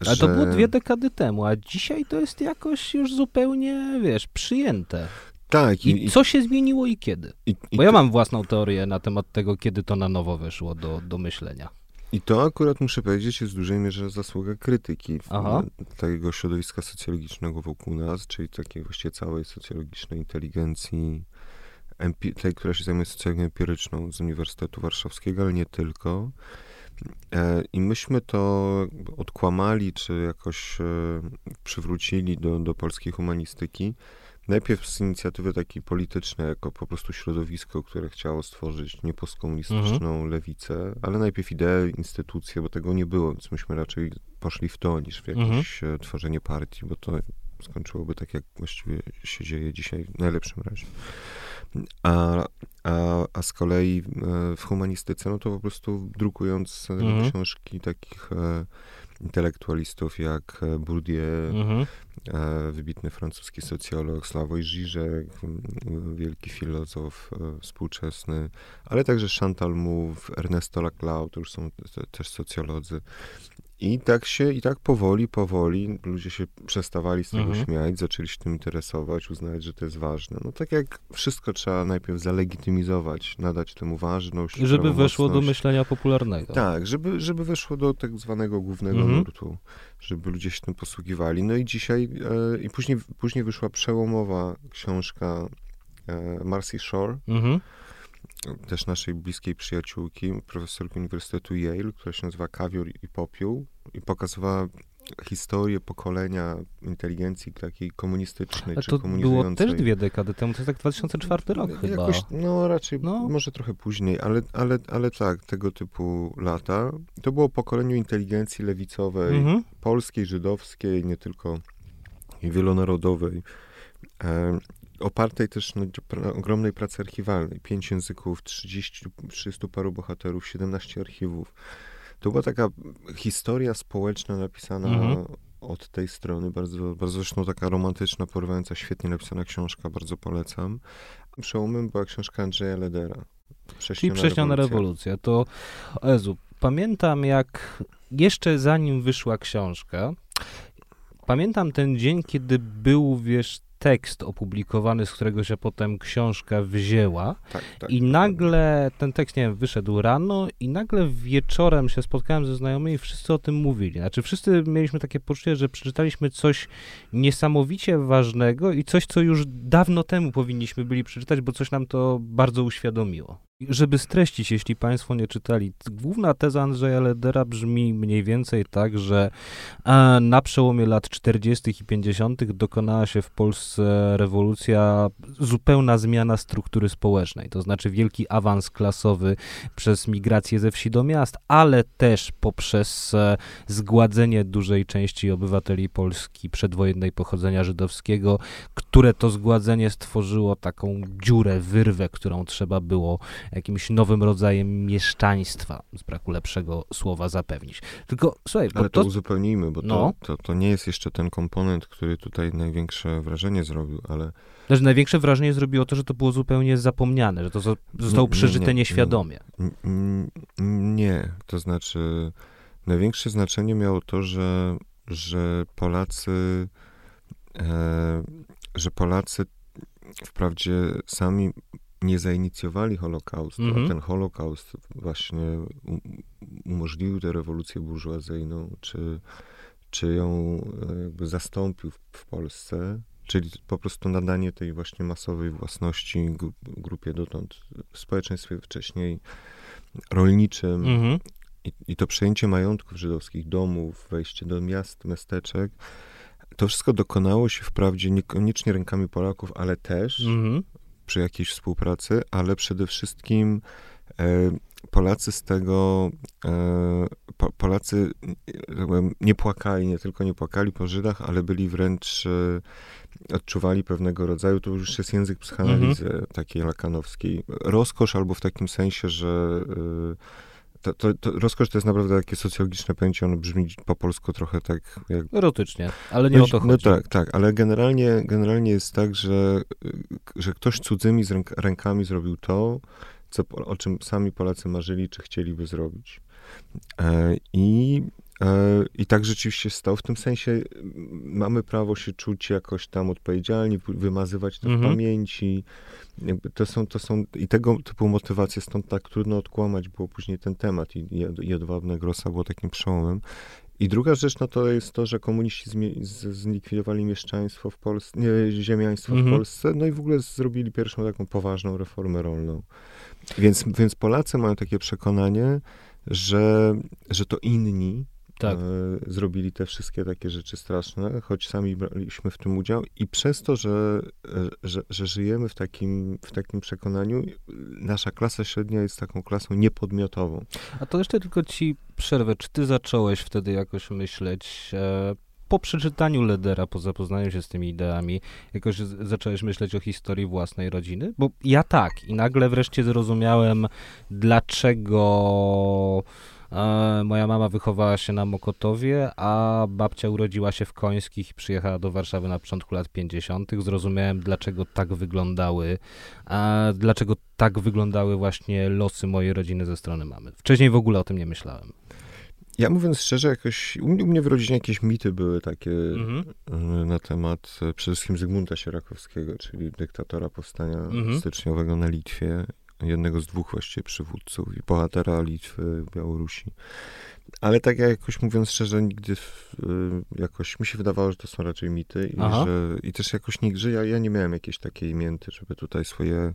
Speaker 1: Ale że... to było dwie dekady temu, a dzisiaj to jest jakoś już zupełnie, wiesz, przyjęte. Tak. I, I co się zmieniło i kiedy? I, Bo ja mam własną teorię na temat tego, kiedy to na nowo weszło do, do myślenia.
Speaker 3: I to akurat muszę powiedzieć jest w dużej mierze zasługa krytyki Aha. tego środowiska socjologicznego wokół nas, czyli takiej właściwie całej socjologicznej inteligencji tej, która się zajmuje socjologią empiryczną z Uniwersytetu Warszawskiego, ale nie tylko. E, I myśmy to odkłamali, czy jakoś e, przywrócili do, do polskiej humanistyki. Najpierw z inicjatywy takiej politycznej, jako po prostu środowisko, które chciało stworzyć niepostkomunistyczną mhm. lewicę, ale najpierw ideę, instytucje, bo tego nie było, więc myśmy raczej poszli w to, niż w jakieś mhm. E, tworzenie partii, bo to skończyłoby tak, jak właściwie się dzieje dzisiaj w najlepszym razie. A, a, a z kolei w humanistyce, no to po prostu drukując mhm. książki takich intelektualistów jak Bourdieu, mhm. wybitny francuski socjolog, Slavoj Žižek, wielki filozof współczesny, ale także Chantal Mouffe, Ernesto Laclau, to już są też socjolodzy. I tak się, i tak powoli, powoli ludzie się przestawali z tego mhm. śmiać, zaczęli się tym interesować, uznawać, że to jest ważne. No tak jak wszystko trzeba najpierw zalegitymizować, nadać temu ważność.
Speaker 1: Żeby weszło do myślenia popularnego.
Speaker 3: Tak, żeby, żeby weszło do tak zwanego głównego mhm. nurtu, żeby ludzie się tym posługiwali. No i dzisiaj, e, i później, później wyszła przełomowa książka e, Marcy Shore, mhm też naszej bliskiej przyjaciółki, profesorki Uniwersytetu Yale, która się nazywa Kawior i Popiół i pokazywała historię pokolenia inteligencji takiej komunistycznej, A czy
Speaker 1: to było też dwie dekady temu, to jest tak 2004 rok no, chyba. Jakoś,
Speaker 3: no raczej, no. może trochę później, ale, ale, ale tak, tego typu lata. To było pokoleniu inteligencji lewicowej, mhm. polskiej, żydowskiej, nie tylko wielonarodowej. Opartej też na ogromnej pracy archiwalnej. Pięć języków, 30, 300 paru bohaterów, 17 archiwów. To była taka historia społeczna napisana mhm. od tej strony, bardzo, bardzo zresztą taka romantyczna, porywająca, świetnie napisana książka, bardzo polecam. Przełomem była książka Andrzeja Ledera.
Speaker 1: Czyli Prześniona rewolucja. rewolucja. To, Ezu, pamiętam jak jeszcze zanim wyszła książka, pamiętam ten dzień, kiedy był, wiesz, tekst opublikowany, z którego się potem książka wzięła. Tak, tak, I nagle ten tekst, nie wiem, wyszedł rano i nagle wieczorem się spotkałem ze znajomymi i wszyscy o tym mówili. Znaczy wszyscy mieliśmy takie poczucie, że przeczytaliśmy coś niesamowicie ważnego i coś, co już dawno temu powinniśmy byli przeczytać, bo coś nam to bardzo uświadomiło. Żeby streścić, jeśli Państwo nie czytali, główna teza Andrzeja Ledera brzmi mniej więcej tak, że e, na przełomie lat 40. i 50. dokonała się w Polsce rewolucja, zupełna zmiana struktury społecznej, to znaczy wielki awans klasowy przez migrację ze wsi do miast, ale też poprzez e, zgładzenie dużej części obywateli Polski przedwojennej pochodzenia żydowskiego, które to zgładzenie stworzyło taką dziurę, wyrwę, którą trzeba było jakimś nowym rodzajem mieszczaństwa, z braku lepszego słowa zapewnić. Tylko słuchaj,
Speaker 3: Ale to, to uzupełnijmy, bo no. to, to, to nie jest jeszcze ten komponent, który tutaj największe wrażenie zrobił, ale
Speaker 1: znaczy, największe wrażenie zrobiło to, że to było zupełnie zapomniane, że to zostało przeżyte nie, nie, nieświadomie.
Speaker 3: Nie, nie, to znaczy największe znaczenie miało to, że, że Polacy e, że Polacy wprawdzie sami nie zainicjowali Holokaustu, mm -hmm. a mhm. ten Holokaust właśnie umożliwił tę rewolucję burżuazyjną, czy, czy ją e, jakby zastąpił w, w Polsce, czyli po prostu nadanie tej właśnie masowej własności grupie dotąd w społeczeństwie wcześniej rolniczym mm -hmm. i, i to przejęcie majątków żydowskich, domów, wejście do miast, miasteczek, to wszystko dokonało się wprawdzie niekoniecznie rękami Polaków, ale też mm -hmm przy jakiejś współpracy, ale przede wszystkim e, Polacy z tego, e, Polacy nie płakali, nie tylko nie płakali po Żydach, ale byli wręcz, e, odczuwali pewnego rodzaju, to już jest język psychoanalizy mhm. takiej lakanowskiej, rozkosz albo w takim sensie, że to, to, to, rozkosz to jest naprawdę takie socjologiczne pojęcie, ono brzmi po polsku trochę tak jak...
Speaker 1: Erotycznie, ale nie o to no
Speaker 3: chodzi. No tak, tak, ale generalnie, generalnie jest tak, że, że ktoś cudzymi ręk, rękami zrobił to, co, o czym sami Polacy marzyli, czy chcieliby zrobić. E, I I tak rzeczywiście stało. W tym sensie mamy prawo się czuć jakoś tam odpowiedzialni, wymazywać to mhm. w pamięci. To są, to są, I tego typu motywacje, stąd tak trudno odkłamać było później ten temat i, i Jedwabne Grossa było takim przełomem. I druga rzecz, no to jest to, że komuniści zlikwidowali mieszczaństwo w Polsce, nie, ziemiaństwo mhm. w Polsce, no i w ogóle zrobili pierwszą taką poważną reformę rolną. Więc, więc Polacy mają takie przekonanie, że, że to inni tak. E, zrobili te wszystkie takie rzeczy straszne, choć sami braliśmy w tym udział i przez to, że, e, że, że żyjemy w takim, w takim przekonaniu, nasza klasa średnia jest taką klasą niepodmiotową.
Speaker 1: A to jeszcze tylko ci przerwę. Czy ty zacząłeś wtedy jakoś myśleć, e, po przeczytaniu Ledera, po zapoznaniu się z tymi ideami, jakoś zacząłeś myśleć o historii własnej rodziny? Bo ja tak i nagle wreszcie zrozumiałem, dlaczego moja mama wychowała się na Mokotowie, a babcia urodziła się w Końskich i przyjechała do Warszawy na początku lat 50. Zrozumiałem, dlaczego tak wyglądały, a dlaczego tak wyglądały właśnie losy mojej rodziny ze strony mamy. Wcześniej w ogóle o tym nie myślałem.
Speaker 3: Ja mówiąc szczerze, jakoś u mnie w rodzinie jakieś mity były takie mhm. E, na temat e, przede wszystkim Zygmunta Sierakowskiego, czyli dyktatora powstania mhm. styczniowego na Litwie, jednego z dwóch właściwie przywódców i bohatera Litwy, Białorusi. Ale tak jak jakoś mówiąc szczerze, nigdy w, e, jakoś mi się wydawało, że to są raczej mity i, że, i też jakoś nigdy, ja, ja nie miałem jakiejś takiej mięty, żeby tutaj swoje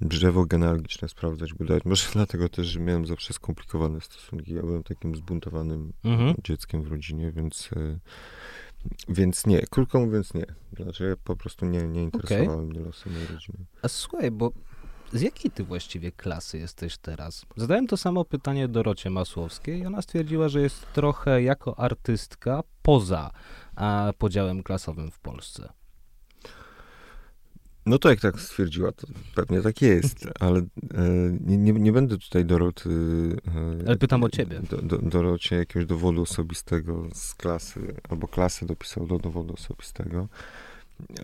Speaker 3: drzewo genealogiczne sprawdzać, bo może (laughs) dlatego też, że miałem zawsze skomplikowane stosunki. Ja byłem takim zbuntowanym mhm. dzieckiem w rodzinie, więc, e, więc nie. Krótko mówiąc nie. Znaczy ja po prostu nie, nie interesowały okay. mnie losy mojej rodziny.
Speaker 1: A słuchaj, bo z jakiej ty właściwie klasy jesteś teraz? Zadałem to samo pytanie Dorocie Masłowskiej i ona stwierdziła, że jest trochę jako artystka poza a, podziałem klasowym w Polsce.
Speaker 3: No to jak tak stwierdziła, to pewnie tak jest, ale e, nie, nie, nie, będę tutaj Doroty...
Speaker 1: E, ale pytam o ciebie.
Speaker 3: Do, do, Dorocie jakiegoś dowodu osobistego z klasy, albo klasy dopisał do dowodu osobistego.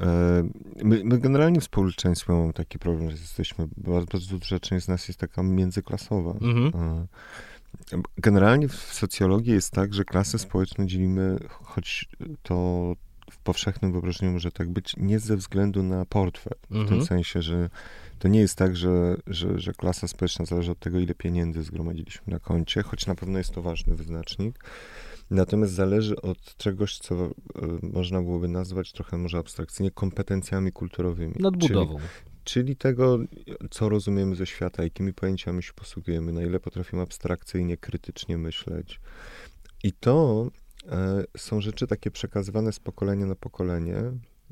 Speaker 3: E, my, my, generalnie w społeczeństwie mamy taki problem, że jesteśmy, bardzo, duża część z nas jest taka międzyklasowa. Mhm. Generalnie w socjologii jest tak, że klasy społeczne dzielimy, choć to w powszechnym wyobrażeniu może tak być, nie ze względu na portfel. W tym mhm. sensie, że to nie jest tak, że, że, że klasa społeczna zależy od tego, ile pieniędzy zgromadziliśmy na koncie, choć na pewno jest to ważny wyznacznik. Natomiast zależy od czegoś, co y, można byłoby nazwać trochę może abstrakcyjnie kompetencjami kulturowymi.
Speaker 1: Nadbudową.
Speaker 3: Czyli, czyli tego, co rozumiemy ze świata, jakimi pojęciami się posługujemy, na ile potrafimy abstrakcyjnie, krytycznie myśleć. I to E, są rzeczy takie przekazywane z pokolenia na pokolenie,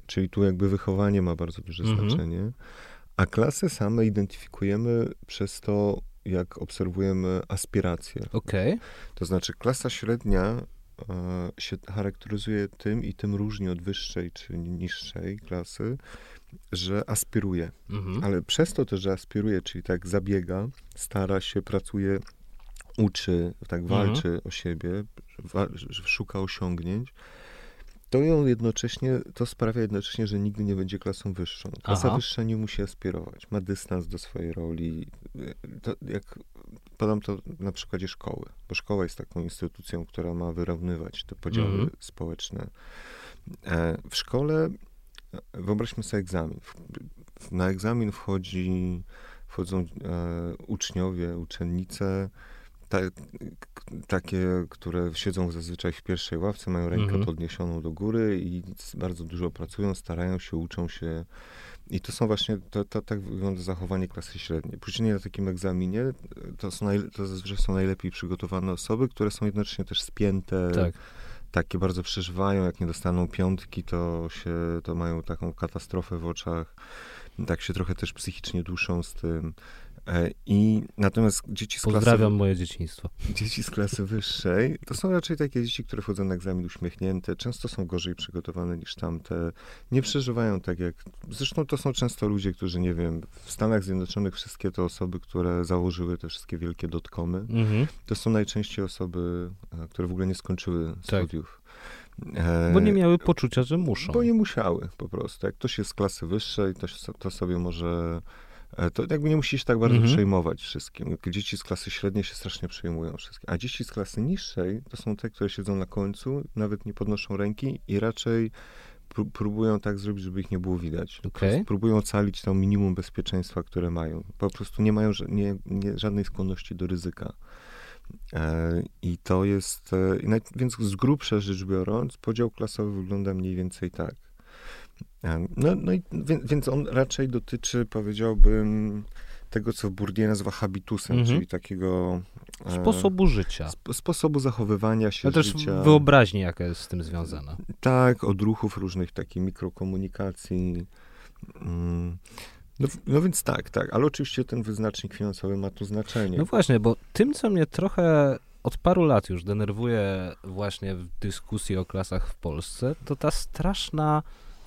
Speaker 3: czyli tu jakby wychowanie ma bardzo duże mhm. znaczenie, a klasy same identyfikujemy przez to, jak obserwujemy aspiracje.
Speaker 1: Okay.
Speaker 3: To znaczy klasa średnia e, się charakteryzuje tym i tym różni od wyższej czy niższej klasy, że aspiruje. Mhm. Ale przez to też, że aspiruje, czyli tak zabiega, stara się, pracuje, uczy, tak mhm. walczy mhm. o siebie, szuka osiągnięć, to ją jednocześnie, to sprawia jednocześnie, że nigdy nie będzie klasą wyższą. Klasa Aha. wyższa nie musi aspirować, ma dystans do swojej roli. To jak podam to na przykładzie szkoły, bo szkoła jest taką instytucją, która ma wyrównywać te podziały mhm. społeczne. E, w szkole wyobraźmy sobie egzamin. Na egzamin wchodzi, wchodzą e, uczniowie, uczennice, ta, takie, które siedzą zazwyczaj w pierwszej ławce, mają rękę mhm. podniesioną do góry i bardzo dużo pracują, starają się, uczą się. I to są właśnie, to, to tak wygląda zachowanie klasy średniej. Później na takim egzaminie to, są naj, to zazwyczaj są najlepiej przygotowane osoby, które są jednocześnie też spięte, tak. takie bardzo przeżywają, jak nie dostaną piątki, to się, to mają taką katastrofę w oczach, tak się trochę też psychicznie duszą z tym. E, I natomiast dzieci z klasy...
Speaker 1: Pozdrawiam moje dzieciństwo.
Speaker 3: Dzieci z klasy wyższej to są raczej takie dzieci, które wchodzą na egzamin uśmiechnięte, często są gorzej przygotowane niż tamte, nie przeżywają tak jak... Zresztą to są często ludzie, którzy, nie wiem, w Stanach Zjednoczonych wszystkie te osoby, które założyły te wszystkie wielkie dotkomy, mhm. to są najczęściej osoby, e, które w ogóle nie skończyły tak. studiów.
Speaker 1: E, bo nie miały poczucia, że muszą.
Speaker 3: Bo nie musiały po prostu. Jak ktoś jest z klasy wyższej, to, to sobie może to jakby nie musisz tak bardzo mhm. przejmować wszystkim. Dzieci z klasy średniej się strasznie przejmują wszystkim. A dzieci z klasy niższej to są te, które siedzą na końcu, nawet nie podnoszą ręki i raczej próbują tak zrobić, żeby ich nie było widać. Okay. Próbują ocalić to minimum bezpieczeństwa, które mają. Po prostu nie mają nie, nie, żadnej skłonności do ryzyka. E, I to jest, e, więc z grubsza rzecz biorąc, podział klasowy wygląda mniej więcej tak. No, no i więc, on raczej dotyczy, powiedziałbym, tego, co Bourdieu nazywa habitusem, mhm. czyli takiego...
Speaker 1: E, sposobu życia.
Speaker 3: Sp sposobu zachowywania się,
Speaker 1: Ale też wyobraźni, jaka jest z tym związana.
Speaker 3: Tak, odruchów różnych, takiej mikrokomunikacji. Mm. No, no, więc tak, tak, ale oczywiście ten wyznacznik finansowy ma tu znaczenie.
Speaker 1: No właśnie, bo tym, co mnie trochę od paru lat już denerwuje właśnie w dyskusji o klasach w Polsce, to ta straszna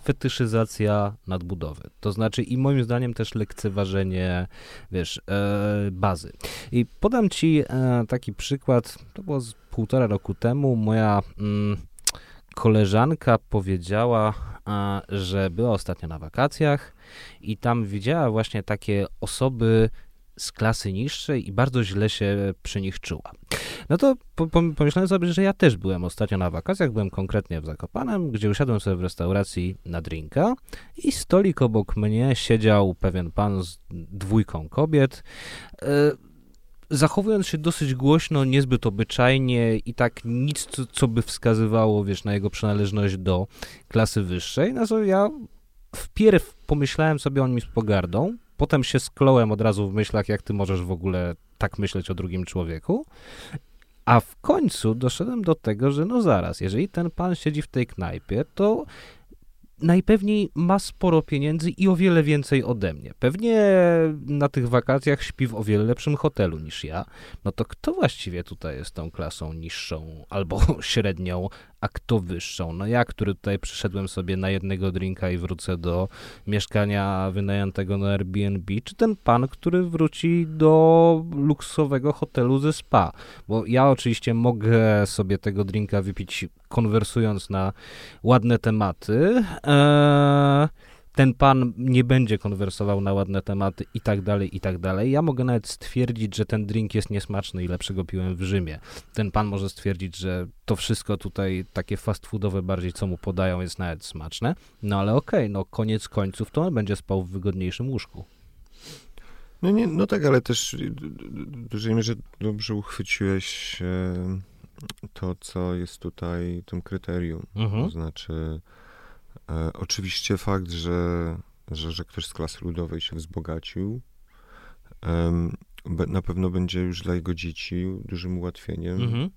Speaker 1: fetyszyzacja nadbudowy. To znaczy i moim zdaniem też lekceważenie, wiesz, e, bazy. I podam ci e, taki przykład, to było z półtora roku temu, moja mm, koleżanka powiedziała, a, że była ostatnio na wakacjach i tam widziała właśnie takie osoby z klasy niższej i bardzo źle się przy nich czuła. No to pomyślałem sobie, że ja też byłem ostatnio na wakacjach, byłem konkretnie w Zakopanem, gdzie usiadłem sobie w restauracji na drinka i stolik obok mnie siedział pewien pan z dwójką kobiet. E, zachowując się dosyć głośno, niezbyt obyczajnie i tak nic, co, by wskazywało, wiesz, na jego przynależność do klasy wyższej, no to ja wpierw pomyślałem sobie o nim z pogardą, potem się sklołem od razu w myślach, jak ty możesz w ogóle tak myśleć o drugim człowieku, a w końcu doszedłem do tego, że no zaraz, jeżeli ten pan siedzi w tej knajpie, to najpewniej ma sporo pieniędzy i o wiele więcej ode mnie. Pewnie na tych wakacjach śpi w o wiele lepszym hotelu niż ja. No to kto właściwie tutaj jest tą klasą niższą albo (laughs) średnią, a kto wyższą? No ja, który tutaj przyszedłem sobie na jednego drinka i wrócę do mieszkania wynajętego na Airbnb, czy ten pan, który wróci do luksowego hotelu ze spa? Bo ja oczywiście mogę sobie tego drinka wypić konwersując na ładne tematy. Eee, ten pan nie będzie konwersował na ładne tematy i tak dalej, i tak dalej. Ja mogę nawet stwierdzić, że ten drink jest niesmaczny i lepszego piłem w Rzymie. Ten pan może stwierdzić, że to wszystko tutaj takie fast foodowe bardziej, co mu podają, jest nawet smaczne. No ale okej, okay, no koniec końców to on będzie spał w wygodniejszym łóżku.
Speaker 3: No, nie, no tak, ale też w dużej mierze dobrze uchwyciłeś e, to, co jest tutaj tym kryterium. Mhm. To znaczy, e, oczywiście fakt, że, że, że ktoś z klasy ludowej się wzbogacił, e, na pewno będzie już dla jego dzieci dużym ułatwieniem, mhm.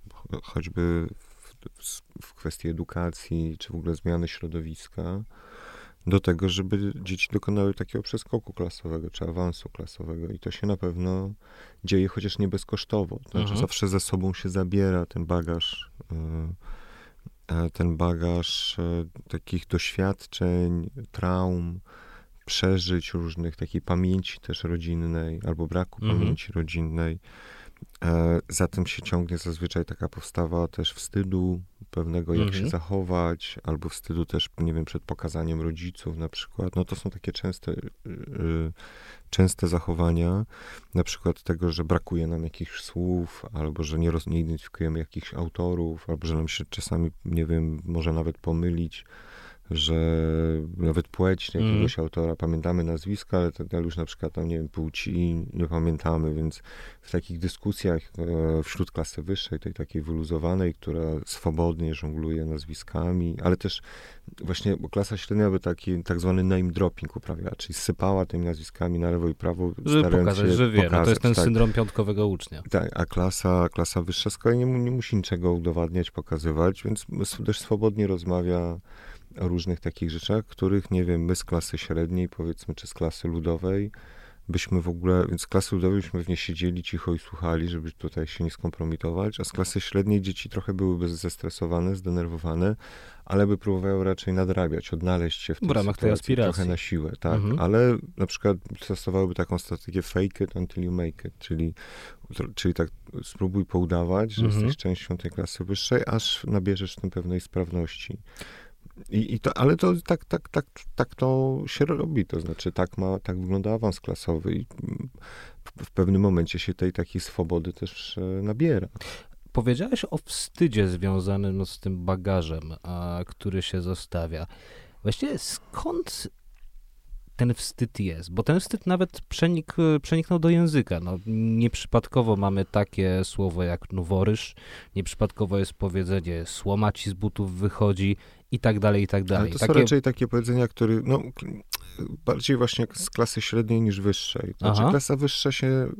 Speaker 3: choćby w, w, w kwestii edukacji, czy w ogóle zmiany środowiska do tego, żeby dzieci dokonały takiego przeskoku klasowego czy awansu klasowego. I to się na pewno dzieje, chociaż nie bezkosztowo. To znaczy, mhm. zawsze ze sobą się zabiera ten bagaż, e, e, ten bagaż e, takich doświadczeń, traum, przeżyć różnych, takiej pamięci też rodzinnej, albo braku mhm. pamięci rodzinnej. Za tym się ciągnie zazwyczaj taka postawa też wstydu, pewnego, jak mhm. się zachować, albo wstydu też, nie wiem, przed pokazaniem rodziców na przykład. No to są takie częste, yy, częste zachowania, na przykład tego, że brakuje nam jakichś słów, albo że nie, roz, nie identyfikujemy jakichś autorów, albo że nam się czasami, nie wiem, może nawet pomylić że nawet płeć jakiegoś mm. autora, pamiętamy nazwiska, ale, ale już na przykład tam, nie wiem, płci nie pamiętamy, więc w takich dyskusjach e, wśród klasy wyższej, tej takiej wyluzowanej, która swobodnie żongluje nazwiskami, ale też właśnie, bo klasa średnia by taki tak zwany name dropping uprawiała, czyli sypała tymi nazwiskami na lewo i prawo,
Speaker 1: Żeby pokazać, że wie, no to jest ten tak. syndrom piątkowego ucznia.
Speaker 3: Tak, a klasa, klasa wyższa z kolei nie, nie musi niczego udowadniać, pokazywać, więc dość swobodnie rozmawia o różnych takich rzeczach, których, nie wiem, my z klasy średniej, powiedzmy, czy z klasy ludowej, byśmy w ogóle, więc z klasy ludowej byśmy w niej siedzieli cicho i słuchali, żeby tutaj się nie skompromitować, a z klasy średniej dzieci trochę byłyby zestresowane, zdenerwowane, ale by próbowały raczej nadrabiać, odnaleźć się w w ramach tej aspiracji. trochę na siłę, tak, mhm. ale na przykład stosowałyby taką strategię fake it until you make it, czyli, czyli tak spróbuj poudawać, że mhm. jesteś częścią tej klasy wyższej, aż nabierzesz w tym pewnej sprawności. I, i to, ale to tak, tak, tak, tak to się robi, to znaczy tak ma, tak wygląda awans klasowy i w pewnym momencie się tej takiej swobody też e, nabiera.
Speaker 1: Powiedziałeś o wstydzie związanym no, z tym bagażem, a, który się zostawia. Właściwie skąd ten wstyd jest, bo ten wstyd nawet przenik, przeniknął do języka. No, nieprzypadkowo mamy takie słowo jak noworyż, nieprzypadkowo jest powiedzenie słoma ci z butów wychodzi i tak dalej, i tak dalej. Ale
Speaker 3: to
Speaker 1: takie...
Speaker 3: są raczej takie powiedzenia, które, no, bardziej właśnie z klasy średniej niż wyższej. Znaczy Aha. klasa wyższa się,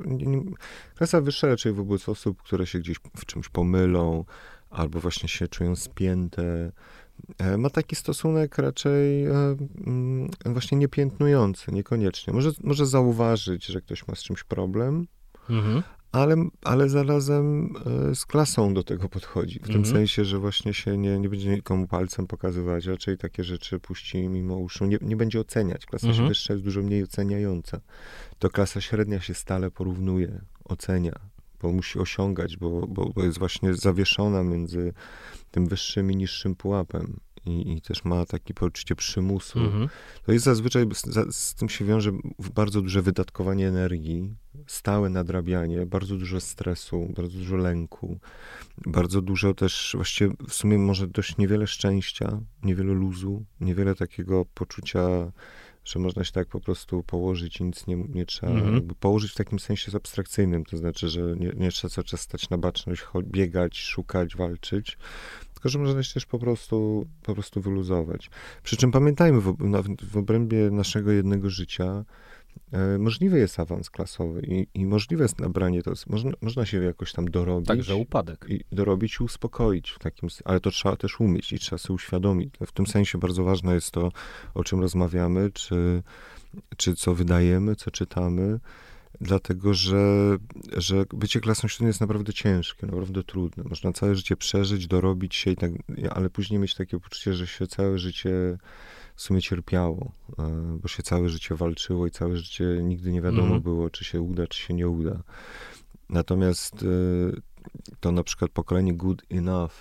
Speaker 3: klasa wyższa raczej wobec osób, które się gdzieś w czymś pomylą, albo właśnie się czują spięte, ma taki stosunek raczej e, mm, właśnie niepiętnujący, niekoniecznie. Może, może zauważyć, że ktoś ma z czymś problem, mhm. ale, ale zarazem e, z klasą do tego podchodzi. W tym mhm. sensie, że właśnie się nie, nie będzie nikomu palcem pokazywać, raczej takie rzeczy puści mimo uszu. Nie, nie będzie oceniać. Klasa mhm. wyższa jest dużo mniej oceniająca. To klasa średnia się stale porównuje, ocenia, bo musi osiągać, bo, bo, bo jest właśnie zawieszona między tym wyższym i niższym pułapem i, i też ma takie poczucie przymusu. Mhm. To jest zazwyczaj, z, z, tym się wiąże bardzo duże wydatkowanie energii, stałe nadrabianie, bardzo dużo stresu, bardzo dużo lęku, bardzo dużo też, właściwie w sumie może dość niewiele szczęścia, niewiele luzu, niewiele takiego poczucia że można się tak po prostu położyć i nic nie, nie trzeba, mhm. położyć w takim sensie abstrakcyjnym, to znaczy, że nie, nie trzeba cały czas stać na baczność, biegać, szukać, walczyć, tylko że można się też po prostu, po prostu wyluzować. Przy czym pamiętajmy, w, w obrębie naszego jednego życia możliwy jest awans klasowy i, i możliwe jest nabranie, to można, można się jakoś tam dorobić.
Speaker 1: Także upadek.
Speaker 3: I dorobić i uspokoić w takim, ale to trzeba też umieć i trzeba sobie uświadomić. W tym sensie bardzo ważne jest to, o czym rozmawiamy, czy, czy co wydajemy, co czytamy, dlatego że, że bycie klasą średnią jest naprawdę ciężkie, naprawdę trudne. Można całe życie przeżyć, dorobić się i tak, ale później mieć takie poczucie, że się całe życie w sumie cierpiało, e, bo się całe życie walczyło i całe życie nigdy nie wiadomo mm. było, czy się uda, czy się nie uda. Natomiast e, to na przykład pokolenie good enough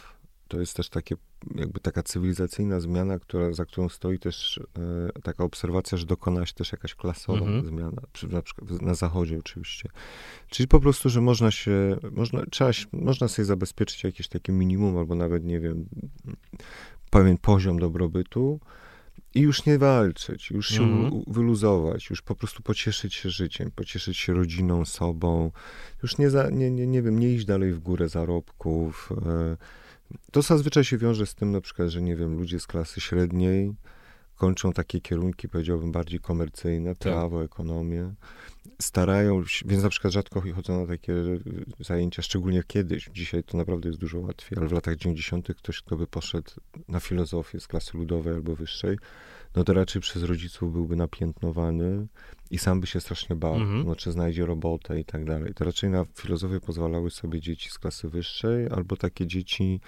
Speaker 3: to jest też takie jakby taka cywilizacyjna zmiana, która, za którą stoi też e, taka obserwacja, że dokona się też jakaś klasowa mhm. zmiana, na przykład na zachodzie oczywiście. Czyli po prostu, że można się, można, trzeba, można sobie zabezpieczyć jakieś takie minimum, albo nawet, nie wiem, pewien poziom dobrobytu, i już nie walczyć, już się mhm. wyluzować, już po prostu pocieszyć się życiem, pocieszyć się rodziną, sobą, już nie, za, nie, nie, nie wiem, nie iść dalej w górę zarobków, e, to zazwyczaj się wiąże z tym na przykład, że nie wiem, ludzie z klasy średniej kończą takie kierunki, powiedziałbym, bardziej komercyjne, tak. prawo, ekonomię. Starają się, więc na przykład rzadko chodzą na takie zajęcia, szczególnie kiedyś. Dzisiaj to naprawdę jest dużo łatwiej, ale w latach 90. ktoś, kto by poszedł na filozofię z klasy ludowej albo wyższej, no to raczej przez rodziców byłby napiętnowany i sam by się strasznie bał, mhm. no, czy znajdzie robotę i tak dalej. To raczej na filozofię pozwalały sobie dzieci z klasy wyższej, albo takie dzieci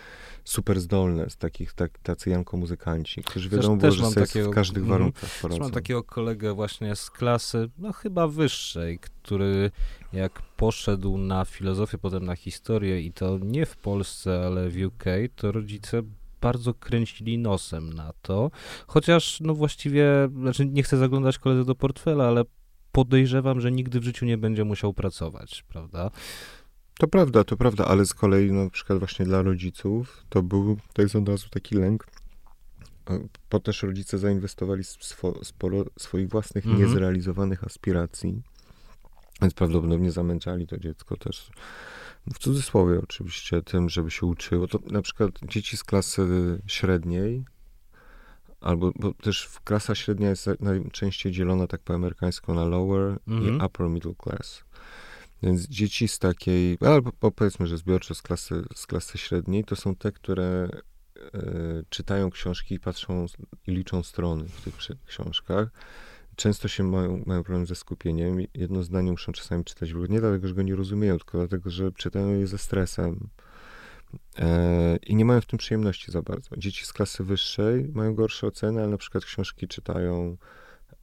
Speaker 3: super zdolne, z takich, tak, tacy janko-muzykanci, którzy wiadomo było, że takiego, w każdych mhm. warunkach poradzą.
Speaker 1: Mam takiego kolegę właśnie z klasy, no chyba wyższej, który jak poszedł na filozofię, potem na historię i to nie w Polsce, ale w UK, to rodzice bardzo kręcili nosem na to, chociaż no właściwie, znaczy nie chcę zaglądać koledze do portfela, ale podejrzewam, że nigdy w życiu nie będzie musiał pracować, prawda?
Speaker 3: To prawda, to prawda, ale z kolei no, na przykład właśnie dla rodziców to był, to jest od razu taki lęk, bo też rodzice zainwestowali swo, sporo swoich własnych mm -hmm. niezrealizowanych aspiracji, więc prawdopodobnie zamęczali to dziecko też w cudzysłowie oczywiście, tym, żeby się uczyło. To na przykład dzieci z klasy średniej, albo bo też klasa średnia jest najczęściej dzielona tak po amerykańsku na lower i mhm. upper middle class. Więc dzieci z takiej, albo powiedzmy, że zbiorczo z klasy, z klasy średniej, to są te, które e, czytają książki i patrzą i liczą strony w tych książkach często się mają, mają problem ze skupieniem. Jedno zdanie muszą czasami czytać nie dlatego, że go nie rozumieją, tylko dlatego, że czytają je ze stresem. E, I nie mają w tym przyjemności za bardzo. Dzieci z klasy wyższej mają gorsze oceny, ale na przykład książki czytają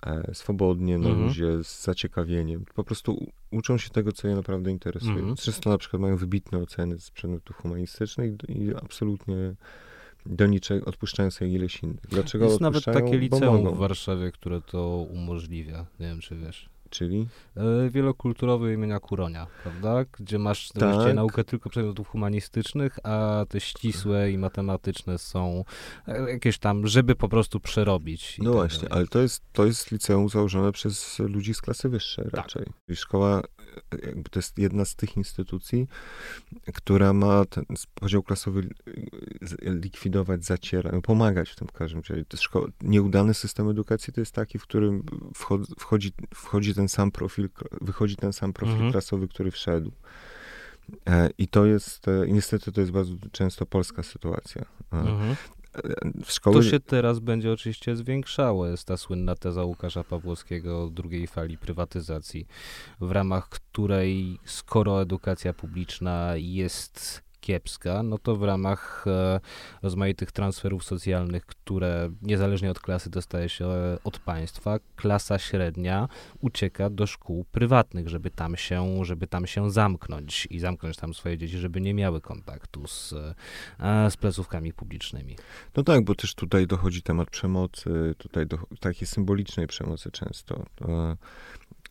Speaker 3: e, swobodnie, na mhm. luzie, z zaciekawieniem. Po prostu uczą się tego, co je naprawdę interesuje. Mhm. Często na przykład mają wybitne oceny z przedmiotów humanistycznych i absolutnie do niczego, odpuszczają sobie ileś innych. Dlaczego
Speaker 1: Jest nawet takie liceum w Warszawie, które to umożliwia. Nie wiem, czy wiesz.
Speaker 3: Czyli?
Speaker 1: E, wielokulturowy imienia Kuronia, prawda? Gdzie masz tak. naukę tylko przedmiotów humanistycznych, a te ścisłe i matematyczne są e, jakieś tam, żeby po prostu przerobić.
Speaker 3: No tak właśnie, dalej. ale to jest, to jest liceum założone przez ludzi z klasy wyższej tak. raczej. Szkoła jakby to jest jedna z tych instytucji, która ma ten podział klasowy likwidować, zacierać, pomagać w tym każdym razie. Nieudany system edukacji to jest taki, w którym wchodzi, wchodzi ten sam profil, wychodzi ten sam profil mhm. klasowy, który wszedł. E, I to jest, e, niestety to jest bardzo często polska sytuacja. E, mhm.
Speaker 1: szkoły... To się teraz będzie oczywiście zwiększało. Jest ta słynna teza Łukasza Pawłowskiego o drugiej fali prywatyzacji, w ramach której skoro edukacja publiczna jest kiepska, no to w ramach e, rozmaitych transferów socjalnych, które niezależnie od klasy dostaje się e, od państwa, klasa średnia ucieka do szkół prywatnych, żeby tam się, żeby tam się zamknąć i zamknąć tam swoje dzieci, żeby nie miały kontaktu z, e, z placówkami publicznymi.
Speaker 3: No tak, bo też tutaj dochodzi temat przemocy, tutaj do takiej symbolicznej przemocy często.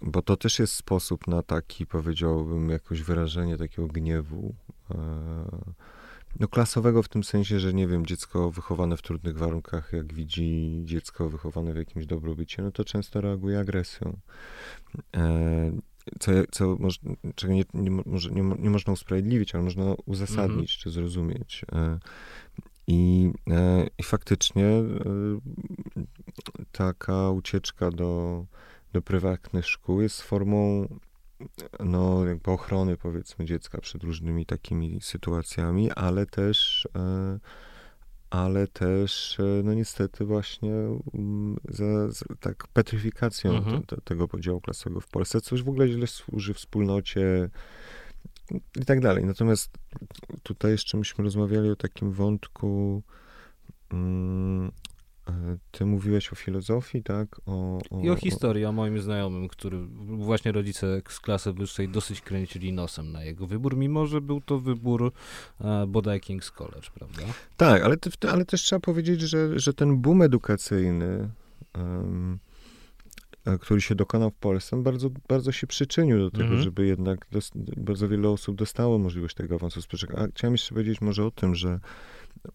Speaker 3: Bo to też jest sposób na taki, powiedziałbym, jakoś wyrażenie takiego gniewu. E, no klasowego w tym sensie, że nie wiem, dziecko wychowane w trudnych warunkach, jak widzi dziecko wychowane w jakimś dobrobycie, no to często reaguje agresją. E, co, co czego nie, nie, może, nie, nie można usprawiedliwić, ale można uzasadnić mhm. czy zrozumieć. E, I, I faktycznie taka ucieczka do do prywatnych szkół jest formą no, jakby ochrony, powiedzmy, dziecka przed różnymi takimi sytuacjami, ale też, e, ale też, e, no niestety właśnie um, za, za tak petryfikacją mhm. te, te, tego podziału klasowego w Polsce, coś w ogóle źle służy wspólnocie i tak dalej. Natomiast tutaj jeszcze myśmy rozmawiali o takim wątku E, ty mówiłeś o filozofii, tak? O,
Speaker 1: o, I o historii, o moim znajomym, który właśnie rodzice z klasy wyższej dosyć kręcili nosem na jego wybór, mimo że był to wybór e, bodaj King's College, prawda?
Speaker 3: Tak, ale, ale też trzeba powiedzieć, że, że ten boom edukacyjny, um, który się dokonał w Polsce, bardzo, bardzo się przyczynił do tego, -hmm. żeby jednak dos, bardzo wiele osób dostało możliwość tego awansu społecznego. A chciałem jeszcze powiedzieć może o tym, że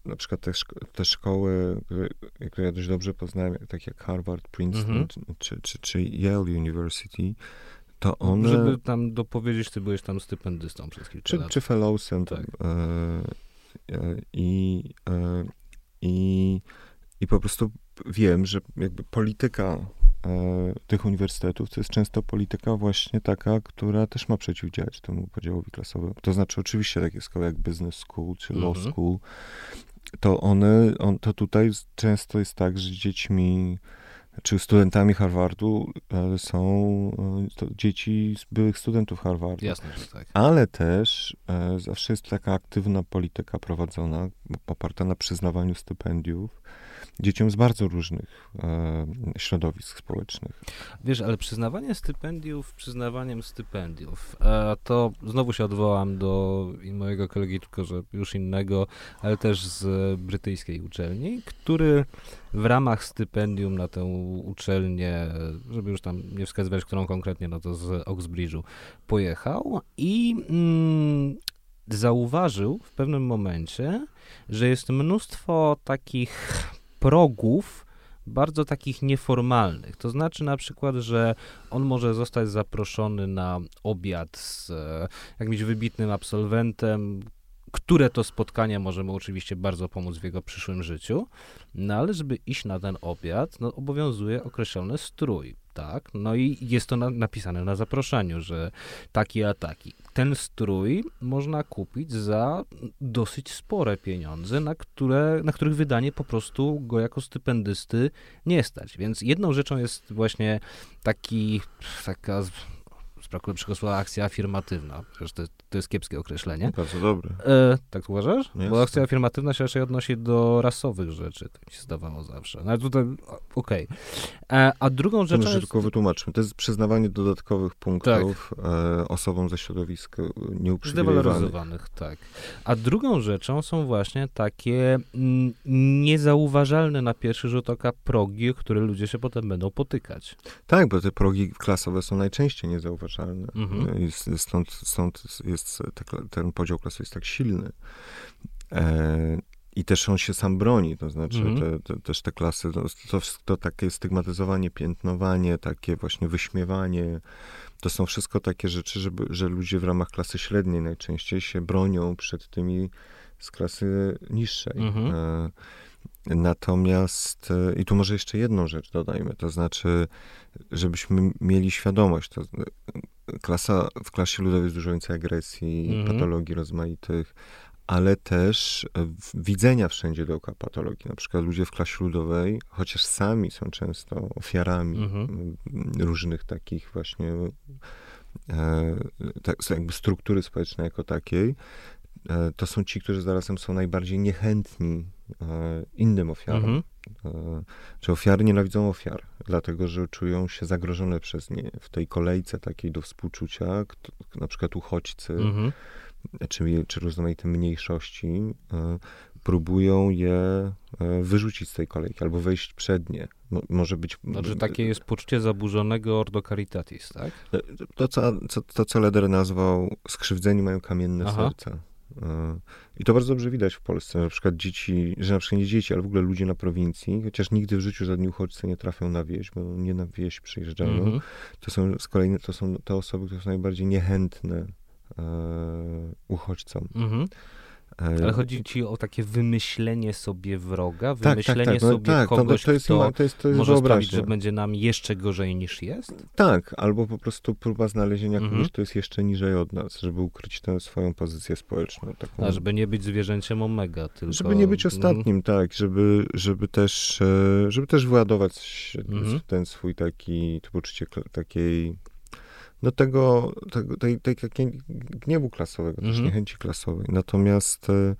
Speaker 3: na przykład te, szko te szkoły, które, które, ja dość dobrze poznałem, takie jak Harvard, Princeton -hmm. czy, czy, czy Yale University, to one...
Speaker 1: Żeby tam dopowiedzieć, ty byłeś tam stypendystą przez kilka
Speaker 3: czy,
Speaker 1: lat.
Speaker 3: Czy fellowsem. Tak. E, e, i, e, i, I po prostu wiem, że jakby polityka tych uniwersytetów, to jest często polityka właśnie taka, która też ma przeciwdziałać temu podziałowi klasowemu. To znaczy oczywiście takie szkoły jak business school czy law mhm. school, to one, on, to tutaj często jest tak, że dziećmi czy studentami Harvardu e, są e, dzieci z byłych studentów Harvardu.
Speaker 1: Jasne, że tak.
Speaker 3: Ale też zawsze jest taka aktywna polityka prowadzona, oparta na przyznawaniu stypendiów dzieciom z bardzo różnych e, środowisk społecznych.
Speaker 1: Wiesz, ale przyznawanie stypendiów, przyznawaniem stypendiów, e, to znowu się odwołam do mojego kolegi, tylko że już innego, ale też z brytyjskiej uczelni, który w ramach stypendium na tę uczelnię, żeby już tam nie wskazywać, którą konkretnie, no to z Oxbridge'u pojechał i mm, zauważył w pewnym momencie, że jest mnóstwo takich progów bardzo takich nieformalnych. To znaczy na przykład, że on może zostać zaproszony na obiad z e, jakimś wybitnym absolwentem, które to spotkania może mu oczywiście bardzo pomóc w jego przyszłym życiu, no ale żeby iść na ten obiad, no obowiązuje określony strój, tak? No i jest to na, napisane na zaproszeniu, że taki a taki ten strój można kupić za dosyć spore pieniądze, na, które, na których wydanie po prostu go jako stypendysty nie stać. Więc jedną rzeczą jest właśnie taki, taka brakuje słowa, akcja afirmatywna. To, to jest kiepskie określenie.
Speaker 3: Bardzo dobre.
Speaker 1: E, tak uważasz? Jest. Bo akcja afirmatywna się raczej odnosi do rasowych rzeczy, tak mi się zdawało zawsze. No ale tutaj, okej. Okay. E, a drugą rzeczą
Speaker 3: jest... tylko wytłumaczmy. To jest przyznawanie dodatkowych punktów tak. e, osobom ze środowiska nieuprzywilejowanych.
Speaker 1: tak. A drugą rzeczą są właśnie takie mm, niezauważalne na pierwszy rzut oka progi, o które ludzie się potem będą potykać.
Speaker 3: Tak, bo te progi klasowe są najczęściej niezauważalne Mhm. Stąd, stąd jest ten podział klasy jest tak silny. E, I też on się sam broni, to znaczy mhm. te, te, też te klasy, to, to, to takie stygmatyzowanie, piętnowanie, takie właśnie wyśmiewanie, to są wszystko takie rzeczy, żeby, że ludzie w ramach klasy średniej najczęściej się bronią przed tymi z klasy niższej. Mhm. E, Natomiast, e, i tu może jeszcze jedną rzecz dodajmy, to znaczy, żebyśmy mieli świadomość, to klasa, w klasie ludowej jest dużo więcej agresji, mhm. patologii rozmaitych, ale też widzenia wszędzie dookoła patologii. Na przykład ludzie w klasie ludowej, chociaż sami są często ofiarami mhm. różnych takich właśnie e, tak, jakby struktury społecznej jako takiej, e, to są ci, którzy zarazem są najbardziej niechętni e, innym ofiarom. Mhm. E, czy ofiary nienawidzą ofiar, dlatego że czują się zagrożone przez nie w tej kolejce takiej do współczucia, na przykład uchodźcy, mhm. czy, czy rozmaite mniejszości, e, próbują je e, wyrzucić z tej kolejki albo wejść przed nie. może być...
Speaker 1: Znaczy takie jest poczucie zaburzonego ordo caritatis, tak?
Speaker 3: To, co, co, to, co Leder nazwał skrzywdzeni mają kamienne Aha. serca. E, I to bardzo dobrze widać w Polsce. Na przykład dzieci, że na przykład nie dzieci, ale w ogóle ludzie na prowincji, chociaż nigdy w życiu żadni uchodźcy nie trafią na wieś, bo nie na wieś przyjeżdżają. -hmm. To są z kolei to są te osoby, które są najbardziej niechętne e, uchodźcom. -hmm.
Speaker 1: Ale chodzi ci o takie wymyślenie sobie wroga, wymyślenie tak, tak, tak. No, sobie tak, kogoś, to, jest, kto to jest, to jest może sprawić, że będzie nam jeszcze gorzej niż jest?
Speaker 3: Tak, albo po prostu próba znalezienia mhm. kogoś, kto jest jeszcze niżej od nas, żeby ukryć tę swoją pozycję społeczną.
Speaker 1: Taką... A żeby nie być zwierzęciem omega, tylko...
Speaker 3: Żeby nie być ostatnim, mhm. tak, żeby, żeby, też, e, żeby też wyładować mhm. ten swój taki, to poczucie takiej do tego, tego tej, tej, tej gniewu klasowego, też mhm. niechęci klasowej. Natomiast, e,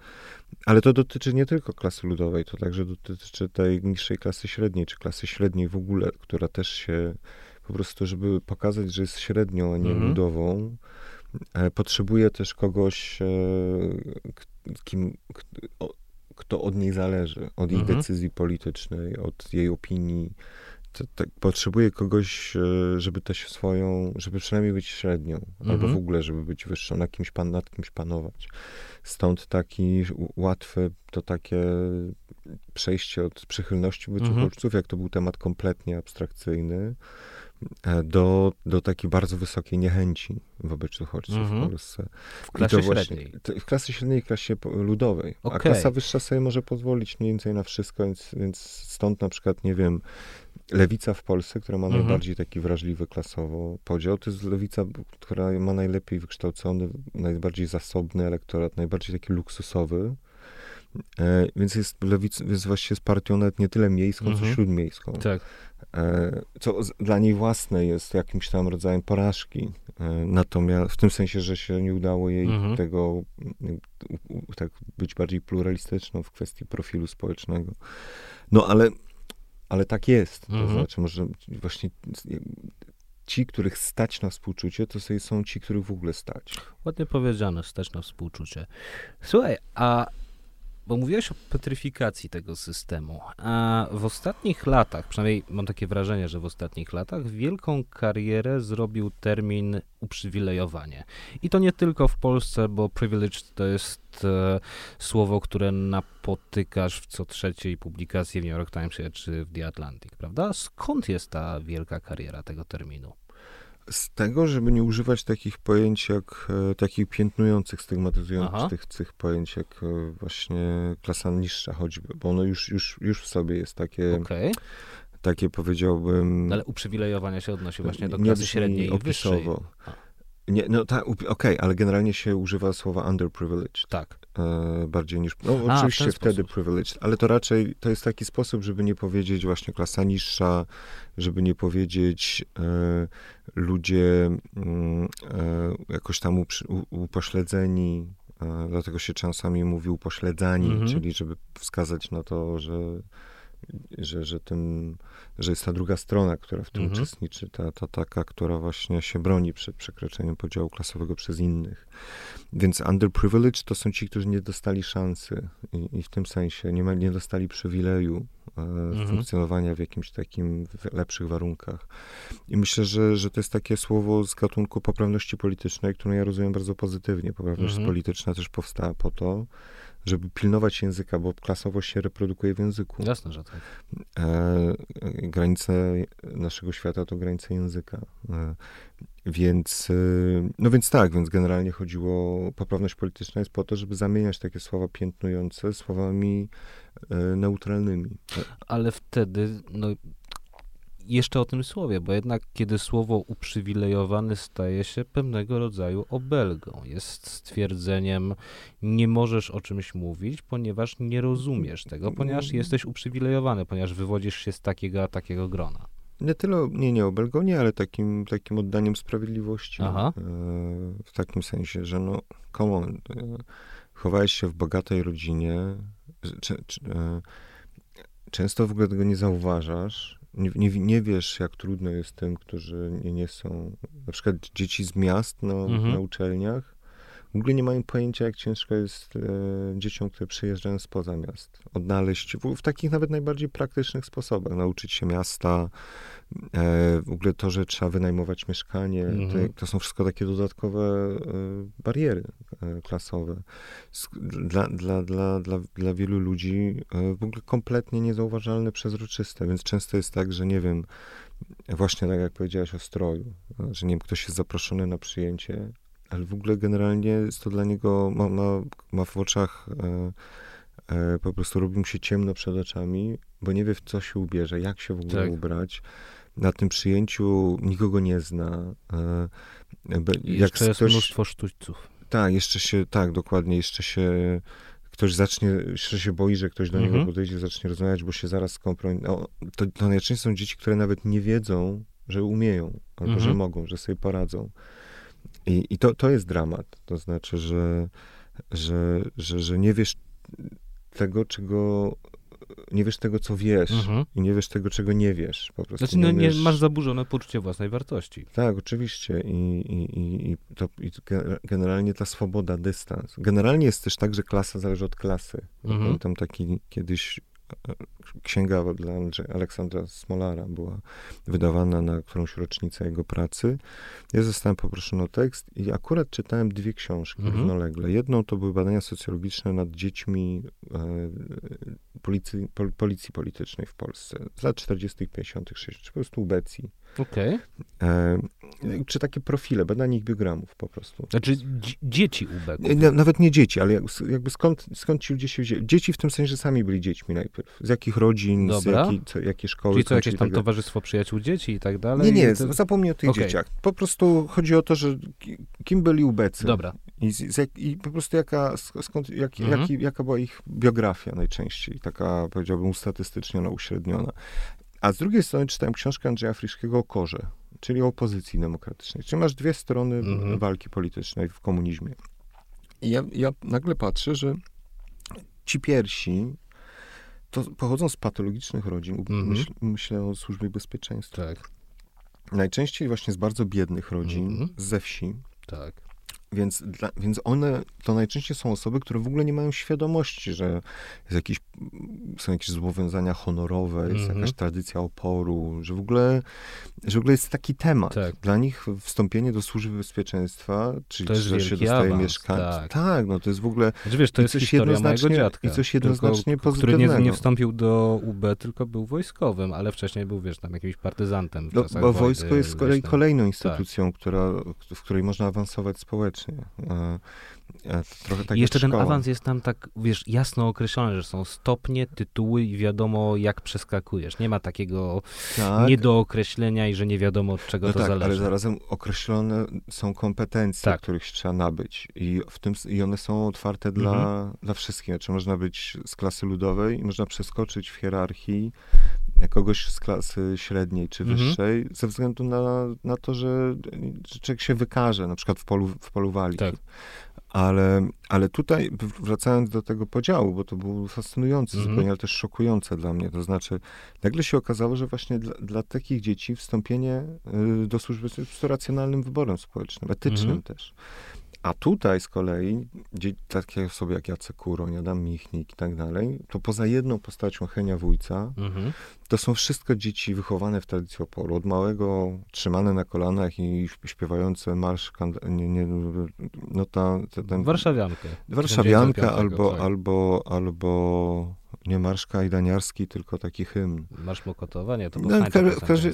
Speaker 3: ale to dotyczy nie tylko klasy ludowej, to także dotyczy tej niższej klasy średniej, czy klasy średniej w ogóle, która też się po prostu, żeby pokazać, że jest średnią, a nie mhm. ludową, e, potrzebuje też kogoś, e, kim, kto od niej zależy, od jej mhm. decyzji politycznej, od jej opinii, to, to potrzebuje kogoś, e, żeby też swoją, żeby przynajmniej być średnią, mhm. albo w ogóle, żeby być wyższą, nad kimś, pan, nad kimś panować. Stąd taki łatwe to takie przejście od przychylności wobec mhm. jak to był temat kompletnie abstrakcyjny, e, do, do takiej bardzo wysokiej niechęci wobec uchodźców mhm. w Polsce.
Speaker 1: W klasie właśnie, średniej.
Speaker 3: w klasie średniej i klasie ludowej. Okay. A klasa wyższa sobie może pozwolić mniej więcej na wszystko, więc, więc stąd na przykład, nie wiem, lewica w Polsce, która ma mhm. najbardziej taki wrażliwy klasowo podział, to jest lewica, która ma najlepiej wykształcony, najbardziej zasobny elektorat, najbardziej taki luksusowy. E, więc jest lewic, więc właściwie jest partią nawet nie tyle miejską, mhm. co śródmiejską. Tak. E, co z, dla niej własne jest jakimś tam rodzajem porażki. E, natomiast w tym sensie, że się nie udało jej mhm. tego u, u, tak być bardziej pluralistyczną w kwestii profilu społecznego. No ale ale tak jest. To mhm. znaczy, może właśnie ci, których stać na współczucie, to są ci, których w ogóle stać.
Speaker 1: Ładnie powiedziane, stać na współczucie. Słuchaj, a bo mówiłeś o petryfikacji tego systemu, a w ostatnich latach, przynajmniej mam takie wrażenie, że w ostatnich latach wielką karierę zrobił termin uprzywilejowanie. I to nie tylko w Polsce, bo privilege to jest e, słowo, które napotykasz w co trzeciej publikacji w New York Timesie czy w The Atlantic, prawda? Skąd jest ta wielka kariera tego terminu?
Speaker 3: Z tego, żeby nie używać takich pojęć jak, e, takich piętnujących, stygmatyzujących tych pojęć jak e, właśnie klasa niższa choćby, bo ono już, już, już w sobie jest takie, okay. takie powiedziałbym...
Speaker 1: Ale uprzywilejowania się odnosi właśnie do klasy średniej i wyższej.
Speaker 3: Nie, no tak, okej, okay, ale generalnie się używa słowa underprivileged.
Speaker 1: Tak.
Speaker 3: E, bardziej niż, no A, oczywiście wtedy sposób. privileged, ale to raczej, to jest taki sposób, żeby nie powiedzieć właśnie klasa niższa, żeby nie powiedzieć e, ludzie mm, e, jakoś tam u, upośledzeni, e, dlatego się czasami mówi upośledzani, mhm. czyli żeby wskazać na to, że że, że, ten, że jest ta druga strona, która w tym mhm. uczestniczy, ta, ta taka, która właśnie się broni przed przekroczeniem podziału klasowego przez innych. Więc underprivileged to są ci, którzy nie dostali szansy i, i w tym sensie nie, ma, nie dostali przywileju e, mhm. funkcjonowania w jakimś takim w lepszych warunkach. I myślę, że, że to jest takie słowo z gatunku poprawności politycznej, które ja rozumiem bardzo pozytywnie. Poprawność mhm. polityczna też powstała po to, żeby pilnować języka, bo klasowość się reprodukuje w języku.
Speaker 1: Jasne, że tak.
Speaker 3: E, granice naszego świata to granice języka. E, więc, e, no więc tak, więc generalnie chodziło, poprawność polityczna jest po to, żeby zamieniać takie słowa piętnujące słowami e, neutralnymi.
Speaker 1: Ale wtedy, no jeszcze o tym słowie, bo jednak kiedy słowo uprzywilejowany staje się pewnego rodzaju obelgą, jest stwierdzeniem, nie możesz o czymś mówić, ponieważ nie rozumiesz tego, ponieważ jesteś uprzywilejowany, ponieważ wywodzisz się z takiego a takiego grona.
Speaker 3: Nie tyle, nie, nie obelgonie, ale takim, takim oddaniem sprawiedliwości. Aha. E, w takim sensie, że no, come on, e, chowałeś się w bogatej rodzinie, e, często w ogóle tego nie zauważasz, nie, nie, nie, wiesz, jak trudno jest tym, którzy nie, nie są, na przykład dzieci z miast no, mhm. na uczelniach, w ogóle nie mają pojęcia, jak ciężko jest e, dzieciom, które przyjeżdżają spoza miast, odnaleźć w, w, takich nawet najbardziej praktycznych sposobach, nauczyć się miasta, w ogóle to, że trzeba wynajmować mieszkanie, mhm. to, to, są wszystko takie dodatkowe e, bariery e, klasowe. Dla, dla, dla, dla, dla wielu ludzi e, w ogóle kompletnie niezauważalne, przezroczyste, więc często jest tak, że nie wiem, właśnie tak jak powiedziałaś o stroju, że nie wiem, ktoś jest zaproszony na przyjęcie, ale w ogóle generalnie jest to dla niego, ma, ma, ma w oczach, e, e, po prostu robi mu się ciemno przed oczami, bo nie wie w co się ubierze, jak się w ogóle tak. ubrać. Na tym przyjęciu nikogo nie zna. E,
Speaker 1: jak jeszcze jest ktoś, mnóstwo sztućców.
Speaker 3: Tak, jeszcze się, tak, dokładnie, jeszcze się ktoś zacznie, jeszcze się boi, że ktoś do niego mhm. podejdzie, zacznie rozmawiać, bo się zaraz skompromituje. No, to, to najczęściej są dzieci, które nawet nie wiedzą, że umieją, albo że mhm. mogą, że sobie poradzą. I, i to, to jest dramat. To znaczy, że, że, że, że nie wiesz tego, czego nie wiesz tego, co wiesz mhm. i nie wiesz tego, czego nie wiesz. Po prostu
Speaker 1: znaczy, no, nie, wiesz... masz zaburzone poczucie własnej wartości.
Speaker 3: Tak, oczywiście. I, i, i, i, to, i generalnie ta swoboda, dystans. Generalnie jest też tak, że klasa zależy od klasy. Mhm. Pamiętam taki kiedyś księga dla Aleksandra Smolara była wydawana na którąś rocznicę jego pracy. Ja zostałem poproszony o tekst i akurat czytałem dwie książki mhm. równolegle. Jedną to były badania socjologiczne nad dziećmi e, policji, pol, policji politycznej w Polsce z lat 40., 50., 60., po prostu ubecji.
Speaker 1: Okej. Okay. E,
Speaker 3: czy takie profile, badanie ich biogramów po prostu.
Speaker 1: Znaczy dzieci ubeków?
Speaker 3: Nawet nie dzieci, ale jakby skąd, skąd ci ludzie się wzięli? Dzieci w tym sensie, że sami byli dziećmi najpierw. Z jakich rodzin, Dobra. z jakiej, co, jakie szkoły.
Speaker 1: Czyli co, jakieś tam tak towarzystwo przyjaciół dzieci i tak dalej?
Speaker 3: Nie, nie, to... zapomnij o tych okay. dzieciach. Po prostu chodzi o to, że kim byli ubecy.
Speaker 1: Dobra.
Speaker 3: I, z, i po prostu jaka, skąd, jak, mhm. jaki, jaka była ich biografia najczęściej, taka powiedziałbym ustatystyczniona, uśredniona. A z drugiej strony czytałem książkę Andrzeja Friszkiego o Korze, czyli o opozycji demokratycznej. Czyli masz dwie strony mhm. walki politycznej w komunizmie. I ja, ja nagle patrzę, że ci pierwsi to pochodzą z patologicznych rodzin. Mhm. Myśl, myślę o służbie bezpieczeństwa.
Speaker 1: Tak.
Speaker 3: Najczęściej właśnie z bardzo biednych rodzin, mhm. ze wsi.
Speaker 1: Tak.
Speaker 3: Więc, dla, więc one to najczęściej są osoby, które w ogóle nie mają świadomości, że jest jakiś, są jakieś zobowiązania honorowe, jest mm -hmm. jakaś tradycja oporu, że w ogóle, że w ogóle jest taki temat. Tak. Dla nich wstąpienie do służby bezpieczeństwa, czyli to że się dostaje mieszkanie. Tak. tak, no to jest w ogóle
Speaker 1: znaczy, wiesz, to jest coś jednoznacznie, dziadka,
Speaker 3: I coś jednoznacznie
Speaker 1: tylko,
Speaker 3: pozytywnego.
Speaker 1: Który nie, nie, wstąpił do UB, tylko był wojskowym, ale wcześniej był, wiesz, tam jakimś partyzantem.
Speaker 3: No, bo wojsko jest z kolei kolejną instytucją, tak. która, w której można awansować społecznie faktycznie.
Speaker 1: Trochę tak I jeszcze ten awans jest tam tak, wiesz, jasno określony, że są stopnie, tytuły i wiadomo, jak przeskakujesz. Nie ma takiego tak. niedookreślenia i że nie wiadomo, od czego no to
Speaker 3: tak,
Speaker 1: zależy.
Speaker 3: ale zarazem określone są kompetencje, tak. których trzeba nabyć. I, w tym, i one są otwarte mhm. dla, dla wszystkich. Znaczy można być z klasy ludowej i można przeskoczyć w hierarchii kogoś z klasy średniej czy mhm. wyższej, mhm. ze względu na, na to, że, że człowiek się wykaże, na przykład w polu, w polu walki. Tak. Ale, ale tutaj, wracając do tego podziału, bo to było fascynujące mm -hmm. zupełnie, ale też szokujące dla mnie. To znaczy, nagle się okazało, że właśnie dla, dla takich dzieci wstąpienie y, do służby jest racjonalnym wyborem społecznym, etycznym mm -hmm. też. A tutaj z kolei takie osoby jak Jacek Kuroń, Adam Michnik i tak dalej, to poza jedną postacią Henia Wójca, mhm. to są wszystko dzieci wychowane w tradycji oporu. Od małego trzymane na kolanach i śpiewające marsz, nie, nie,
Speaker 1: no ta, ten, Warszawiankę.
Speaker 3: Warszawianka albo, tak. albo, albo nie marsz kajdaniarski, tylko taki hymn.
Speaker 1: Marsz Mokotowa? To
Speaker 3: no,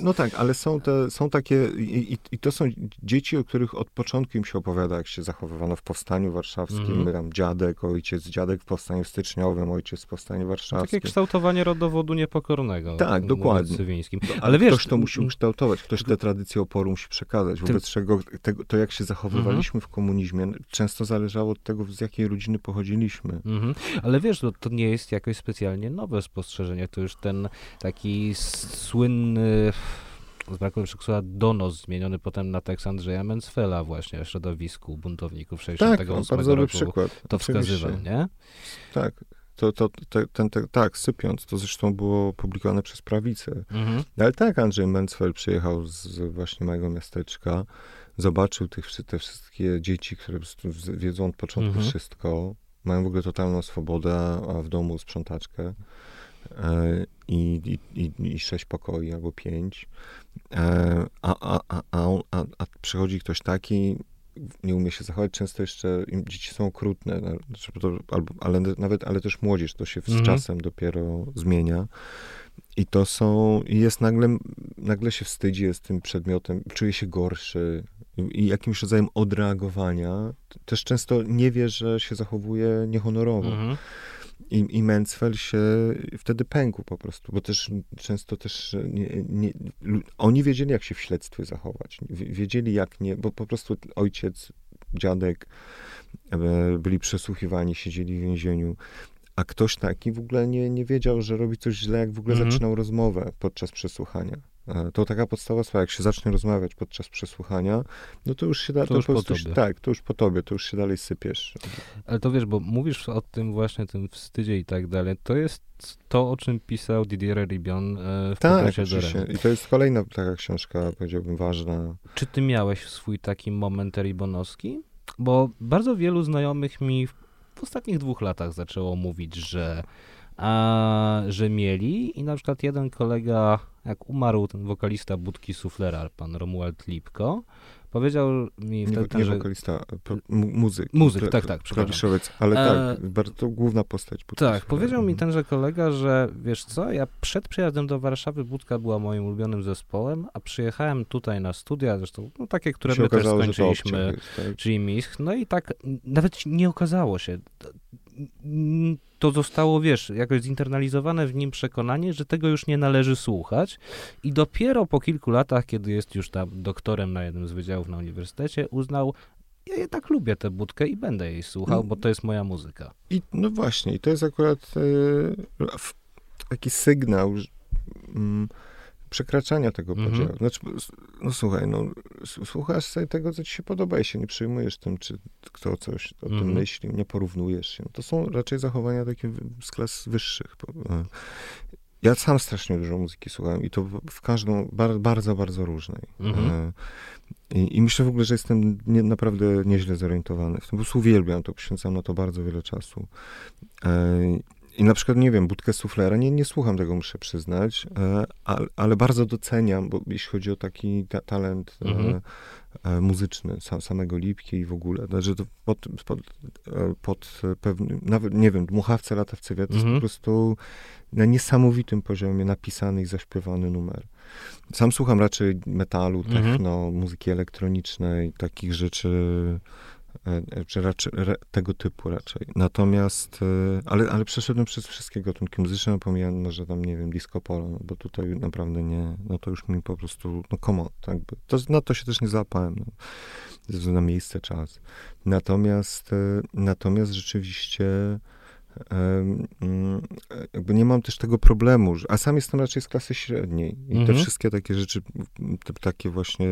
Speaker 3: no tak, ale są, te, są takie, i, i, to są dzieci, o których od początku im się opowiada, jak się zachowywano w Powstaniu Warszawskim, mm. tam dziadek, ojciec, dziadek w Powstaniu Styczniowym, ojciec w Powstaniu Warszawskim.
Speaker 1: Takie kształtowanie rodowodu niepokornego.
Speaker 3: Tak, dokładnie.
Speaker 1: Cywińskim.
Speaker 3: Ale, ale wiesz, ktoś to musi kształtować, ktoś te tradycje oporu musi przekazać, wobec ty... czego tego, to, jak się zachowywaliśmy mm -hmm. w komunizmie, często zależało od tego, z jakiej rodziny pochodziliśmy. Mm -hmm.
Speaker 1: Ale wiesz, to, to nie jest jakoś specjalnie nowe spostrzeżenie, to już ten taki słynny z braku słowa donos zmieniony potem na tekst Andrzeja Mencfela właśnie o środowisku buntowników 68 tak, bardzo roku. przykład. To Oczywiście. wskazywał, nie?
Speaker 3: Tak. To, to, te, ten, te, tak, sypiąc, to zresztą było publikowane przez prawicę. Mhm. Ale tak, Andrzej Mencfel przyjechał z właśnie mojego miasteczka, zobaczył tych, te wszystkie dzieci, które wiedzą od początku mhm. wszystko, mają w ogóle totalną swobodę, a w domu sprzątaczkę e, i, i, i sześć pokoi albo pięć. E, a, a, a, a, a przychodzi ktoś taki, nie umie się zachować, często jeszcze dzieci są okrutne, albo, ale nawet, ale też młodzież, to się z mhm. czasem dopiero zmienia. I to są, jest nagle, nagle się wstydzi, jest tym przedmiotem, czuje się gorszy i jakimś rodzajem odreagowania. Też często nie wie, że się zachowuje niehonorowo. Mhm. I, I Mencfel się wtedy pękł po prostu, bo też często też nie, nie, oni wiedzieli, jak się w śledztwie zachować. Wiedzieli, jak nie, bo po prostu ojciec, dziadek e, byli przesłuchiwani, siedzieli w więzieniu. A ktoś taki w ogóle nie, nie wiedział, że robi coś źle, jak w ogóle mhm. zaczynał rozmowę podczas przesłuchania. E, to taka podstawa sprawa, jak się zacznie rozmawiać podczas przesłuchania, no to już się da,
Speaker 1: to, to już po
Speaker 3: tobie. tak, to już po tobie, to już się dalej sypiesz.
Speaker 1: Ale to wiesz, bo mówisz o tym właśnie, tym wstydzie i tak dalej, to jest to, o czym pisał Didier Ribion e, w
Speaker 3: Tak, oczywiście. I to jest kolejna taka książka, powiedziałbym, ważna.
Speaker 1: Czy ty miałeś swój taki moment ribonowski? Bo bardzo wielu znajomych mi w, ostatnich dwóch latach zaczęło mówić, że a, że mieli i na przykład jeden kolega, jak umarł ten wokalista Budki Suflera, pan Romuald Lipko, powiedział mi
Speaker 3: wtedy, nie, nie że... wokalista, muzyk.
Speaker 1: Muzyk, tak, tak,
Speaker 3: Klawiszowiec, ale e... tak, bardzo główna postać.
Speaker 1: Budki tak, powiedział mi mhm. tenże kolega, że wiesz co, ja przed przyjazdem do Warszawy Budka była moim ulubionym zespołem, a przyjechałem tutaj na studia, zresztą no, takie, które my okazało, też skończyliśmy, jest, tak? czyli no i tak nawet nie okazało się to zostało, wiesz, jakoś zinternalizowane w nim przekonanie, że tego już nie należy słuchać i dopiero po kilku latach, kiedy jest już tam doktorem na jednym z wydziałów na uniwersytecie, uznał, ja jednak lubię tę budkę i będę jej słuchał, bo to jest moja muzyka.
Speaker 3: I no właśnie, i to jest akurat e, taki sygnał, że, mm, przekraczania tego mhm. podziału. Znaczy, no słuchaj, no, słuchasz sobie tego, co ci się podoba i się nie przyjmujesz tym, czy kto coś o tym mhm. myśli, nie porównujesz się. To są raczej zachowania takie z klas wyższych. E, ja sam strasznie dużo muzyki słuchałem i to w każdą, bardzo, bardzo, bardzo różnej. Mhm. E, I, I, myślę w ogóle, że jestem nie, naprawdę nieźle zorientowany. Po prostu uwielbiam to, poświęcam na to bardzo wiele czasu. I na przykład, nie wiem, budkę suflera, nie, nie słucham tego, muszę przyznać, e, ale, ale, bardzo doceniam, bo jeśli chodzi o taki ta, talent e, mhm. e, muzyczny sam, samego Lipki i w ogóle, że to pod, pod, pod pewnym, nawet, nie wiem, Dmuchawce, Latawce Wiatr mhm. jest po prostu na niesamowitym poziomie napisany i zaśpiewany numer. Sam słucham raczej metalu, mhm. techno, mhm. muzyki elektronicznej, takich rzeczy czy raczej tego typu raczej. Natomiast, e, ale, ale przeszedłem przez wszystkie gatunki muzyczne, pomijając może tam, nie wiem, disco polo, no, bo tutaj naprawdę nie, no to już mi po prostu, no komo, tak by, to, na to się też nie załapałem, no, na miejsce, czas. Natomiast, natomiast rzeczywiście jakby nie mam też tego problemu, a sam jestem raczej z klasy średniej i mhm. te wszystkie takie rzeczy, te, takie właśnie,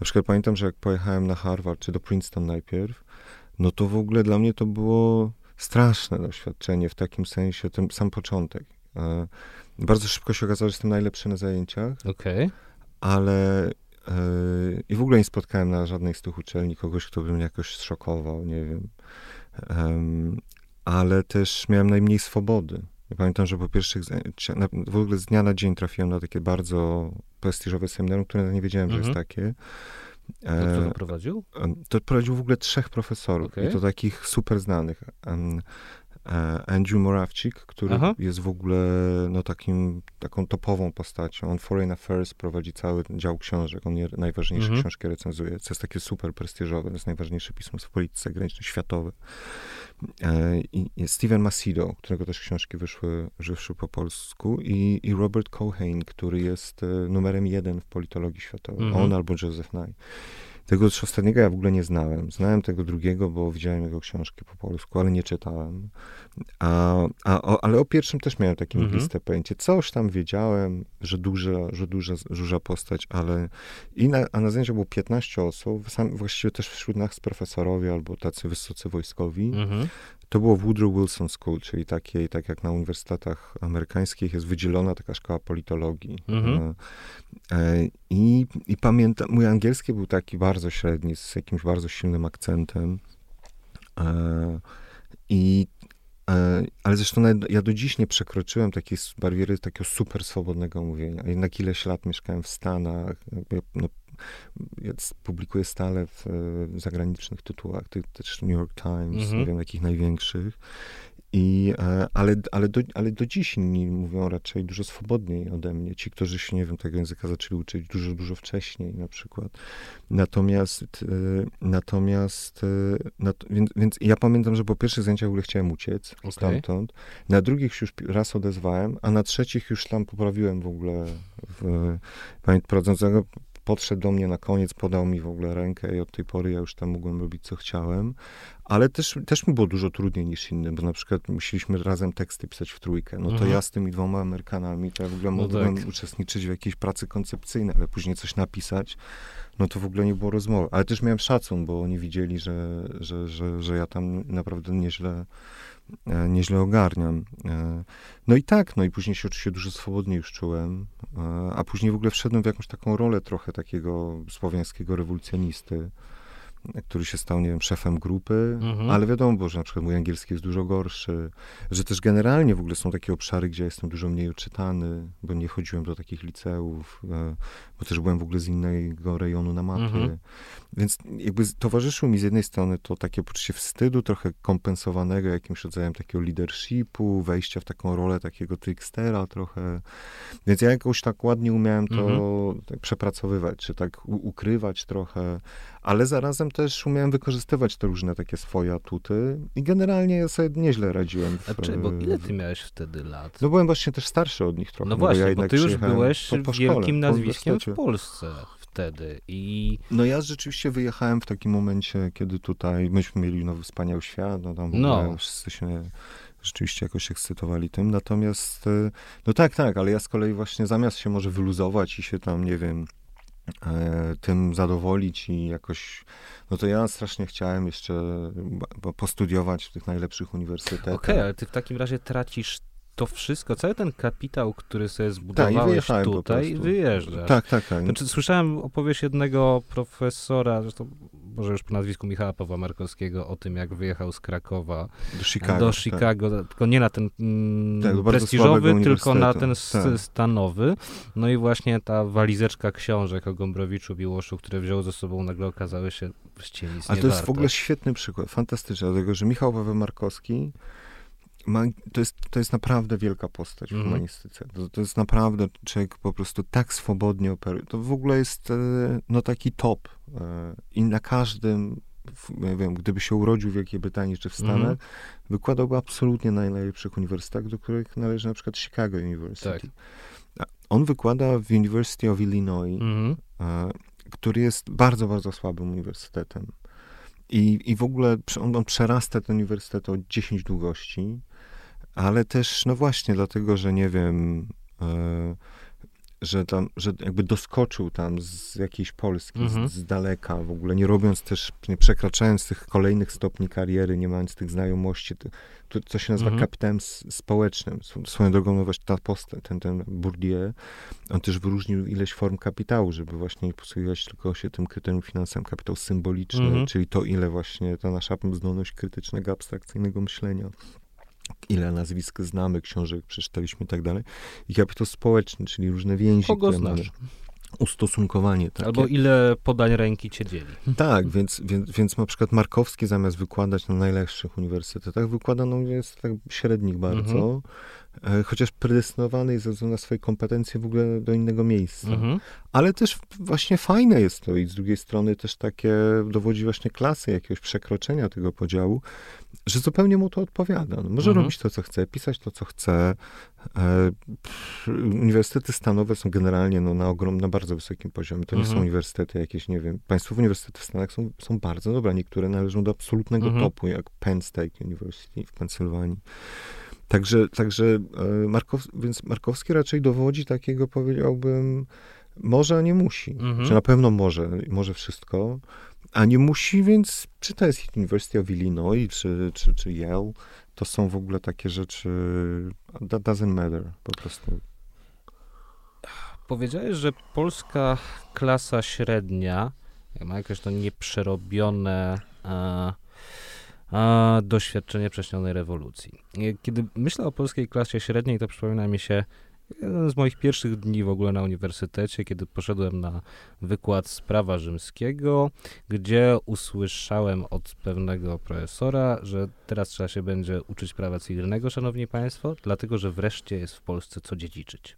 Speaker 3: na przykład pamiętam, że jak pojechałem na Harvard, czy do Princeton najpierw, no to w ogóle dla mnie to było straszne doświadczenie w takim sensie, ten sam początek. E, bardzo szybko się okazało, że jestem najlepszy na zajęciach,
Speaker 1: okay.
Speaker 3: ale e, i w ogóle nie spotkałem na żadnej z tych uczelni kogoś, kto by mnie jakoś zszokował, nie wiem ale też miałem najmniej swobody. Ja pamiętam, że po pierwszych, w ogóle z dnia na dzień trafiłem na takie bardzo prestiżowe seminarium, które nie wiedziałem, mhm. że jest mhm. takie.
Speaker 1: To kto to prowadził?
Speaker 3: To prowadził w ogóle trzech profesorów okay. i to takich super znanych. E, Andrew Morawczyk, który Aha. jest w ogóle no, takim, taką topową postacią. On Foreign Affairs prowadzi cały dział książek. On najważniejsze mhm. książki recenzuje. To jest takie super prestiżowe. To jest najważniejsze pismo w polityce zagranicznej światowe. E, I Steven Massido, którego też książki wyszły, wyszły po polsku i, i Robert Cohen, który jest e, numerem jeden w politologii światowej. Mhm. On albo Joseph Nye. Tego ostatniego ja w ogóle nie znałem. Znałem tego drugiego, bo widziałem jego książki po polsku, ale nie czytałem. A, a, o, ale o pierwszym też miałem takie mhm. mgliste pojęcie. Coś tam wiedziałem, że duża, że duża, duża postać, ale i na, a na zdjęciu było 15 osób, sam, właściwie też wśród nas profesorowie albo tacy wysocy wojskowi. Mhm. To było w Woodrow Wilson School, czyli takiej, tak jak na uniwersytetach amerykańskich jest wydzielona taka szkoła politologii. Mhm. E, e, I, I pamiętam, mój angielski był taki bardzo średni, z jakimś bardzo silnym akcentem. E, I ale zresztą ja do dziś nie przekroczyłem takiej bariery takiego super swobodnego mówienia. Jednak ileś lat mieszkałem w Stanach, no, ja publikuję stale w, w zagranicznych tytułach, też New York Times, mhm. nie wiem jakich największych. I, e, ale, ale, do, ale do dziś inni mówią raczej dużo swobodniej ode mnie. Ci, którzy się, nie wiem, tego języka zaczęli uczyć dużo, dużo wcześniej na przykład. Natomiast, e, natomiast, e, więc, więc ja pamiętam, że po pierwszych zajęciach w ogóle chciałem uciec okay. stamtąd. Na drugich już raz odezwałem, a na trzecich już tam poprawiłem w ogóle w, prowadzącego podszedł do mnie na koniec, podał mi w ogóle rękę i od tej pory ja już tam mogłem robić, co chciałem. Ale też, też mi było dużo trudniej niż innym, bo na przykład musieliśmy razem teksty pisać w trójkę. No to mhm. ja z tymi dwoma Amerykanami, to ja w ogóle no mogłem tak. uczestniczyć w jakiejś pracy koncepcyjnej, ale później coś napisać, no to w ogóle nie było rozmowy. Ale też miałem szacun, bo oni widzieli, że, że, że, że ja tam naprawdę nieźle nieźle ogarniam. E, no i tak, no i później się oczywiście dużo swobodniej już czułem, e, a później w ogóle wszedłem w jakąś taką rolę trochę takiego słowiańskiego rewolucjonisty który się stał, nie wiem, szefem grupy, mhm. ale wiadomo, bo że na przykład mój angielski jest dużo gorszy, że też generalnie w ogóle są takie obszary, gdzie jestem dużo mniej odczytany, bo nie chodziłem do takich liceów, e, bo też byłem w ogóle z innego rejonu na mapie. Mhm. Więc jakby towarzyszyło mi z jednej strony to takie poczucie wstydu, trochę kompensowanego jakimś rodzajem takiego leadershipu, wejścia w taką rolę takiego trickstera trochę. Więc ja jakoś tak ładnie umiałem to mhm. tak przepracowywać, czy tak ukrywać trochę, ale zarazem też umiałem wykorzystywać te różne takie swoje atuty i generalnie ja sobie nieźle radziłem.
Speaker 1: W, A czy, bo ile ty miałeś wtedy lat?
Speaker 3: No byłem właśnie też starszy od nich trochę.
Speaker 1: No właśnie, ja bo ty już byłeś po, po wielkim nazwiskiem w Polsce wtedy i...
Speaker 3: No ja rzeczywiście wyjechałem w takim momencie, kiedy tutaj myśmy mieli nowy wspaniały świat, no tam no. wszyscy się rzeczywiście jakoś ekscytowali tym, natomiast e, no tak, tak, ale ja z kolei właśnie zamiast się może wyluzować i się tam, nie wiem, tym zadowolić i jakoś, no to ja strasznie chciałem jeszcze postudiować w tych najlepszych uniwersytetach.
Speaker 1: Okej, okay, ale ty w takim razie tracisz to wszystko, cały ten kapitał, który sobie tak, zbudowałeś tak, tutaj, wyjeżdżasz.
Speaker 3: Tak, tak, tak.
Speaker 1: Znaczy, słyszałem opowieść jednego profesora, zresztą może już po nazwisku Michała Pawła Markowskiego, o tym, jak wyjechał z Krakowa
Speaker 3: do Chicago, do
Speaker 1: tak. Chicago tak. tylko nie na ten mm, tak, prestiżowy, tylko na ten tak. stanowy. No i właśnie ta walizeczka książek o Gombrowiczu Miłoszu, które wziął ze sobą, nagle okazały się właściwie nic
Speaker 3: A to jest w ogóle świetny przykład, fantastyczny, dlatego, że Michał Paweł Markowski ma, to, jest, to jest naprawdę wielka postać w mm. humanistyce. To, to jest naprawdę człowiek po prostu tak swobodnie operuje. To w ogóle jest e, no taki top. E, I na każdym, ja wiem, gdyby się urodził w Wielkiej Brytanii czy w Stanach, mm. wykładałby absolutnie na najlepszych uniwersytetach, do których należy na przykład Chicago University. Tak. On wykłada w University of Illinois, mm. który jest bardzo, bardzo słabym uniwersytetem. I, I w ogóle on, on przerasta ten uniwersytet o 10 długości ale też, no właśnie, dlatego, że nie wiem, e, że tam, że jakby doskoczył tam z jakiejś Polski, mhm. z, z, daleka, w ogóle nie robiąc też, nie przekraczając tych kolejnych stopni kariery, nie mając tych znajomości, to, to co się nazywa mhm. kapitałem społecznym. Swoją drogą, no właśnie ta postać, ten, ten Bourdieu, on też wyróżnił ileś form kapitału, żeby właśnie nie posługiwać tylko się tym kryterium finansowym, kapitał symboliczny, mhm. czyli to, ile właśnie ta nasza zdolność krytycznego, abstrakcyjnego myślenia ile nazwisk znamy, książek przeczytaliśmy i tak dalej. I kapitał społeczny, czyli różne więzi,
Speaker 1: Kogo znasz? Mamy.
Speaker 3: ustosunkowanie. Takie.
Speaker 1: Albo ile podań ręki cię dzieli. (laughs)
Speaker 3: Tak, więc, więc, więc na przykład Markowski zamiast wykładać na najlepszych uniwersytetach, wykłada, no jest tak średnik bardzo, mhm. E, chociaż predestynowany jest ze względu na swoje kompetencje w ogóle do innego miejsca. Mhm. Ale też właśnie fajne jest to i z drugiej strony też takie dowodzi właśnie klasy, jakiegoś przekroczenia tego podziału, że zupełnie mu to odpowiada. No, może mhm. robić to, co chce, pisać to, co chce. E, uniwersytety stanowe są generalnie no, na, ogrom, na bardzo wysokim poziomie. To nie mhm. są uniwersytety jakieś, nie wiem, państwowe uniwersytety w Stanach są, są bardzo dobre. Niektóre należą do absolutnego mhm. topu, jak Penn State University w Pensylwanii. Także, także e, Markow, więc Markowski raczej dowodzi takiego, powiedziałbym, może, a nie musi. Mhm. Czy na pewno może, może wszystko, a nie musi, więc czy to jest University of Illinois, czy, czy, czy Yale, to są w ogóle takie rzeczy, that doesn't matter, po prostu.
Speaker 1: Powiedziałeś, że polska klasa średnia ma jakieś to nieprzerobione a, a, doświadczenie wcześnionej rewolucji. Kiedy myślę o polskiej klasie średniej, to przypomina mi się jeden z moich pierwszych dni w ogóle na uniwersytecie, kiedy poszedłem na wykład z prawa rzymskiego, gdzie usłyszałem od pewnego profesora, że teraz trzeba się będzie uczyć prawa cywilnego, szanowni państwo, dlatego że wreszcie jest w Polsce co dziedziczyć.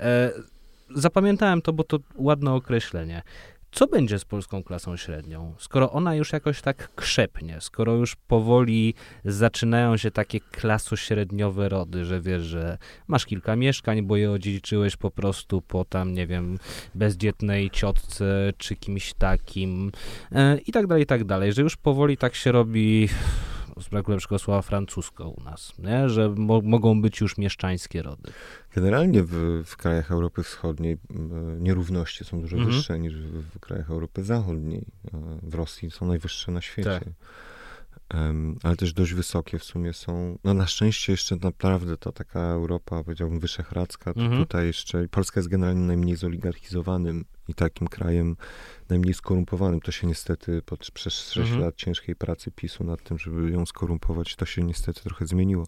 Speaker 1: E, zapamiętałem to, bo to ładne określenie. Co będzie z polską klasą średnią, skoro ona już jakoś tak krzepnie, skoro już powoli zaczynają się takie klasośredniowe rody, że wiesz, że masz kilka mieszkań, bo je odziedziczyłeś po prostu po tam, nie wiem, bezdzietnej ciotce czy kimś takim e, i tak dalej, i tak dalej, że już powoli tak się robi z braku lepszego słowa francusko u nas, nie? że mo mogą być już mieszczańskie rody.
Speaker 3: Generalnie w, w krajach Europy Wschodniej nierówności są dużo mhm. wyższe niż w, w, krajach Europy Zachodniej. W Rosji są najwyższe na świecie. Tak. Ale też dość wysokie w sumie są. No na szczęście jeszcze naprawdę to taka Europa, powiedziałbym, wyszehradzka, to mhm. tutaj jeszcze, Polska jest generalnie najmniej zoligarchizowanym i takim krajem najmniej skorumpowanym. To się niestety pod, przez 6 mhm. lat ciężkiej pracy PiSu nad tym, żeby ją skorumpować, to się niestety trochę zmieniło.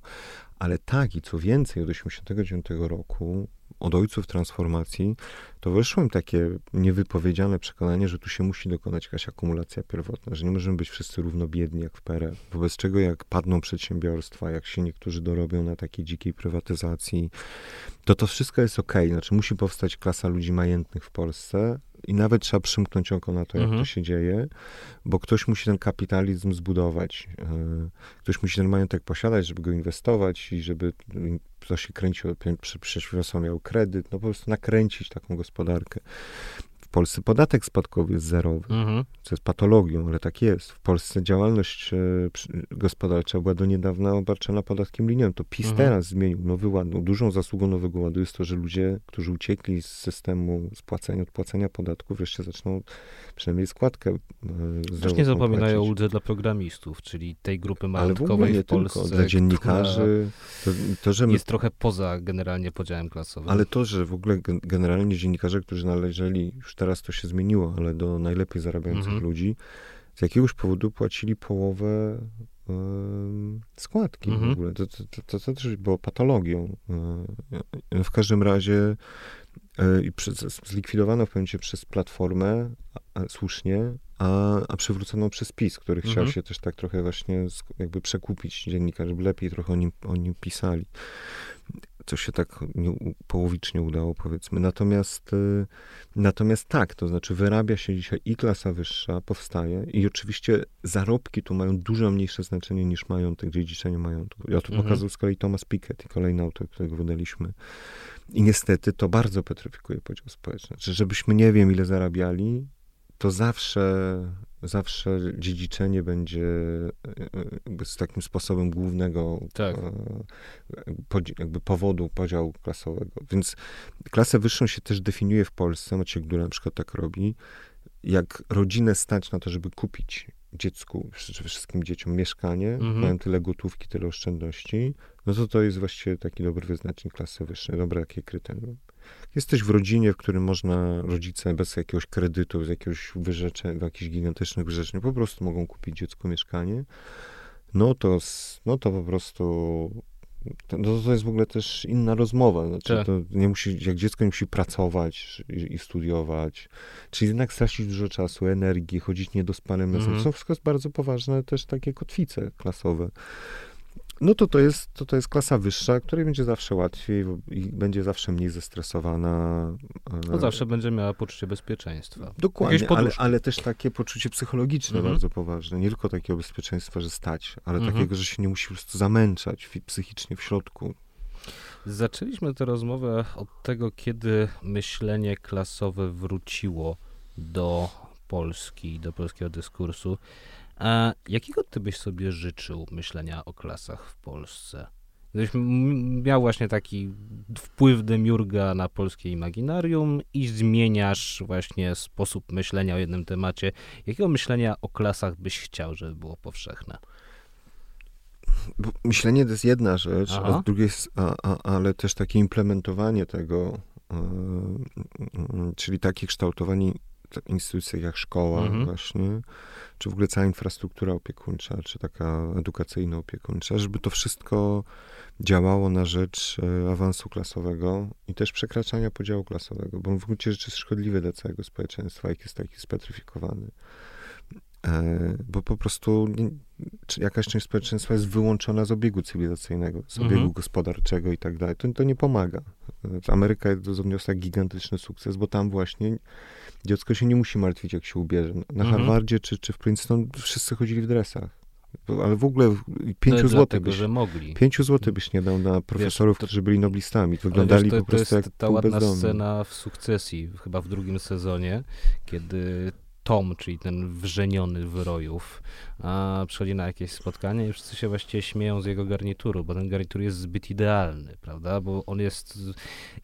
Speaker 3: Ale tak i co więcej, od 1989 roku od ojców transformacji, to wyszło im takie niewypowiedziane przekonanie, że tu się musi dokonać jakaś akumulacja pierwotna, że nie możemy być wszyscy równo biedni jak w PRL. Wobec czego jak padną przedsiębiorstwa, jak się niektórzy dorobią na takiej dzikiej prywatyzacji, to to wszystko jest ok. Znaczy musi powstać klasa ludzi majętnych w Polsce, i nawet trzeba przymknąć oko na to, jak mhm. to się dzieje, bo ktoś musi ten kapitalizm zbudować. E, ktoś musi ten majątek posiadać, żeby go inwestować i żeby to się kręciło, przedsiębiorstwo miał kredyt, no po prostu nakręcić taką gospodarkę. Polsce podatek spadkowy jest zerowy, mhm. co jest patologią, ale tak jest. W Polsce działalność e, gospodarcza była do niedawna obarczona podatkiem liniowym. To PiS mhm. teraz zmienił nowy ład. No, dużą zasługą nowego ładu jest to, że ludzie, którzy uciekli z systemu spłacania, odpłacania podatków, wreszcie zaczną przynajmniej składkę
Speaker 1: nie zapominają o uldze dla programistów, czyli tej grupy majątkowej w, w Polsce.
Speaker 3: Tylko, dla dziennikarzy. To, to, że
Speaker 1: my, jest trochę poza generalnie podziałem klasowym.
Speaker 3: Ale to, że w ogóle generalnie dziennikarze, którzy należeli już teraz to się zmieniło, ale do najlepiej zarabiających mhm. ludzi, z jakiegoś powodu płacili połowę składki mhm. w ogóle. To, to, to, to, też było patologią. E, w każdym razie i zlikwidowano w pewnym przez Platformę, a, słusznie, a, a przywrócono przez PiS, który chciał mhm. się też tak trochę właśnie jakby przekupić dziennika, żeby lepiej trochę o nim, o nim pisali co się tak nie, połowicznie udało, powiedzmy. Natomiast, y, natomiast tak, to znaczy wyrabia się dzisiaj i klasa wyższa, powstaje i oczywiście zarobki tu mają dużo mniejsze znaczenie niż majątek, dziedziczenie majątku. Ja tu mhm. pokazał z kolei Thomas Piketty, kolejny autor, którego wydaliśmy. I niestety to bardzo petryfikuje podział społeczny. Znaczy, żebyśmy nie wiem, ile zarabiali, to zawsze zawsze dziedziczenie będzie e, z takim sposobem głównego tak. E, jakby powodu podziału klasowego. Więc klasę wyższą się też definiuje w Polsce, Maciek Gdula na przykład tak robi, jak rodzinę stać na to, żeby kupić dziecku, czy wszystkim dzieciom mieszkanie, mhm. mają tyle gotówki, tyle oszczędności, no to to jest właściwie taki dobry wyznacznik klasy wyższej, dobre jakie kryterium. Jesteś w rodzinie, w którym można, rodzice bez jakiegoś kredytu, z jakiegoś wyrzeczenia, jakichś gigantycznych wyrzeczeń, po prostu mogą kupić dziecku mieszkanie, no to, no to po prostu to, no to jest w ogóle też inna rozmowa. Znaczy, tak. to nie musi, jak dziecko nie musi pracować i, i, studiować, czyli jednak stracić dużo czasu, energii, chodzić niedospanym. Mm. To są wszystko bardzo poważne też takie kotwice klasowe. No to to jest, to to jest klasa wyższa, której będzie zawsze łatwiej i będzie zawsze mniej zestresowana.
Speaker 1: No zawsze będzie miała poczucie bezpieczeństwa.
Speaker 3: Dokładnie, ale, ale, też takie poczucie psychologiczne mhm. bardzo poważne. Nie tylko takiego bezpieczeństwa, że stać, ale mhm. takiego, że się nie musi po prostu zamęczać psychicznie w środku.
Speaker 1: Zaczęliśmy tę rozmowę od tego, kiedy myślenie klasowe wróciło do Polski, do polskiego dyskursu. A jakiego ty byś sobie życzył myślenia o klasach w Polsce? Gdybyś miał właśnie taki wpływ demiurga na polskie imaginarium i zmieniasz właśnie sposób myślenia o jednym temacie, jakiego myślenia o klasach byś chciał, żeby było powszechne?
Speaker 3: Myślenie to jest jedna rzecz, Aha. a z drugiej, a, a, ale też takie implementowanie tego, yy, czyli takie kształtowanie instytucjach jak szkoła mhm. właśnie, czy w ogóle cała infrastruktura opiekuńcza, czy taka edukacyjna opiekuńcza, żeby to wszystko działało na rzecz e, awansu klasowego i też przekraczania podziału klasowego, bo w gruncie rzeczy jest szkodliwy dla całego społeczeństwa, jak jest taki spetryfikowany. E, bo po prostu jakaś część społeczeństwa jest wyłączona z obiegu cywilizacyjnego, z obiegu mhm. gospodarczego i tak dalej. To, to nie pomaga. Ameryka odniosła gigantyczny sukces, bo tam właśnie dziecko się nie musi martwić, jak się ubierze. Na mhm. Harvardzie czy, czy w Princeton wszyscy chodzili w dresach. Ale w ogóle 5 zł byś,
Speaker 1: że mogli.
Speaker 3: 5 zł byś nie dał na profesorów, wiesz, to, którzy byli noblistami. Wyglądali wiesz, to, po prostu
Speaker 1: to jest
Speaker 3: jak
Speaker 1: ta ładna bezdomni. scena w sukcesji, chyba w drugim sezonie, kiedy Tom, czyli ten wrzeniony wyrojów, a przychodzi na jakieś spotkanie i wszyscy się właściwie śmieją z jego garnituru, bo ten garnitur jest zbyt idealny, prawda? Bo on jest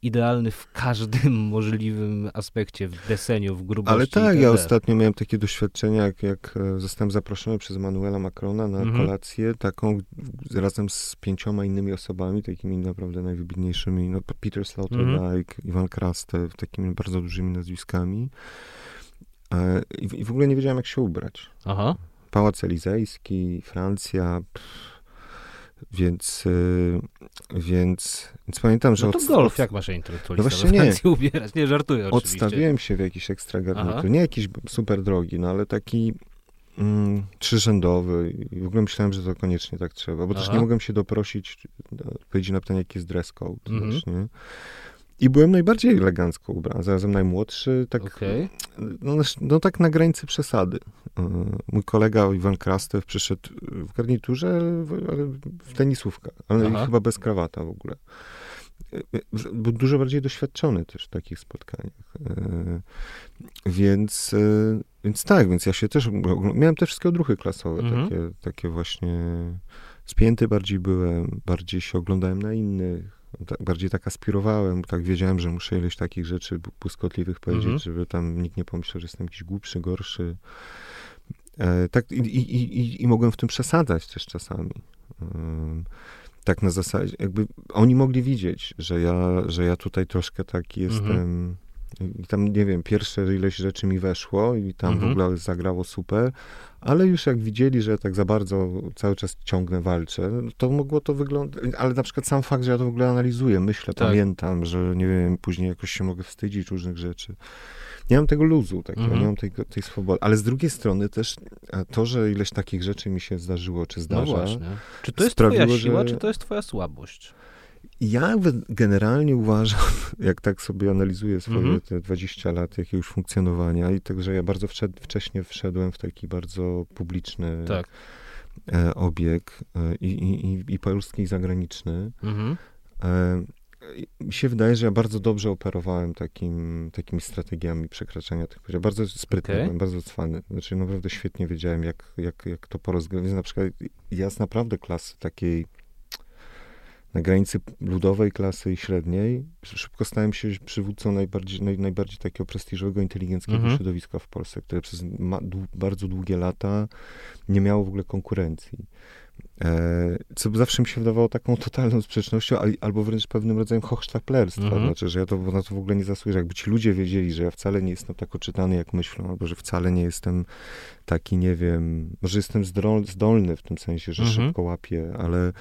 Speaker 1: idealny w każdym (laughs) możliwym aspekcie, w deseniu, w grubości.
Speaker 3: Ale tak, ja ostatnio miałem takie doświadczenia, jak, jak e, zostałem zaproszony przez Manuela Macrona na mhm. kolację taką razem z pięcioma innymi osobami, takimi naprawdę najwybitniejszymi, no Peter Sloterdijk, mhm. Iwan Krastew, takimi bardzo dużymi nazwiskami. E, I, w ogóle nie wiedziałem, jak się ubrać. Aha. Pałac Elizejski, Francja, pff, więc, y, więc, więc pamiętam, że...
Speaker 1: No to od, golf, jak masz intelektualista no właśnie nie. ubierać? Nie, żartuję
Speaker 3: oczywiście. Odstawiłem się w jakiś ekstra garnitur. Nie jakiś super drogi, no ale taki mm, trzyrzędowy i w ogóle myślałem, że to koniecznie tak trzeba, bo Aha. też nie mogłem się doprosić odpowiedzi na pytanie, jaki jest dress code. Mhm. Właśnie. I byłem najbardziej elegancko ubrany, zarazem najmłodszy, tak, okay. no, no, tak na granicy przesady. E, mój kolega Iwan Krastew przyszedł w garniturze, ale w tenisówkach, ale Aha. chyba bez krawata w ogóle. E, e, był dużo bardziej doświadczony też w takich spotkaniach. Więc, więc tak, więc ja się też, miałem te wszystkie odruchy klasowe, mhm. takie, takie właśnie spięty bardziej byłem, bardziej się oglądałem na innych, tak, bardziej tak aspirowałem, tak wiedziałem, że muszę ileś takich rzeczy błyskotliwych powiedzieć, mhm. żeby tam nikt nie pomyślał, że jestem jakiś głupszy, gorszy. E, tak, i, i, i, i, mogłem w tym przesadzać też czasami. E, tak na zasadzie, jakby oni mogli widzieć, że ja, że ja tutaj troszkę taki mhm. jestem i tam, nie wiem, pierwsze ileś rzeczy mi weszło i tam mhm. w ogóle zagrało super, ale już jak widzieli, że ja tak za bardzo cały czas ciągnę, walczę, to mogło to wyglądać, ale na przykład sam fakt, że ja to w ogóle analizuję, myślę, tak. pamiętam, że nie wiem, później jakoś się mogę wstydzić różnych rzeczy. Nie mam tego luzu takiego, mhm. nie mam tej, tej swobody. Ale z drugiej strony też e, to, że ileś takich rzeczy mi się zdarzyło, czy no zdarza. No.
Speaker 1: Czy to jest sprawiło, twoja siła, że... czy to jest twoja słabość?
Speaker 3: Ja generalnie uważam, (laughs) jak tak sobie analizuję swoje mm -hmm. te 20 lat jakiegoś funkcjonowania i także ja bardzo wszed, wcześnie wszedłem w taki bardzo publiczny tak. e, obieg e, i, i, i, polski, i zagraniczny. Mm -hmm. e, mi się wydaje, że ja bardzo dobrze operowałem takim, takimi strategiami przekraczania tych poziomów. Bardzo sprytny, okay. byłem, bardzo cwany. Znaczy naprawdę świetnie wiedziałem, jak, jak, jak to porozgrywać. Na przykład ja z naprawdę klasy takiej na granicy ludowej klasy i średniej, szybko stałem się przywódcą najbardziej, naj, najbardziej takiego prestiżowego, inteligenckiego mhm. środowiska w Polsce, które przez ma, bardzo długie lata nie miało w ogóle konkurencji. E, co zawsze mi się wydawało taką totalną sprzecznością, albo wręcz pewnym rodzajem hochsztaplerstwa. Mhm. Znaczy, że ja to na to w ogóle nie zasłużę. Jakby ci ludzie wiedzieli, że ja wcale nie jestem tak oczytany, jak myślą, albo że wcale nie jestem taki, nie wiem, może jestem zdolny w tym sensie, że mhm. szybko łapię, ale,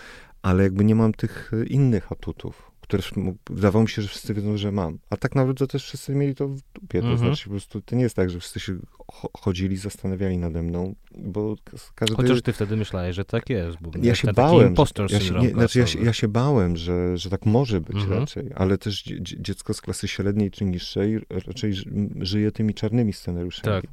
Speaker 3: ale jakby nie mam tych innych atutów które wydawało mi się, że wszyscy wiedzą, że mam. A tak naprawdę też wszyscy mieli to w dupie. To mhm. znaczy po prostu to nie jest tak, że wszyscy się chodzili, zastanawiali nade mną, bo każdy...
Speaker 1: Chociaż ty wtedy myślałeś, że tak jest. Bo
Speaker 3: ja się bałem. Ja się, nie, znaczy ja się, ja się bałem, że, że tak może być mhm. raczej, ale też dziecko z klasy średniej czy niższej raczej żyje tymi czarnymi scenariuszami. Tak.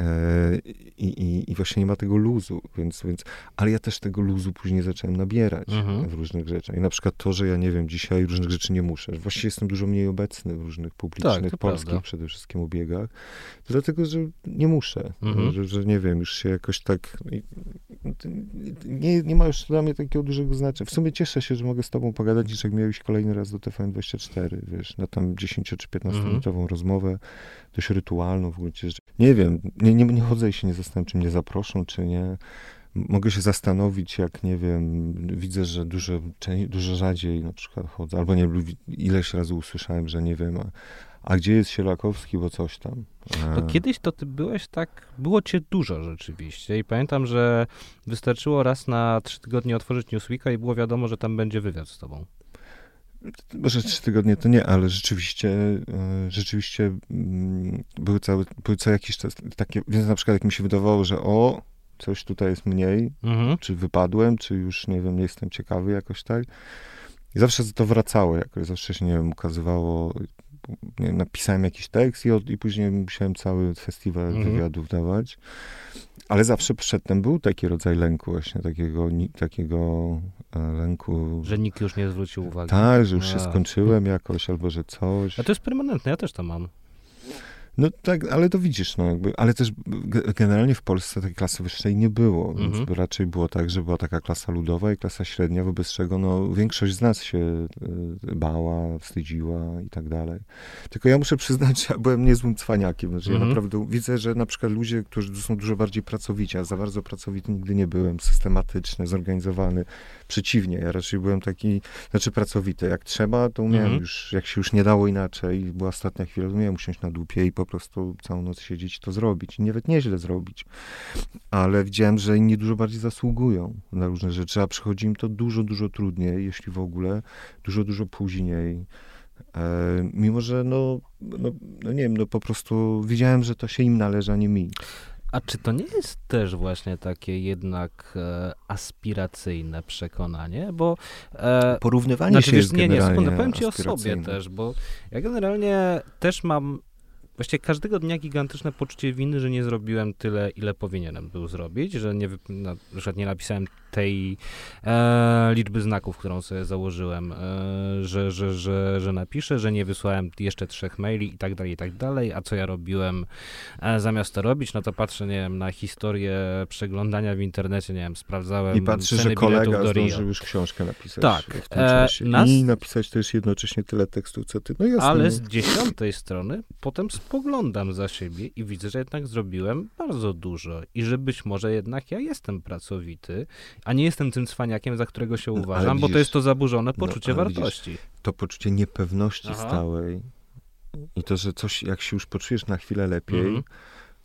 Speaker 3: E, I, i, I, właśnie nie ma tego luzu, więc, więc, ale ja też tego luzu później zacząłem nabierać mhm. w różnych rzeczach. I na przykład to, że ja nie wiem, dzisiaj różnych rzeczy nie muszę. Właściwie jestem dużo mniej obecny w różnych publicznych, tak, polskich prawda. przede wszystkim ubiegach, dlatego, że nie muszę. Mhm. Że, że, nie wiem, już się jakoś tak. Nie, nie ma już dla mnie takiego dużego znaczenia. W sumie cieszę się, że mogę z tobą pogadać, niż jak miałeś kolejny raz do TVN24, wiesz, na tam 10 czy 15 minutową mhm. rozmowę, dość rytualną w ogóle. Nie wiem, nie, nie, nie chodzę i się nie zastanawiam, czy mnie zaproszą, czy nie. Mogę się zastanowić, jak nie wiem, widzę, że dużo, dużo rzadziej na przykład chodzę, albo nie ileś razy usłyszałem, że nie wiem, a, a gdzie jest Sielakowski, bo coś tam.
Speaker 1: No kiedyś to ty byłeś tak, było cię dużo rzeczywiście i pamiętam, że wystarczyło raz na trzy tygodnie otworzyć Newsweeka i było wiadomo, że tam będzie wywiad z tobą.
Speaker 3: Może trzy tygodnie to nie, ale rzeczywiście, e, rzeczywiście mm, były, cały, były co jakiś czas takie, więc na przykład jak mi się wydawało, że o, coś tutaj jest mniej, mhm. czy wypadłem, czy już, nie wiem, nie jestem ciekawy jakoś tak. I zawsze to wracało jakoś, zawsze się, nie wiem, ukazywało, nie wiem, napisałem jakiś tekst i, od, i później musiałem cały festiwal mhm. wywiadów dawać. Ale zawsze przedtem był taki rodzaj lęku właśnie, takiego, takiego e, lęku.
Speaker 1: Że nikt już nie zwrócił uwagi.
Speaker 3: Tak, że już A. się skończyłem jakoś, albo że coś.
Speaker 1: A to jest permanentne, ja też to mam.
Speaker 3: No tak, ale to widzisz, no jakby, ale też generalnie w Polsce takiej klasy wyższej nie było, mhm. więc raczej było tak, że była taka klasa ludowa i klasa średnia, wobec czego no, większość z nas się e, bała, wstydziła i tak dalej. Tylko ja muszę przyznać, że ja byłem niezłym cwaniakiem, że mhm. ja naprawdę widzę, że na przykład ludzie, którzy są dużo bardziej pracowici, a za bardzo pracowity nigdy nie byłem, systematyczny, zorganizowany, przeciwnie, ja raczej byłem taki, znaczy pracowity, jak trzeba, to umiałem mhm. już, jak się już nie dało inaczej, była ostatnia chwila, to umiałem usiąść na dupie i po prostu całą noc siedzieć i to zrobić. I nawet nieźle zrobić. Ale widziałem, że inni dużo bardziej zasługują na różne rzeczy, a przychodzi im to dużo, dużo trudniej, jeśli w ogóle, dużo, dużo później. E, mimo, że no, no, no nie wiem, no po prostu widziałem, że to się im należy, a nie mi.
Speaker 1: A czy to nie jest też właśnie takie jednak e, aspiracyjne przekonanie? Bo
Speaker 3: e, porównywanie znaczy, się wiesz, jest Nie, nie, sekundę,
Speaker 1: powiem ci o sobie też, bo ja generalnie też mam właściwie każdego dnia gigantyczne poczucie winy, że nie zrobiłem tyle, ile powinienem był zrobić, że nie, na nie napisałem tej e, liczby znaków, którą sobie założyłem, e, że, że, że, że napiszę, że nie wysłałem jeszcze trzech maili i tak dalej, i tak dalej, a co ja robiłem e, zamiast to robić, no to patrzę, nie wiem, na historię przeglądania w internecie, nie wiem, sprawdzałem
Speaker 3: I patrzę, że kolega zdążył już książkę napisać tak, w tym czasie nas... i napisać też jednocześnie tyle tekstu, co ty, no jasne.
Speaker 1: Ale
Speaker 3: no.
Speaker 1: z dziesiątej strony potem spoglądam za siebie i widzę, że jednak zrobiłem bardzo dużo i że być może jednak ja jestem pracowity a nie jestem tym cwaniakiem, za którego się no, uważam, widzisz, bo to jest to zaburzone no, poczucie no, wartości. Widzisz,
Speaker 3: to poczucie niepewności Aha. stałej i to, że coś, jak się już poczujesz na chwilę lepiej, mhm.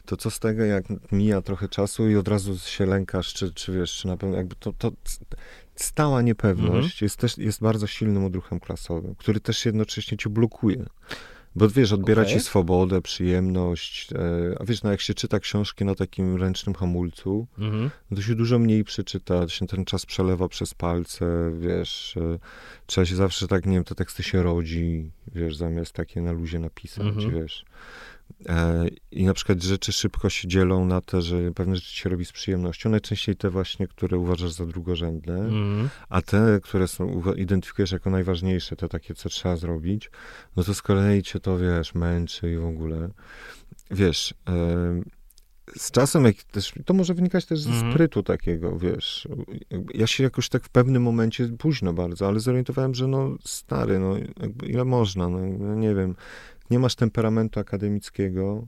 Speaker 3: to co z tego, jak mija trochę czasu i od razu się lękasz, czy, czy wiesz, czy na pewno jakby to, to stała niepewność mhm. jest też jest bardzo silnym odruchem klasowym, który też jednocześnie cię blokuje. Bo wiesz, odbiera okay. ci swobodę, przyjemność. E, a wiesz, no jak się czyta książki na takim ręcznym hamulcu, mm-hmm. to się dużo mniej przeczyta, się ten czas przelewa przez palce, wiesz, e, trzeba się zawsze tak, nie wiem, te teksty się rodzi, wiesz, zamiast takie na luzie napisać, mm-hmm. wiesz. E, I na przykład rzeczy szybko się dzielą na te, że pewne rzeczy się robi z przyjemnością. Najczęściej te właśnie, które uważasz za drugorzędne, mm. a te, które są, identyfikujesz jako najważniejsze, te takie, co trzeba zrobić, no to z kolei cię to, wiesz, męczy i w ogóle. Wiesz, e, z czasem, jak też, to może wynikać też ze mm. sprytu takiego, wiesz. Ja się jakoś tak w pewnym momencie, późno bardzo, ale zorientowałem, że no stary, no ile można, no nie wiem, nie masz temperamentu akademickiego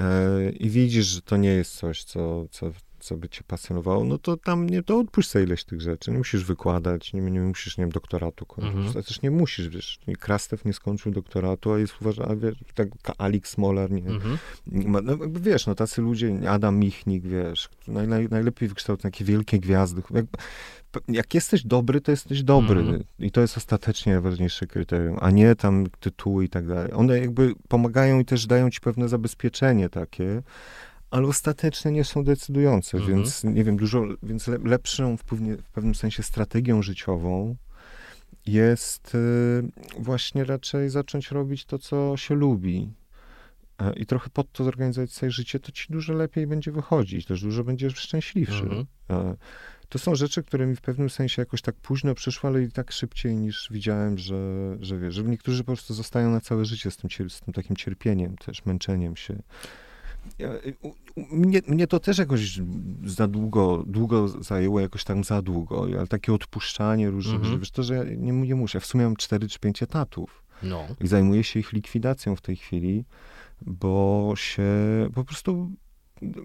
Speaker 3: e, i widzisz, że to nie jest coś, co, co co by cię pasjonowało, no to tam nie, to odpuść sobie ileś tych rzeczy. Nie musisz wykładać, nie, nie musisz, nie wiem, doktoratu kończyć. Mhm. Też nie musisz, wiesz. Krastew nie skończył doktoratu, a jest uważany, wiesz, tak Alex Smolar, nie, mhm. nie ma, no, wiesz, no tacy ludzie, Adam Michnik, wiesz, naj, naj, najlepiej wykształcone, takie wielkie gwiazdy. Jak, jak jesteś dobry, to jesteś dobry. Mm. I to jest ostatecznie najważniejsze kryterium, a nie tam tytuły i tak dalej. One jakby pomagają i też dają ci pewne zabezpieczenie takie, ale ostatecznie nie są decydujące, mm więc nie wiem, dużo, więc lepszą w, pewnie, w pewnym sensie strategią życiową jest y, właśnie raczej zacząć robić to, co się lubi. E, I trochę pod to zorganizować swoje życie, to ci dużo lepiej będzie wychodzić, też dużo będziesz szczęśliwszy. Mm -hmm. To są rzeczy, które mi w pewnym sensie jakoś tak późno przyszły, ale i tak szybciej niż widziałem, że, że wiesz, że niektórzy po prostu zostają na całe życie z tym, z tym takim cierpieniem, też męczeniem się. Y, mnie, mnie to też jakoś za długo, długo zajęło, jakoś tam za długo, ale takie odpuszczanie różnych, mm -hmm. wiesz, to, że ja nie, nie muszę. W sumie mam 4 czy 5 etatów no. i zajmuję się ich likwidacją w tej chwili, bo się po prostu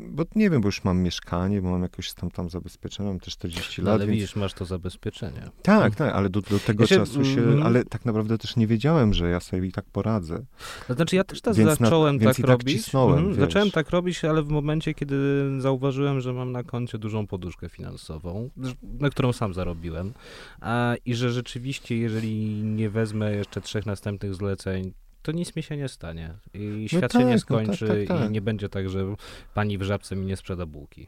Speaker 3: bo nie wiem, bo już mam mieszkanie, bo mam jakoś tam, tam zabezpieczone, mam te 40 no, lat.
Speaker 1: Ale więc... widzisz, masz to zabezpieczenie.
Speaker 3: Tak, tak, ale do, do tego ja się, czasu się, mm, ale tak naprawdę też nie wiedziałem, że ja sobie i tak poradzę.
Speaker 1: To znaczy ja też tak zacząłem na, tak robić. Tak cisnąłem, mhm, zacząłem tak robić, ale w momencie, kiedy zauważyłem, że mam na koncie dużą poduszkę finansową, na którą sam zarobiłem a, i że rzeczywiście, jeżeli nie wezmę jeszcze trzech następnych zleceń, to nic mi się nie stanie. I no świat no tak, się nie skończy no tak, tak, tak. i nie będzie tak, że pani w żabce mi nie sprzeda bułki.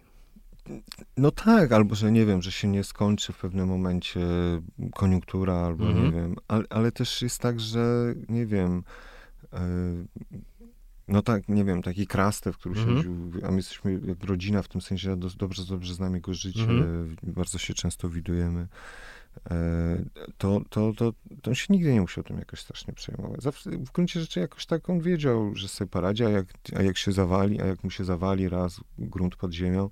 Speaker 3: No tak, albo że nie wiem, że się nie skończy w pewnym momencie koniunktura, albo mhm. nie wiem, ale, ale, też jest tak, że nie wiem. Yy, no tak, nie wiem, taki Krastew, który mhm. siedził, a my jesteśmy jak rodzina w tym sensie, ja dobrze, dobrze znam jego życie, mhm. bardzo się często widujemy. To, to, to, to on się nigdy nie musiał tym jakoś strasznie przejmować. Zawsze, w gruncie rzeczy jakoś tak on wiedział, że sobie poradzi, a jak, a jak się zawali, a jak mu się zawali raz grunt pod ziemią,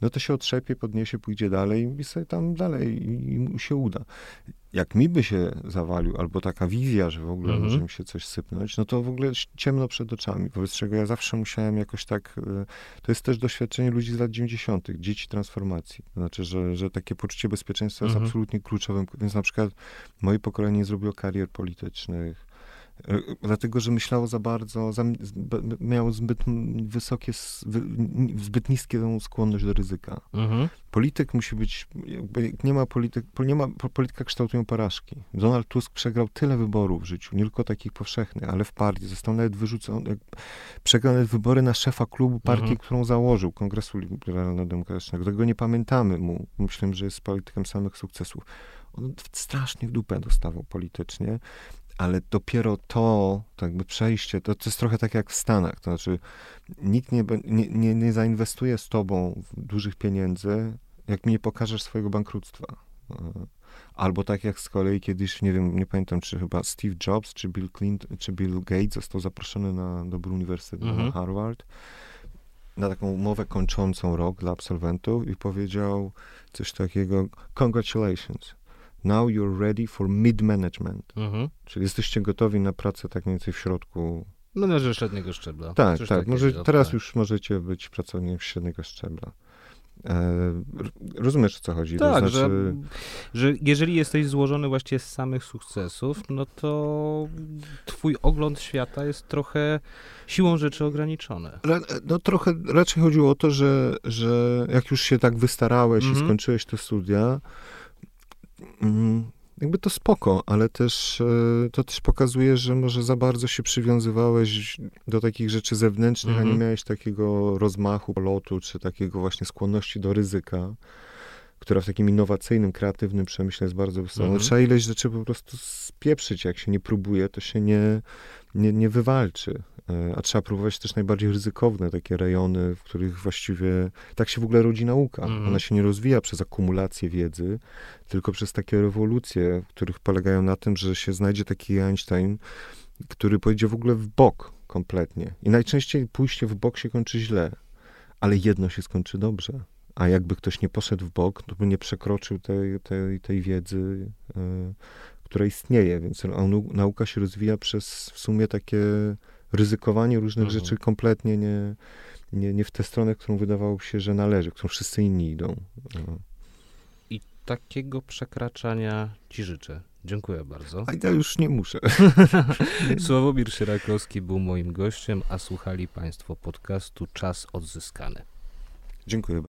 Speaker 3: no to się otrzepie, podniesie, pójdzie dalej i sobie tam dalej i mu się uda. Jak mi by się zawalił, albo taka wizja, że w ogóle -hmm. może mi się coś sypnąć, no to w ogóle ciemno przed oczami, wobec czego ja zawsze musiałem jakoś tak, e, to jest też doświadczenie ludzi z lat 90., dzieci transformacji. To znaczy, że, że takie poczucie bezpieczeństwa -hmm. jest mhm. absolutnie kluczowym, więc na przykład moje pokolenie nie zrobiło karier politycznych, dlatego, że myślało za bardzo, za, miało zbyt wysokie, zbyt niską skłonność do ryzyka. Mhm. Polityk musi być, nie ma polityk, nie ma, polityka kształtują porażki. Donald Tusk przegrał tyle wyborów w życiu, nie tylko takich powszechnych, ale w partii. Został nawet wyrzucony, przegrał nawet wybory na szefa klubu partii, mhm. którą założył, Kongresu Liberalno-Demokratycznego. Tego nie pamiętamy mu. Myślę, że jest politykiem samych sukcesów. On strasznie w dupę dostawał politycznie ale dopiero to, tak jakby przejście, to, to jest trochę tak jak w Stanach, to znaczy nikt nie, nie, nie zainwestuje z tobą dużych pieniędzy, jak mi nie pokażesz swojego bankructwa. E, albo tak jak z kolei kiedyś, nie wiem, nie pamiętam, czy chyba Steve Jobs, czy Bill Clinton, czy Bill Gates został zaproszony na dobry uniwersytet mhm. na Harvard na taką umowę kończącą rok dla absolwentów i powiedział coś takiego, congratulations, now you're ready for mid-management. Mhm. Czyli jesteście gotowi na pracę tak mniej więcej w środku.
Speaker 1: Menedżer średniego szczebla.
Speaker 3: Tak, Coś tak. Może, teraz już możecie być pracownikiem średniego szczebla. E, rozumiesz, o co chodzi?
Speaker 1: Tak, to znaczy... że, że jeżeli jesteś złożony właściwie z samych sukcesów, no to twój ogląd świata jest trochę siłą rzeczy ograniczony.
Speaker 3: No trochę raczej chodziło o to, że, że jak już się tak wystarałeś mm -hmm. i mhm. skończyłeś te studia. Jakby to spoko, ale też e, to też pokazuje, że może za bardzo się przywiązywałeś do takich rzeczy zewnętrznych, a nie mhm. miałeś takiego rozmachu lotu, czy takiego właśnie skłonności do ryzyka, która w takim innowacyjnym, kreatywnym przemyśle jest bardzo wysoka. Mhm. Trzeba ileś rzeczy po prostu spieprzyć, jak się nie próbuje, to się nie, nie, nie wywalczy. E, a trzeba próbować też najbardziej ryzykowne takie rejony, w których właściwie tak się w ogóle rodzi nauka. Mm. Ona się nie rozwija przez akumulację wiedzy, tylko przez takie rewolucje, w których polegają na tym, że się znajdzie taki Einstein, który pójdzie w ogóle w bok kompletnie. I najczęściej pójście w bok się kończy źle, ale jedno się skończy dobrze. A jakby ktoś nie poszedł w bok, to by nie przekroczył tej, tej, tej wiedzy, yy, która istnieje. Więc nauka się rozwija przez w sumie takie ryzykowanie różnych mhm. rzeczy kompletnie nie, nie, nie w tę stronę, którą wydawało się, że należy, którą wszyscy inni idą. No.
Speaker 1: I takiego przekraczania ci życzę. Dziękuję bardzo.
Speaker 3: A ja już nie muszę. (laughs)
Speaker 1: Sławomir Sierakowski był moim gościem, a słuchali Państwo podcastu Czas Odzyskany.
Speaker 3: Dziękuję.